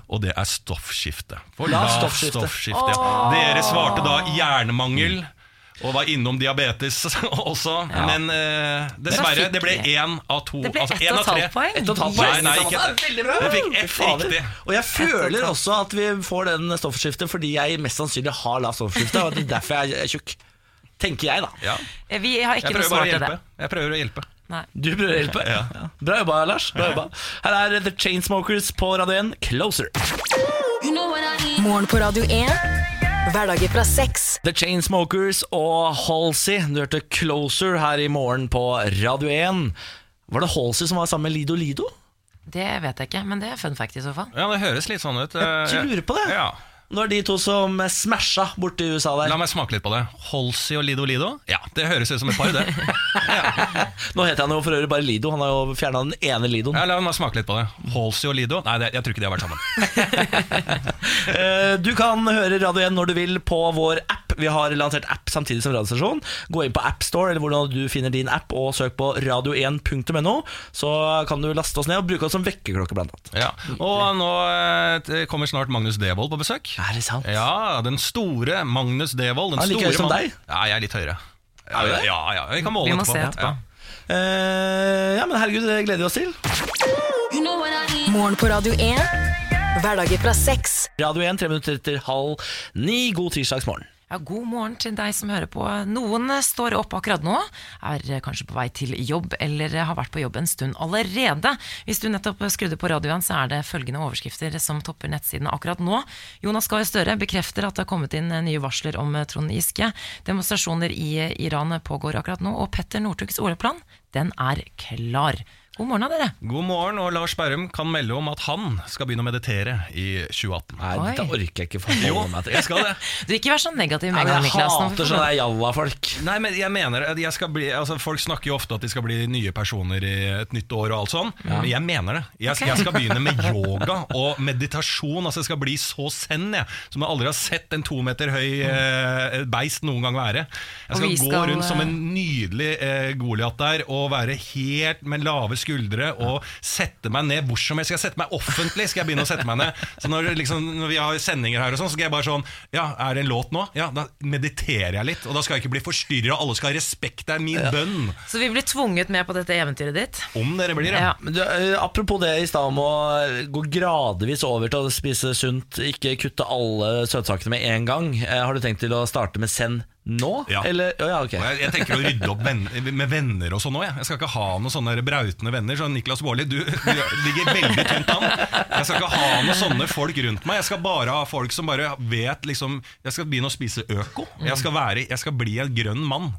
Og det er stoffskifte. For Lavt stoffskifte. stoffskifte. ja. Dere svarte da jernmangel. Og var innom diabetes også. Men uh, dessverre, det ble én av to. Det ble altså ett og av et halvt poeng. Et og et halvt Nei, poeng. nei, Det ikke. Jeg fikk F riktig. Og jeg føler også at vi får den stoffskiftet fordi jeg mest sannsynlig har lavt stoffskifte. Og det er derfor jeg er tjukk. Tenker jeg, da. Ja. Eh, Vi har ikke noe svar til det. Jeg prøver å hjelpe. Nei. Du prøver å hjelpe? Ja. Bra jobba, Lars. Bra jobba. Her er The Chainsmokers på Radio 1, Closer. Morgen på Radio 1. Hverdager fra sex. The Chainsmokers og Halsey. Du hørte Closer her i morgen på Radio 1. Var det Halsey som var sammen med Lido Lido? Det vet jeg ikke, men det er fun fact i så fall. Ja, det høres litt sånn ut. Jeg lurer på det. Ja. Det var de to som smasha borte i USA der. La meg smake litt på det. Holsey og Lido Lido? Ja, det høres ut som et par, det. Nå heter han jo for øvrig bare Lido. Han har jo fjerna den ene Lidoen. Ja, la meg smake litt på det. Holsey og Lido? Nei, det, jeg tror ikke de har vært sammen. Eh, Du kan høre Radio 1 når du vil på vår app. Vi har lansert app samtidig som radiostasjon. Gå inn på AppStore eller hvordan du finner din app, og søk på radio1.no. Så kan du laste oss ned og bruke oss som vekkerklokke, blant annet. Ja. Og nå eh, kommer snart Magnus Devold på besøk. Er det sant? Ja, den store Magnus Devold. Den Han like høy som deg? Ja, jeg er litt høyere. Ja, Er det? ja, ja, vi kan måle Vi må se etterpå. Ja. Eh, ja, men herregud, det gleder vi oss til. Morgen på Radio 1. Hverdager fra seks. Radio 1, tre minutter etter halv ni. God tirsdagsmorgen. Ja, god morgen til deg som hører på. Noen står opp akkurat nå, er kanskje på vei til jobb eller har vært på jobb en stund allerede. Hvis du nettopp skrudde på radioen, så er det følgende overskrifter som topper nettsiden akkurat nå. Jonas Gahr Støre bekrefter at det har kommet inn nye varsler om Trond Giske. Demonstrasjoner i Iran pågår akkurat nå, og Petter Northugs OL-plan, den er klar. God morgen, dere. God morgen, og Lars Berrum kan melde om at han skal begynne å meditere i 2018. Nei, Oi. dette orker jeg ikke forholde meg til. Jeg skal det. Du, ikke vær så negativ med en gang, jeg Niklas. Nå hater sånne jalla-folk. Nei, men jeg mener jeg skal bli, altså Folk snakker jo ofte at de skal bli nye personer i et nytt år og alt sånn. Men jeg mener det. Jeg, jeg skal begynne med yoga og meditasjon. Altså Jeg skal bli så zen jeg, som jeg aldri har sett en to meter høy eh, beist noen gang være. Jeg skal, skal, gå rundt som en eh, nydelig eh, Goliat der og være helt med lave skuldre og sette meg ned hvor som helst. Skal jeg sette meg offentlig? Skal jeg begynne å sette meg ned? Så når, liksom, når vi har sendinger her og sånn, så skal jeg bare sånn Ja, er det en låt nå? Ja, da mediterer jeg litt. Og da skal jeg ikke bli forstyrra. Alle skal ha respekt. Det er min bønn. Så vi blir tvunget med på dette eventyret ditt. Om dere blir det. Ja. Men du, eh, apropos det i stad om å gå gradvis over til å spise sunt, ikke kutte alle søtsakene med en gang. Eh, har du tenkt til å starte med Zen nå? Ja. Eller, ja, okay. Jeg, jeg tenker å rydde opp venn, med venner og sånn òg. Jeg. jeg skal ikke ha noen sånne brautende venner. Så Niklas Baarli, du, du ligger veldig tynt an. Jeg skal ikke ha noen sånne folk rundt meg. Jeg skal bare ha folk som bare vet liksom Jeg skal begynne å spise øko. Jeg skal, være, jeg skal bli en grønn mann.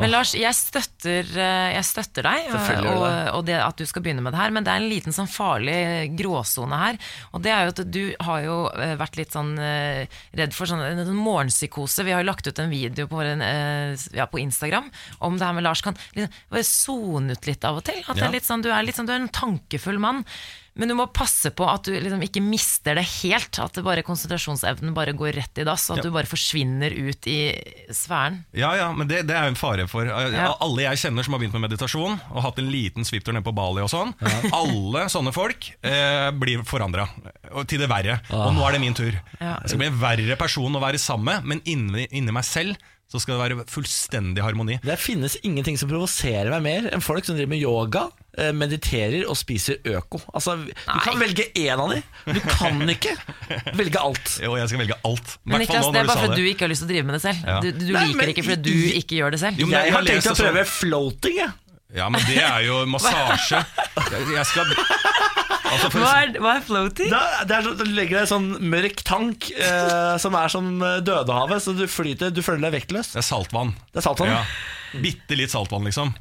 Men Lars, jeg støtter eh, jeg støtter deg, og, og det at du skal begynne med det her, men det er en liten sånn farlig gråsone her. Og det er jo at du har jo eh, vært litt sånn eh, redd for sånn en morgenpsykose. Vi har jo lagt ut en video på, eh, ja, på Instagram om det her med Lars kan liksom, sone ut litt av og til. At det Ja. er sånn, du, er litt sånn, du er en tankefull mann. Men du må passe på at du liksom ikke mister det helt. At det bare konsentrasjonsevnen bare går rett i dass. At Ja. du bare forsvinner ut i sfæren. Ja, ja, men det, det er jo en fare for Ja. Alle jeg kjenner som har begynt med meditasjon og hatt en liten svipptur ned på Bali og sånn, alle sånne folk eh, blir forandra til det verre. Og nå er det min tur. Ja. Jeg skal bli en verre person å være sammen med, men inni, inni meg selv så skal det være fullstendig harmoni. Det finnes ingenting som provoserer meg mer enn folk som driver med yoga, mediterer og spiser øko. Altså, Du kan velge én av de. Du kan ikke velge alt. Jo, jeg skal velge alt. Men Niklas, det er bare fordi du ikke har lyst til å drive med det selv. Ja. Du, du Nei, liker men det ikke fordi du ikke gjør det selv. Jo, Jeg jeg har tenkt å prøve sånn- floating, jeg. Ja, men det er jo massasje. Jeg skal altså Hva er, hva er floating? Det er, det er så, du legger deg i en sånn mørk tank eh, som er som eh, Dødehavet, så du flyter, du føler deg vektløs. Det er saltvann. Det er saltvann. Ja. Bitte litt saltvann, liksom.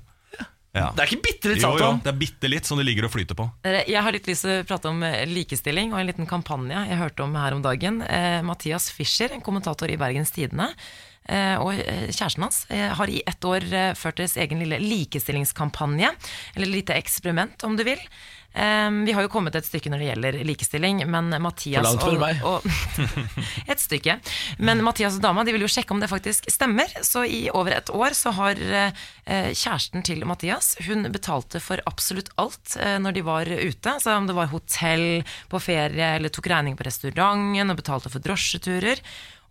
Ja. Det er ikke bitte litt Jo, jo, det er bitte litt som det ligger og flyter på. Jeg har litt lyst til å prate om eh, likestilling og en liten kampanje jeg hørte om her om dagen. Eh, Mathias Fischer, en kommentator i Bergens Tidende, eh, og eh, kjæresten hans eh, har i ett år eh, ført deres egen lille likestillingskampanje, eller lite eksperiment, om du vil. Vi har jo kommet et stykke når det gjelder likestilling, men Mathias og, og Et stykke. Men Mathias og dama de vil jo sjekke om det faktisk stemmer. Så i over et år så har eh, kjæresten til Mathias Hun betalte for absolutt alt eh, når de var ute. Så om det var hotell på ferie, eller tok regning på restauranten og betalte for drosjeturer.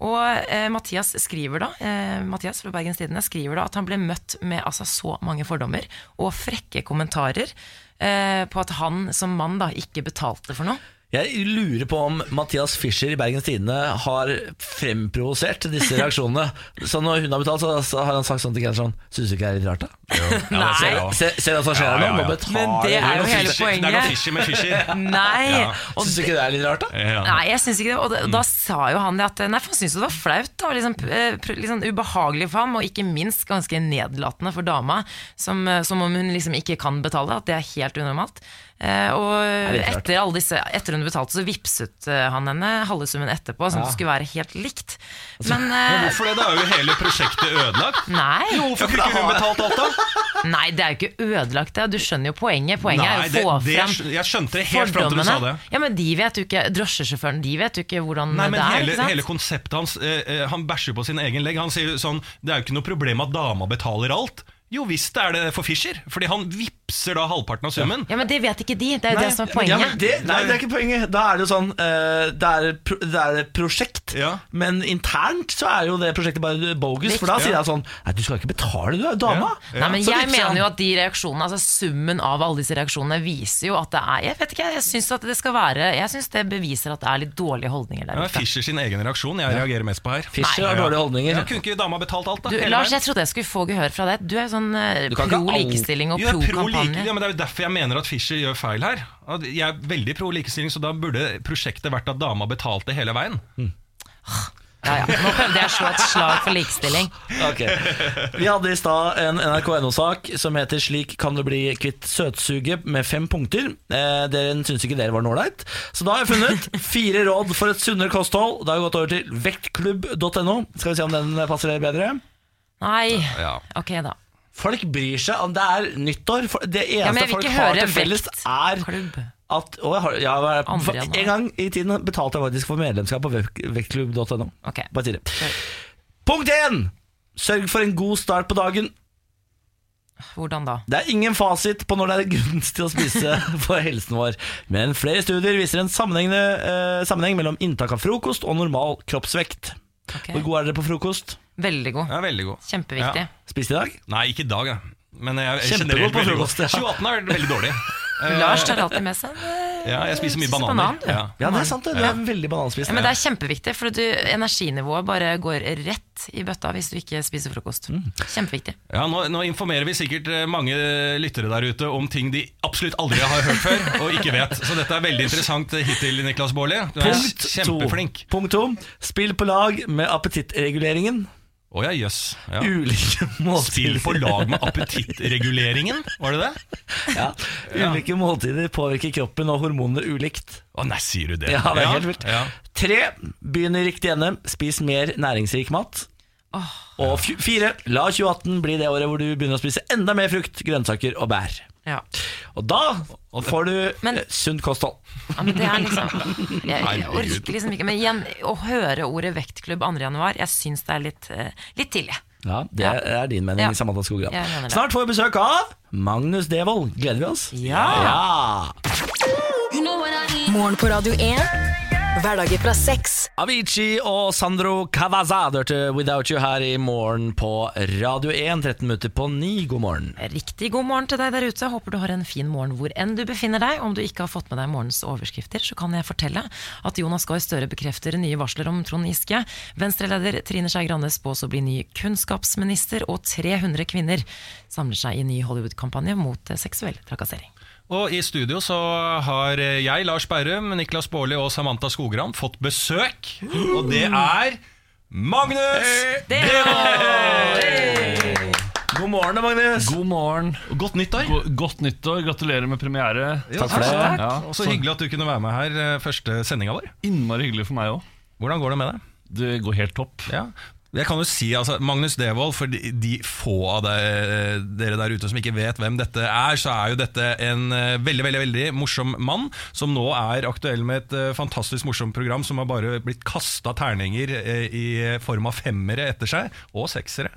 Og eh, Mathias skriver da eh, Mathias fra Bergens Tidende skriver da at han ble møtt med altså, så mange fordommer og frekke kommentarer på at han som mann da ikke betalte for noe. Jeg lurer på om Mathias Fischer i Bergens Tidende har fremprovosert disse reaksjonene. Så når hun har betalt, så, har han sagt sånn til Gensson Syns du ikke det er litt rart, da? Nei. Se, se hva som skjer her nå, Må betaler Men det er jo hele poenget. Det er noe fishy med fishy. Nei! Ja. Syns du ikke det er litt rart, da? Ja. Nei, jeg syns ikke det. Og da, da sa jo han det at Nei, for han syntes det var flaut. Da, og liksom, eh, liksom ubehagelig for ham, og ikke minst ganske nedlatende for dama. Som, eh, som om hun liksom ikke kan betale. At det er helt unormalt. Eh, og etter, alle disse, etter hun betalte, så vippset eh, han henne halve summen etterpå, som Ja. det skulle være helt likt. Men, Men eh, hvorfor det? Da er jo hele prosjektet ødelagt. nei, Hvorfor ikke hun betalt alt, da? Nei, det er jo ikke ødelagt, det. Du skjønner jo poenget. Poenget Nei, er jo å få det, frem jeg skjønte det helt fram til du sa det. Ja, men de vet jo ikke Drosjesjåføren, de vet jo ikke hvordan Nei, men det er. hele, ikke sant? hele konseptet hans eh, eh, Han bæsjer på sin egen legg. Han sier sånn Det er jo ikke noe problem at dama betaler alt. Jo visst er det for Fischer, fordi han vippser da halvparten av summen. Ja, men det vet ikke de. Det er jo Nei, det som er Ja, poenget. men det, nei, det er ikke poenget. Da er det jo sånn eh, det, er, pro- det er et prosjekt, Ja. men internt så er jo det prosjektet bare bogus. For da sier jeg sånn Nei, du skal ikke betale, du er jo dama. Ja. Nei, men Så jeg han. mener jo at de reaksjonene, altså summen av alle disse reaksjonene, viser jo at det er Jeg vet ikke, jeg syns at det skal være Jeg syns det beviser at det er litt dårlige holdninger Det der er ute. Fischer sin egen reaksjon jeg reagerer mest på her. Fischer har dårlige holdninger. Ja, kunne ikke dama betalt alt, da? Du, hele Lars, veien? jeg trodde jeg skulle få gehør fra deg. Du er sånn eh, pro likestilling og pro kampanje. ja, men Det er jo derfor jeg mener at Fischer gjør feil her. Jeg er veldig pro likestilling, så da burde prosjektet vært at dama betalte hele veien. Ja, ja. Nå prøvde jeg å slå et slag for likestilling. Okay. Vi hadde i stad en NRK.no-sak som heter 'Slik kan du bli kvitt søtsuget' med fem punkter. Eh, dere syns ikke dere var noe ålreit, så da har jeg funnet fire råd for et sunnere kosthold. Da har jeg gått over til vektklubb.no. Skal vi se om den passer dere bedre? Nei, Ja. ok da. Folk bryr seg om det er nyttår. Det eneste Ja, folk har til felles, er Klubb. at å, har, ja, For. En gang i tiden betalte jeg faktisk for medlemskap på vektklubb.no. Okay. Bare. Punkt én! Sørg for en god start på dagen. Hvordan da? Det er ingen fasit på når det er gunstig å spise for helsen vår, men flere studier viser en eh, sammenheng mellom inntak av frokost og normal kroppsvekt. Ok. Hvor god er dere på frokost? Veldig god. Ja, veldig god. Kjempeviktig. Ja. Spist i dag? Nei, ikke i dag, da. Men jeg jeg Kjempegod på frokost, ja. 2018 er veldig dårlig. Eh, Lars tar alltid med seg Ja, jeg spiser mye bananer. banan, ja. Ja, det er sant. det. det er veldig bananspisende. Ja, men det er kjempeviktig, for du, energinivået bare går rett i bøtta hvis du ikke spiser frokost. Mm. Kjempeviktig. Ja, nå, nå informerer vi sikkert eh, mange lyttere der ute om ting de absolutt aldri har hørt før og ikke vet. Så dette er veldig interessant eh, hittil, Niklas Baarli. Du er Punkt to. kjempeflink. Punkt to. Spill på lag med appetittreguleringen. Å ja, jøss. Ja. Ulike Spill på lag med appetittreguleringen, var det det? ja. Ulike måltider påvirker kroppen og hormonene ulikt. Å nei, sier du det? Ja, det er helt vilt. Ja. Tre, begynn i riktig ende. Spis mer næringsrik mat. Og fire, la 2018 bli det året hvor du begynner å spise enda mer frukt, grønnsaker og bær. Ja. Og da får du Men- eh, sunt kosthold. Ja, men det er liksom Jeg, jeg orker liksom ikke Men igjen, å høre ordet vektklubb 2. januar Jeg syns det er litt, eh, litt tidlig. Ja, Det Ja. er din mening, Ja. Samantha Skogran. Snart får vi besøk av Magnus Devold. Gleder vi oss? Ja. ja. Morgen på Radio 1. Hverdager fra sex. Avicii og Sandro Cavazza hørte Without You her i morgen på Radio 1. 13 minutter på 9. God morgen. Riktig god morgen til deg der ute. Håper du har en fin morgen hvor enn du befinner deg. Om du ikke har fått med deg morgens overskrifter, så kan jeg fortelle at Jonas Gahr Støre bekrefter nye varsler om Trond Giske. Venstre-leder Trine Skei Grande spås å bli ny kunnskapsminister, og 300 kvinner samler seg i ny Hollywood-kampanje mot seksuell trakassering. Og i studio så har jeg, Lars Berrum, Niklas Baarli og Samantha Skogran fått besøk. Og det er Magnus God morgen, Magnus. God morgen. Godt nyttår! Go- Godt nyttår. Gratulerer med premiere. Takk for det. Ja, så hyggelig at du kunne være med her eh, første sendinga vår. Innmari hyggelig for meg òg. Hvordan går det med deg? Det går helt topp. Ja. Jeg kan jo si, altså, Magnus Devold, for de, de få av deg, dere der ute som ikke vet hvem dette er, så er jo dette en eh, veldig veldig, veldig morsom mann som nå er aktuell med et eh, fantastisk morsomt program som har bare blitt kasta terninger eh, i form av femmere etter seg, og seksere,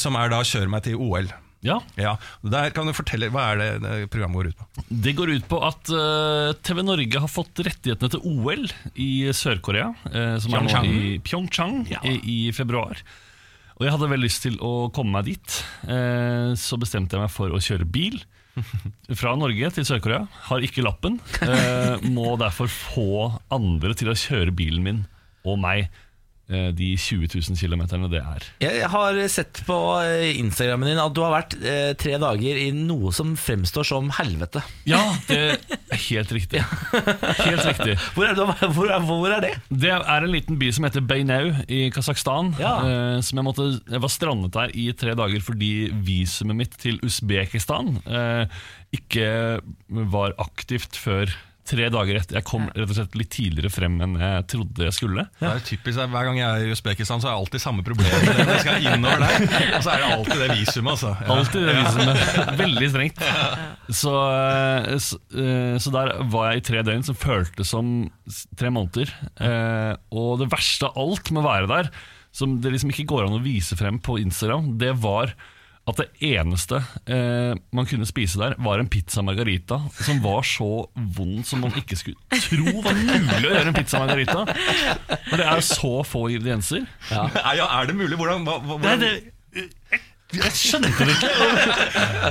som er da 'Kjør meg til OL'. Ja, Ja, der kan du fortelle, Hva er det, det programmet går ut på? Det går ut på at uh, TV Norge har fått rettighetene til OL i Sør-Korea. Uh, som er nå Pyeongchang. i Pyeongchang i, i februar. Og jeg hadde vel lyst til å komme meg dit. Uh, så bestemte jeg meg for å kjøre bil. Fra Norge til Sør-Korea. Har ikke lappen. må derfor få andre til å kjøre bilen min og meg de 20 000 kilometerne det er. Jeg har sett på eh, Instagrammen din at du har vært eh, tre dager i noe som fremstår som helvete. Ja, det er helt riktig. Helt riktig. Hvor er, det, hvor er, hvor er det? Det er en liten by som heter Beinau i Kasakhstan. Ja. Eh, som jeg, måtte, jeg var strandet der i tre dager fordi visumet mitt til Usbekistan eh, ikke var aktivt før tre dager etter. Jeg kom rett og slett litt tidligere frem enn jeg trodde jeg skulle. Det er typisk, Hver gang jeg er i Usbekistan, så er det alltid samme problem. jeg skal innover der Og så er det alltid det visumet. Altså. Ja. Alltid det visumet. Veldig strengt. Så, eh, så, eh, så der var jeg i tre døgn som føltes som tre måneder. Eh, Og det verste av alt med å være der, som det liksom ikke går an å vise frem på Instagram, det var at det eneste eh, man kunne spise der, var en pizza margarita som var så vond som man ikke skulle tro var mulig å gjøre en pizza margarita. Men det er så få ingredienser. Ja, ja, er det mulig? Hvordan, hva, hvordan? det, jeg, jeg skjønte det ikke.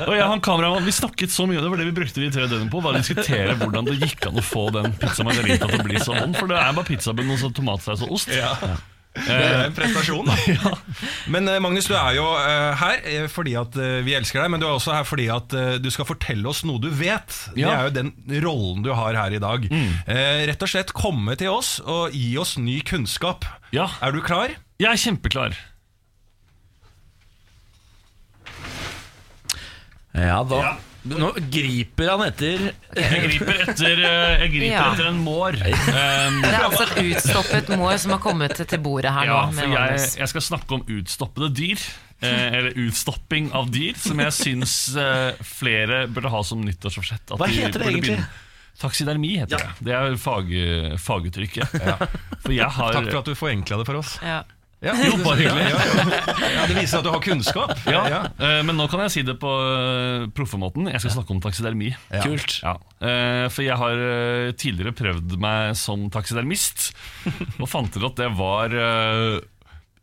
Og jeg han kameramann Vi snakket så mye, det var det vi brukte de tre døgnene på. Bare diskutere hvordan det gikk an å få den pizza margarita til å bli så vond. For det er bare pizzabunn og så tomatsaus og ost. Ja. Det er en prestasjon, da. Men eh, Magnus, du er jo eh, her eh, fordi at eh, vi elsker deg, men du er også her fordi at eh, du skal fortelle oss noe du vet. Det er jo den rollen du har her i dag. Eh, rett og slett komme til oss og gi oss ny kunnskap. Ja. Er du klar? Jeg er kjempeklar. Ja, da Nå griper han etter Jeg griper etter, eh, jeg griper Ja. etter en mår. Um, Det er altså et utstoppet mår som har kommet til bordet her ja, nå. for Med jeg, Magnus. jeg skal snakke om utstoppede dyr. Eh, eller utstopping av dyr, som jeg syns eh, flere burde ha som nyttårsforsett. at Hva de heter det burde egentlig? Taksidermi heter det. Det er fag, faguttrykket. For jeg har Takk for at du forenkla det for oss. Ja. Ja, Jo, bare hyggelig. Ja, ja. Ja, det viser at du har kunnskap. Ja, Ja. eh, Men nå kan jeg si det på uh, proffemåten. Jeg skal snakke om taksidermi. Kult. Ja. Eh, for jeg har eh, tidligere prøvd meg som taksidermist, og fant ut at det var eh,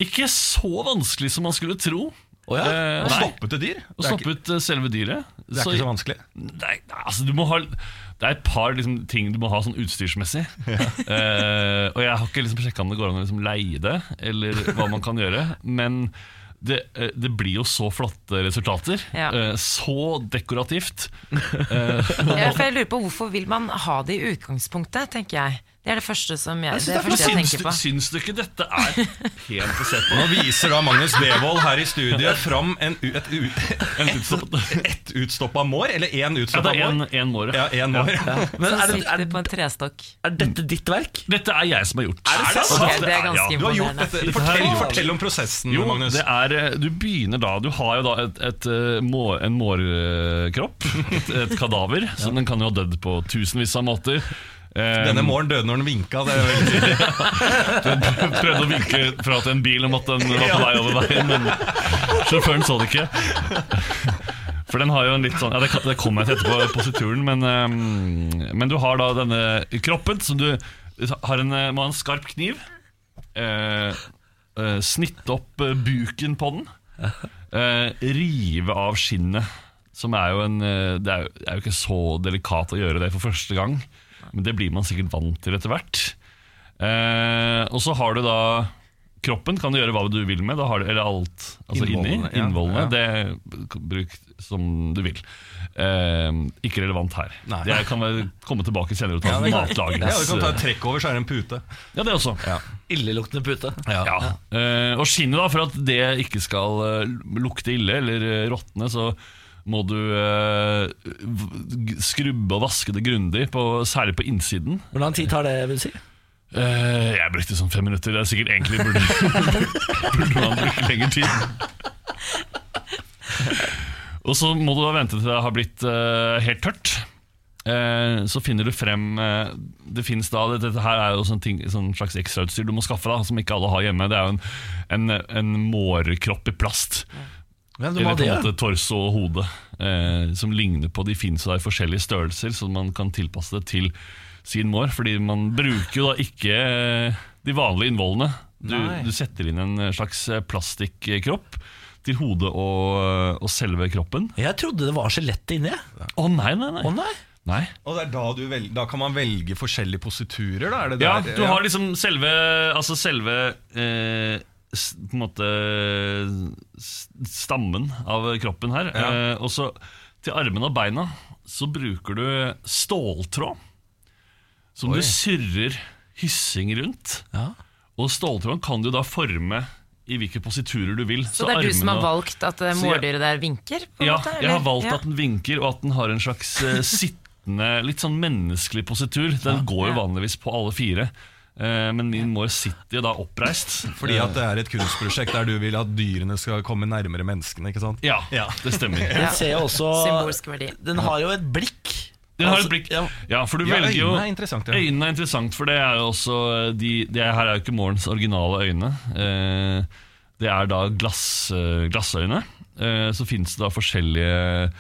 ikke så vanskelig som man skulle tro. Å ja? Eh, Å stoppe et dyr? å stoppe ut eh, selve dyret. det er ikke så vanskelig. Nei, altså du må ha Det er et par liksom, ting du må ha sånn utstyrsmessig. Eh, og jeg har ikke liksom sjekka om det går an å liksom, leie det, eller hva man kan gjøre. Men det, eh, det blir jo så flotte resultater. Ja. Eh, så dekorativt. Ja, jeg lurer på Hvorfor vil man ha det i utgangspunktet, tenker jeg. Det er det første som jeg, jeg, det det er første jeg tenker på. syns du ikke dette er pent å se på? Nå viser da Magnus Devold her i studiet fram en, et, et, et utstoppa mår, eller én Ja, utstoppa det er mår. en, en mår. Ja, en mår. Men Som er, det, er, på en trestokk. er dette ditt verk? Dette er jeg som har gjort. Er det sant? Det er ganske ja, Du har gjort imponerende. dette. Fortell, fortell om prosessen, Jo, Magnus. det er, eh, du begynner da Du har jo da et, et, eh, må, en mårkropp, et, et kadaver, så den kan jo ha dødd på tusenvis av måter. Eh, Denne morgenen døde når den vinka. Det er veldig tydelig. Den prøvde å vinke fra til en bil om at den var på vei over veien, men sjåføren så det ikke. For den har jo en litt sånn Ja, det, det kommer jeg til etterpå, posituren, men, eh, men du har da denne kroppen som du har en, må ha en skarp kniv. Eh, eh, snitte opp eh, buken på den. Eh, rive av skinnet. Som er jo en eh, det, er jo, det er jo ikke så delikat å gjøre det for første gang, men det blir man sikkert vant til etter hvert. Eh, og så har du da Kroppen kan du gjøre hva du vil med, da har du, eller alt altså inni. Innvollene, ja. Ja. Det bruk som du vil. Eh, ikke relevant her. Nei. Jeg kan vel komme tilbake senere og ta Ja, det kan- matlagrings... Ja, du kan ta et trekk over, så er det en pute. Ja, det også. Illeluktende pute. Ja. Eh, og skinnet, da, for at det ikke skal eh, lukte ille eller uh, råtne, så må du eh, skrubbe og vaske det grundig, på, særlig på innsiden. Hvor lang tid tar det? vil du si? Eh, jeg brukte sånn fem minutter. Det er sikkert egentlig burde, burde man bruke lengre tid. Og så må du da vente til det har blitt eh, helt tørt. Eh, så finner du frem eh, Det finnes da Dette, dette her er jo sånn, ting, sånn slags ekstrautstyr du må skaffe, da som ikke alle har hjemme. Det er jo en, en, en mårekropp i plast. Ja, Eller på en måte torso og hode, eh, som ligner på De finnes i forskjellige størrelser, så man kan tilpasse det til sin mår. Fordi man bruker jo da ikke eh, de vanlige innvollene. Du, du setter inn en slags eh, plastikkropp til hodet og, og selve kroppen. Jeg trodde det var skjelettet inni. Å nei, nei, nei. Oh, nei. nei. Og det er da, du vel, da kan man velge forskjellige positurer? Da, er det Ja, du har liksom selve Altså selve eh, På en måte Stammen av kroppen her. Ja. Eh, og så til armene og beina så bruker du ståltråd. Som Oi. du surrer hyssing rundt. Ja. Og ståltråden kan du da forme i hvilke positurer du vil. Så det er du som har valgt at eh, Så mårdyret der vinker? På ja, måte, jeg har valgt Ja. at den vinker, og at den har en slags eh, sittende, litt sånn menneskelig positur. Den går jo vanligvis på alle fire. Eh, men min mor sitter jo da oppreist. Fordi at det er et kunstprosjekt der du vil at dyrene skal komme nærmere menneskene. ikke sant? Ja, Ja. det stemmer. Den ser også verdi. Den har jo et blikk. Den har Altså, et blikk. ja. For du Ja, velger jo øynene er interessant, ja. Øynene er interessant, for det er jo også de, de, her er jo ikke morens originale øyne. Eh, det er da glass, eh, glassøyne. Eh, så finnes det da forskjellige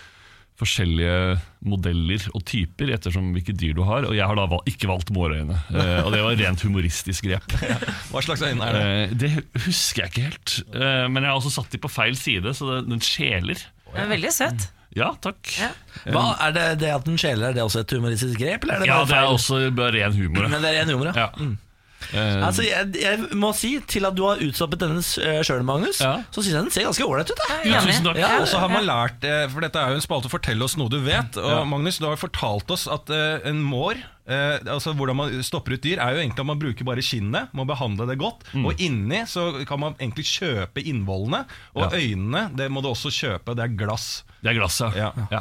Forskjellige modeller og typer ettersom hvilke dyr du har. Og jeg har da val ikke valgt mårøyne. Eh, og det var rent humoristisk grep. Hva slags øyne er det? Eh, det husker jeg ikke helt. Eh, men jeg har også satt de på feil side, så det, den skjeler. Den er veldig søt. Ja, takk. Ja. Hva, er det, det at den skjeler, er det også et humoristisk grep? Eller er det Ja, bare det er feil? også bare ren humor. Men det er ren humor, ja. Ja. Eh, Altså, jeg, jeg må si til at du har utstoppet denne sjøl, Magnus, Ja. så syns jeg den ser ganske ålreit ut. ja, tusen takk. Ja, Og så har man lært, eh, for dette er jo en spalte 'Fortell oss noe du vet'. Og Ja. Magnus, du har fortalt oss at eh, en mår eh, altså Hvordan man stopper ut dyr, er jo egentlig at man bruker bare skinnet. Må behandle det godt. Mm. Og inni så kan man egentlig kjøpe innvollene. Og Ja. øynene det må du også kjøpe. Det er glass. Det er glass, ja. Ja. ja.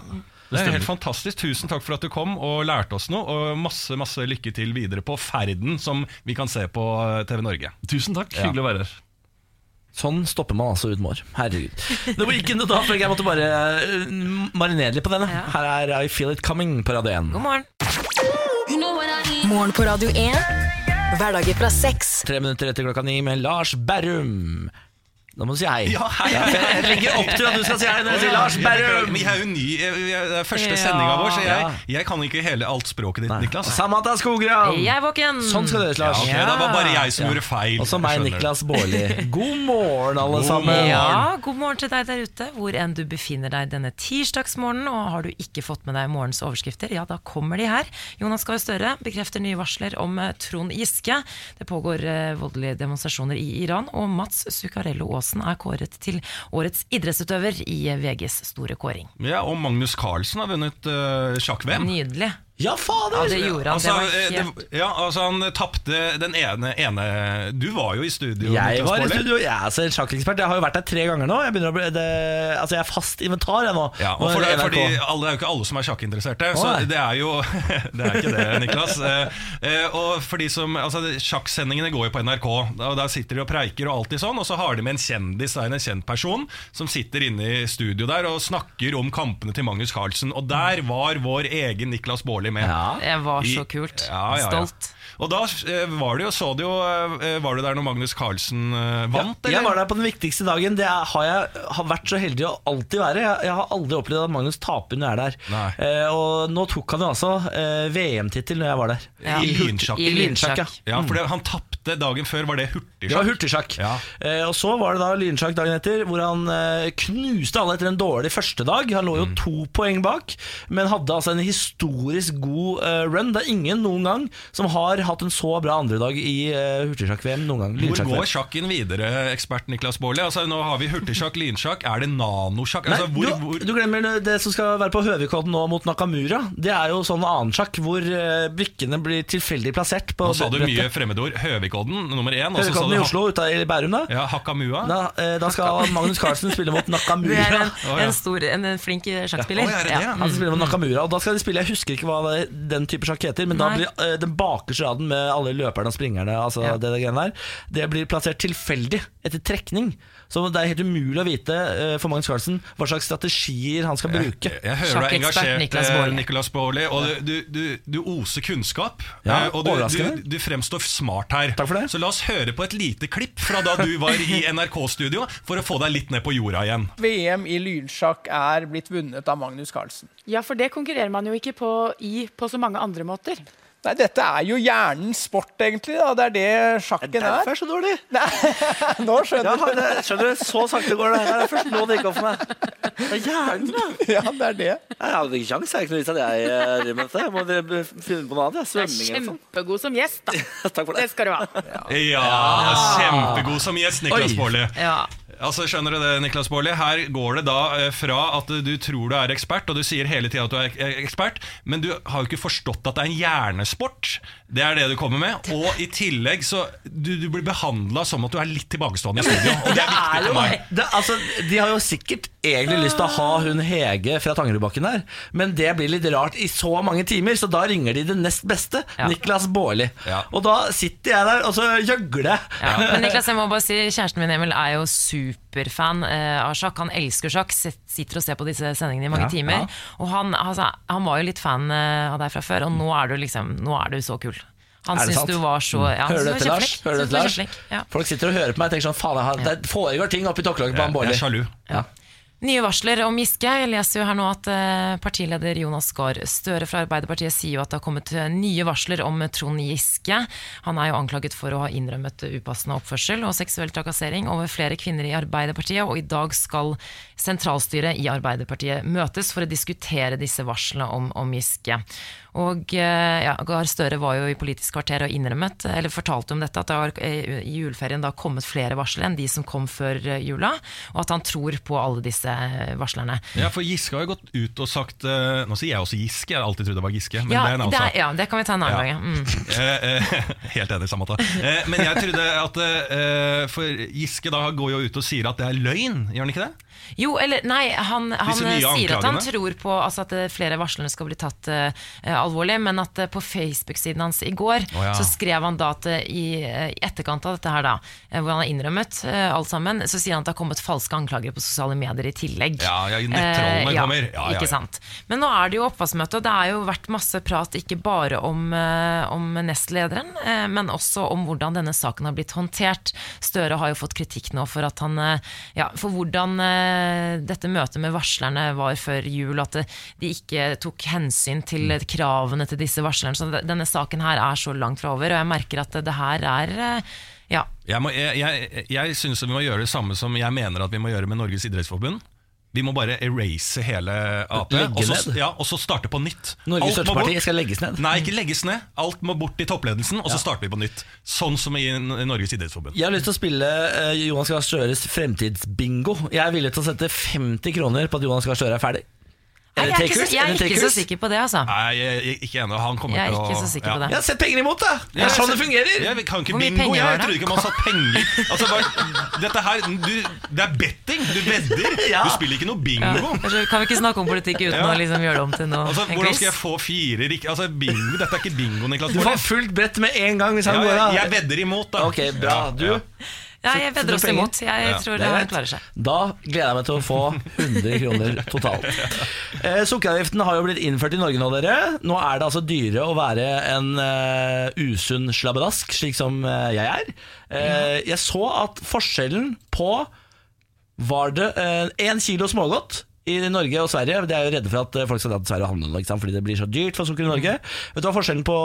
Det Det er helt fantastisk. Tusen takk for at du kom og lærte oss noe. Og masse masse lykke til videre på ferden som vi kan se på eh, TV Norge. Tusen takk. Ja. Hyggelig å være her. Sånn stopper man altså ut mår. Herregud. Det var ikke noe da, for jeg måtte bare uh, marinere litt på denne. Ja. Her er I Feel It Coming på Radio 1. God morgen. Morgen på Radio 1. Hverdager fra seks. Tre minutter etter klokka ni med Lars Berrum. Da må du si hei. Ja, hei. jeg legger opp til at du skal si hei når jeg sier Lars Berrum. Men jeg er jo ny. jeg- Det er første sendinga vår, så jeg, jeg kan ikke hele alt språket ditt, Niklas. Samantha Skogran. Jeg er våken. Sånn skal det gjøres, Lars. Ja, okay, Det var bare jeg som Ja. gjorde feil. Og så meg, Niklas Baarli. God morgen, alle God sammen. morgen. Ja, god morgen til deg der ute, hvor enn du befinner deg denne tirsdagsmorgenen. Og har du ikke fått med deg morgens overskrifter, ja, da kommer de her. Jonas Gahr Støre bekrefter nye varsler om eh, Trond Giske. Det pågår eh, voldelige demonstrasjoner i Iran, og Mats Zuccarello Aasen er kåret til årets idrettsutøver i VGs store kåring. Ja, Og Magnus Carlsen har vunnet uh, sjakk-VM. Nydelig. Ja, fader! Ja, det gjorde han. Altså, det var eh, helt det, ja, altså Han tapte den ene, ene Du var jo i studio. Jeg var i studio, jeg er altså en sjakkekspert. Jeg har jo vært der tre ganger nå. Jeg, begynner å bli, det, altså jeg er fast inventar jeg nå. Ja, og for, det fordi alle, Det er jo ikke alle som er sjakkinteresserte. Så det er jo Det er ikke det, Niklas. Eh, eh, og for de som, altså Sjakksendingene går jo på NRK. Og Der sitter de og preiker, og alltid sånn Og så har de med en kjendis, en kjent person, som sitter inne i studio der og snakker om kampene til Magnus Carlsen. Og der var vår egen Niklas Baarli med. Ja. Det var så I- kult. Ja, ja, ja. Stolt. Og da eh, var det jo, så det jo eh, Var du der når Magnus Carlsen eh, vant, Ja, jeg var der på den viktigste dagen. Det har jeg har vært så heldig å alltid være. Jeg, jeg har aldri opplevd at Magnus taper når jeg er der. Eh, og nå tok han jo altså eh, VM-tittel når jeg var der. Ja. I lynsjakk. I lynsjakk, ja. Ja, for det, han tapte dagen før. Var det hurtigsjakk? Det var hurtigsjakk. Ja. Eh, og så var det da lynsjakk dagen etter, hvor han knuste alle etter en dårlig første dag. Han lå jo Mm. to poeng bak, men hadde altså en historisk god run. Det er ingen noen gang som har hatt en så bra andredag i uh, hurtigsjakk-VM noen gang. Hvor går sjakken videre, ekspert Niklas Baarli? Altså, nå har vi hurtigsjakk, lynsjakk. Er det nanosjakk? Nei, Altså, hvor, du, hvor, du glemmer det- det som skal være på Høvikodden nå mot Nakamura. Det er jo sånn annen sjakk hvor uh, brikkene blir tilfeldig plassert. På nå sa du mye fremmedord. Høvikodden nummer én. Høvikodden du i ha- Oslo, ute i Bærum, da. Ja, Hakamua. Da, uh, da skal Magnus Carlsen spille mot Nakamura. Du er en, ja. en, stor, en, en flink sjakkspiller. Er det det? Ja. Han skal spille mot Nakamura, og da skal de spille Jeg husker ikke hva den type sjakk heter, men da blir uh, den bakerste raden med alle løperne og springerne, altså Ja. det, det, der, det blir plassert tilfeldig etter trekning. Så det er helt umulig å vite uh, for Magnus Carlsen hva slags strategier han skal bruke. Jeg, jeg hører du er engasjert, Niklas eh, Baarli. Niklas Baarli. Og du, du, du, du oser kunnskap. Ja, eh, og du, du, du fremstår smart her. Takk for det. Så la oss høre på et lite klipp fra da du var i NRK-studio, for å få deg litt ned på jorda igjen. VM i lynsjakk er blitt vunnet av Magnus Carlsen. Ja, for det konkurrerer man jo ikke på i på så mange andre måter. Nei, dette er jo hjernens sport, egentlig. Da. Det er det sjakken er. Derfor er så dårlig. Nei, Nå skjønner Ja, det, skjønner du, så sakte går det. Det er først nå det gikk opp for meg. Det er hjernen, da. Ja, det er det. Jeg hadde ikke kjangs, jeg er ikke noe vits at jeg eh, driver med dette. Jeg må finne på noe annet. ja. Du Svømming eller sånn. kjempegod som gjest, da. Takk for Det det. skal du ha. Ja, kjempegod som gjest, Niklas. Baarli. Ja. Altså, skjønner du det, Niklas Baarli? Her går det da eh, fra at du tror du er ekspert, og du sier hele tida at du er ekspert, men du har jo ikke forstått at det er en hjernesport. Det er det du kommer med. Og i tillegg så Du, du blir behandla som at du er litt tilbakestående i studio. Og det er viktig for meg. det, altså, De har jo sikkert egentlig lyst til å ha hun Hege fra Tangerudbakken her, men det blir litt rart i så mange timer, så da ringer de det nest beste, Ja. Niklas Baarli. Ja. Og da sitter jeg der og så gjøgler jeg. Ja. Men Niklas, jeg må bare si Kjæresten min Emil er jo superfan eh, av sjakk. Han elsker sjakk, sitter og ser på disse sendingene i mange Ja, timer. ja. Og han, altså, han var jo litt fan eh, av deg fra før, og nå er du liksom Nå er du så kul. Han syns? Mm. du var så ja, han Hører du etter, Lars? Hører du etter, Lars? Ja. Folk sitter og hører på meg og tenker sånn Faen, jeg har, det foregår ting oppi tokkelaget på han Jeg er sjalu. Ja. Nye varsler om Giske. Jeg leser jo her nå at eh, partileder Jonas Gahr Støre fra Arbeiderpartiet sier jo at det har kommet eh, nye varsler om Trond Giske. Han er jo anklaget for å ha innrømmet upassende oppførsel og seksuell trakassering over flere kvinner i Arbeiderpartiet, og i dag skal sentralstyret i Arbeiderpartiet møtes for å diskutere disse varslene om, om Giske. Og eh, ja, Gahr Støre var jo i Politisk kvarter og innrømmet, eller fortalte om dette, at det har eh, i juleferien da kommet flere varsler enn de som kom før eh, jula, og at han tror på alle disse varslerne. Ja, for Giske har jo gått ut og sagt Nå sier jeg også Giske, jeg har alltid trodd det var Giske. Men Ja det er en annen sak. ja, det kan vi ta en annen Ja. gang. ja. Mm. Helt enig, Samantha. Eh, men jeg trodde at For Giske da går jo ut og sier at det er løgn, gjør han ikke det? Jo, eller nei, han, han nye sier at han tror på altså, at eh, flere varslerne skal bli tatt uh, alvorlig, men at uh, på Facebook-siden hans i går oh, ja. så skrev han da at eh, i, eh, etterkant av dette her, da, eh, hvor han har innrømmet eh, alt sammen, så sier han at det har kommet falske anklager på sosiale medier i tillegg. Ja, ja, nettrollene Eh, kommer. Ja, Ikke sant. Men nå er det jo oppvaskmøte, og det har jo vært masse prat ikke bare om, eh, om nestlederen, eh, men også om hvordan denne saken har blitt håndtert. Støre har jo fått kritikk nå for at han eh, Ja, for hvordan eh, dette møtet med varslerne var før jul, at de ikke tok hensyn til Mm. eh, kravene til disse varslerne. Så denne saken her er så langt fra over, og jeg merker at det, her er eh, ja, Jeg, må- jeg, jeg, jeg syns vi må gjøre det samme som jeg mener at vi må gjøre med Norges idrettsforbund. Vi må bare erase hele Ap, Legge og så, ned. ja, og så starte på nytt. Norges største skal legges ned. Nei, ikke legges ned. Alt må bort i toppledelsen, og så starter vi på nytt. Sånn som i Norges idrettsforbund. Jeg har lyst til å spille eh, Jonas Gahr Støres fremtidsbingo. Jeg er villig til å sette 50 kroner på at Jonas Gahr Støre er ferdig. Nei, jeg er ikke så, jeg er Er ikke så sikker på det, altså. Nei, jeg, ikke ennå. Han kommer Jeg er til å ikke så sikker på det. Jeg har Sett penger imot, da! Det er sånn det fungerer. Jeg kan ikke Hvor mye bingo, penger var Jeg det? trodde ikke man satt penger Altså, bare, dette her, du, Det er betting! Du vedder! Ja. Du spiller ikke noe bingo! Kanskje, kan vi ikke snakke om politikk uten Ja. å liksom gjøre det om til noe Altså, hvordan skal jeg få fire riktige Altså, bingo, Dette er ikke bingo, Niklas. Du får fullt brett med en gang hvis ja, går jeg, av. jeg vedder imot, da. Ok, bra. Du? Ja, Ja, jeg vedder oss imot. Jeg Ja, tror det er klarer seg. Da gleder jeg meg til å få 100 kroner totalt. Eh, sukkeravgiften har jo blitt innført i Norge nå, dere. Nå er det altså dyrere å være en uh, usunn slabbedask, slik som uh, jeg er. Eh, jeg så at forskjellen på Var det én kilo smågodt i Norge og Sverige De er jo redde for at folk skal dra til Sverige og handle fordi det blir så dyrt for sukker i Norge. Vet du hva forskjellen på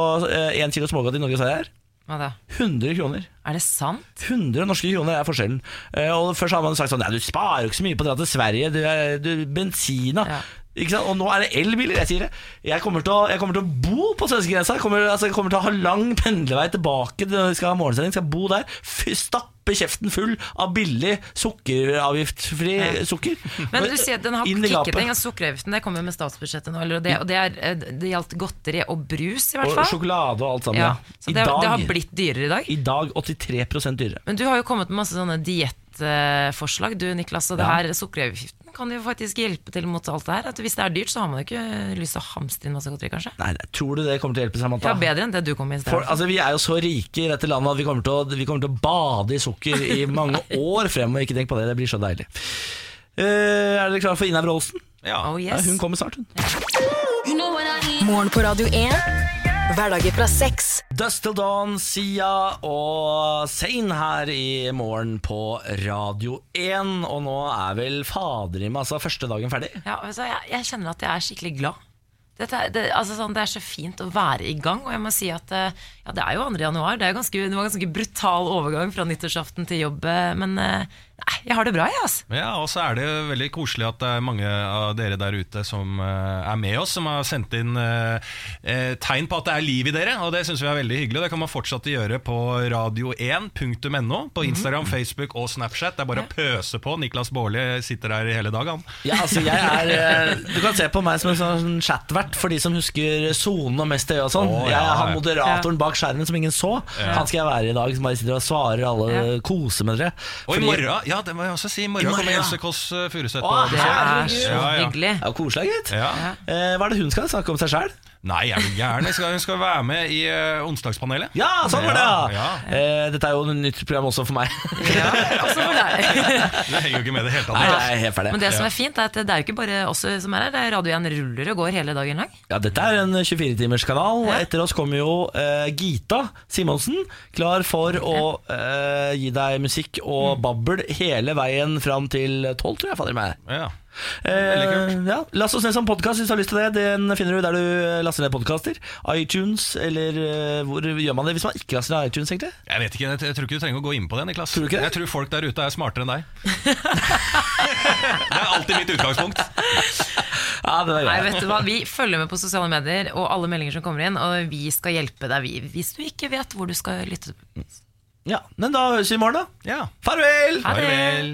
én kilo smågodt i Norge og Sverige er? Hva da? 100 kroner. Er det sant? 100 norske kroner er forskjellen. Eh, og Først har man sagt sånn Nei, du sparer jo ikke så mye på å dra til Sverige. Du, du, bensina. Ja. Og nå er det elbiler. Jeg sier det. Jeg kommer til å, jeg kommer til å bo på svenskegrensa. Jeg kommer, altså, jeg kommer til å ha lang pendlervei tilbake når vi skal ha morgensending. Skal bo der. Fy, stappe kjeften full av billig sukkeravgiftfri sukker. Men du sier at den har gapet. inn. Sukkeravgiften det kommer med statsbudsjettet nå. Eller, og det, og det, er, eh, det gjaldt godteri og brus, i hvert Og sjokolade og alt sammen. Ja. Ja. Så det, dag, det har blitt dyrere i dag. I dag 83% dyrere. Men du har jo kommet med masse sånne diettforslag, du Niklas. Og det her sukkeravgiften kan jo faktisk hjelpe til mot alt det her. At hvis det er dyrt, så har man jo ikke lyst til å hamstre inn masse godteri, kanskje. Nei, tror du det kommer til å hjelpe, Samantha? Ja, bedre enn det du kom i For, sted. altså, vi er jo så rike i dette landet at vi kommer, til å, vi kommer til å bade i sukker i mange år fremover. Ikke tenk på det, det blir så deilig. Uh, er dere klare for Ina Wroldsen? Ja. Oh Ja, hun kommer snart, hun. Morgen på Radio 1. Hverdager fra sex. Dust til Dawn, Sia og Zain her i morgen på Radio 1. Og nå er vel fader i meg altså første dagen ferdig. Ja, altså, jeg, jeg kjenner at jeg er skikkelig glad. Dette, det, altså sånn, det er så fint å være i gang, og jeg må si at eh, ja, det er jo 2. januar. Det, er ganske, det var en ganske brutal overgang fra nyttårsaften til jobb, eh, men eh, nei, jeg har det bra, jeg, altså. Ja, og så er det veldig koselig at det er mange av dere der ute som eh, er med oss, som har sendt inn eh, eh, tegn på at det er liv i dere, og det syns vi er veldig hyggelig. Det kan man fortsatt gjøre på radio1.no, på Instagram, Facebook og Snapchat. Det er bare å pøse på. Niklas Baarli sitter der hele dag, han. Ja, altså jeg er Du kan se på meg som en sånn chatvert for de som husker sonen og Mest øye og sånn. Jeg har er han ja. moderatoren bak skjermen som ingen så. Han skal jeg være i dag, som bare sitter og svarer alle, Ja. koser med dere. Og i morgen ja, det må jeg også si, i morgen, kommer. Else Kåss eh, Furuseth Det er så Ja, ja. hyggelig. Ja, koselig, gitt. Ja. Eh, hva er det hun skal snakke om seg sjøl? Nei, er du gæren? Hun skal, skal være med i uh, Onsdagspanelet. Ja, sånn var det! Ja, Ja, ja. Eh, dette er jo et nytt program også for meg. Ja, også for deg. Det henger jo ikke med i det hele tatt. Nei, er helt ferdig. Men det som er fint, er at det er jo ikke bare oss som er her. Det er Radio 1 ruller og går hele dagen lang. Ja, Dette er en 24-timerskanal. Etter oss kommer jo uh, Gita Simonsen, klar for å uh, gi deg musikk og babbel hele veien fram til tolv, tror jeg. Fader meg. Ja. Eh, ja, Last oss ned som podkast hvis du har lyst til det. Den finner du der du laster ned podkaster. iTunes, eller eh, hvor gjør man det hvis man ikke laster ned iTunes, egentlig? Jeg vet ikke, jeg, jeg tror ikke du trenger å gå inn på det, Niklas. Tror du ikke det? Jeg tror folk der ute er smartere enn deg. det er alltid mitt utgangspunkt. Ja, er Nei, vet du hva? Vi følger med på sosiale medier og alle meldinger som kommer inn, og vi skal hjelpe deg vi- hvis du ikke vet hvor du skal lytte. Ja, men da høres vi i morgen, da. Ja. Farvel! Ha det! Farvel.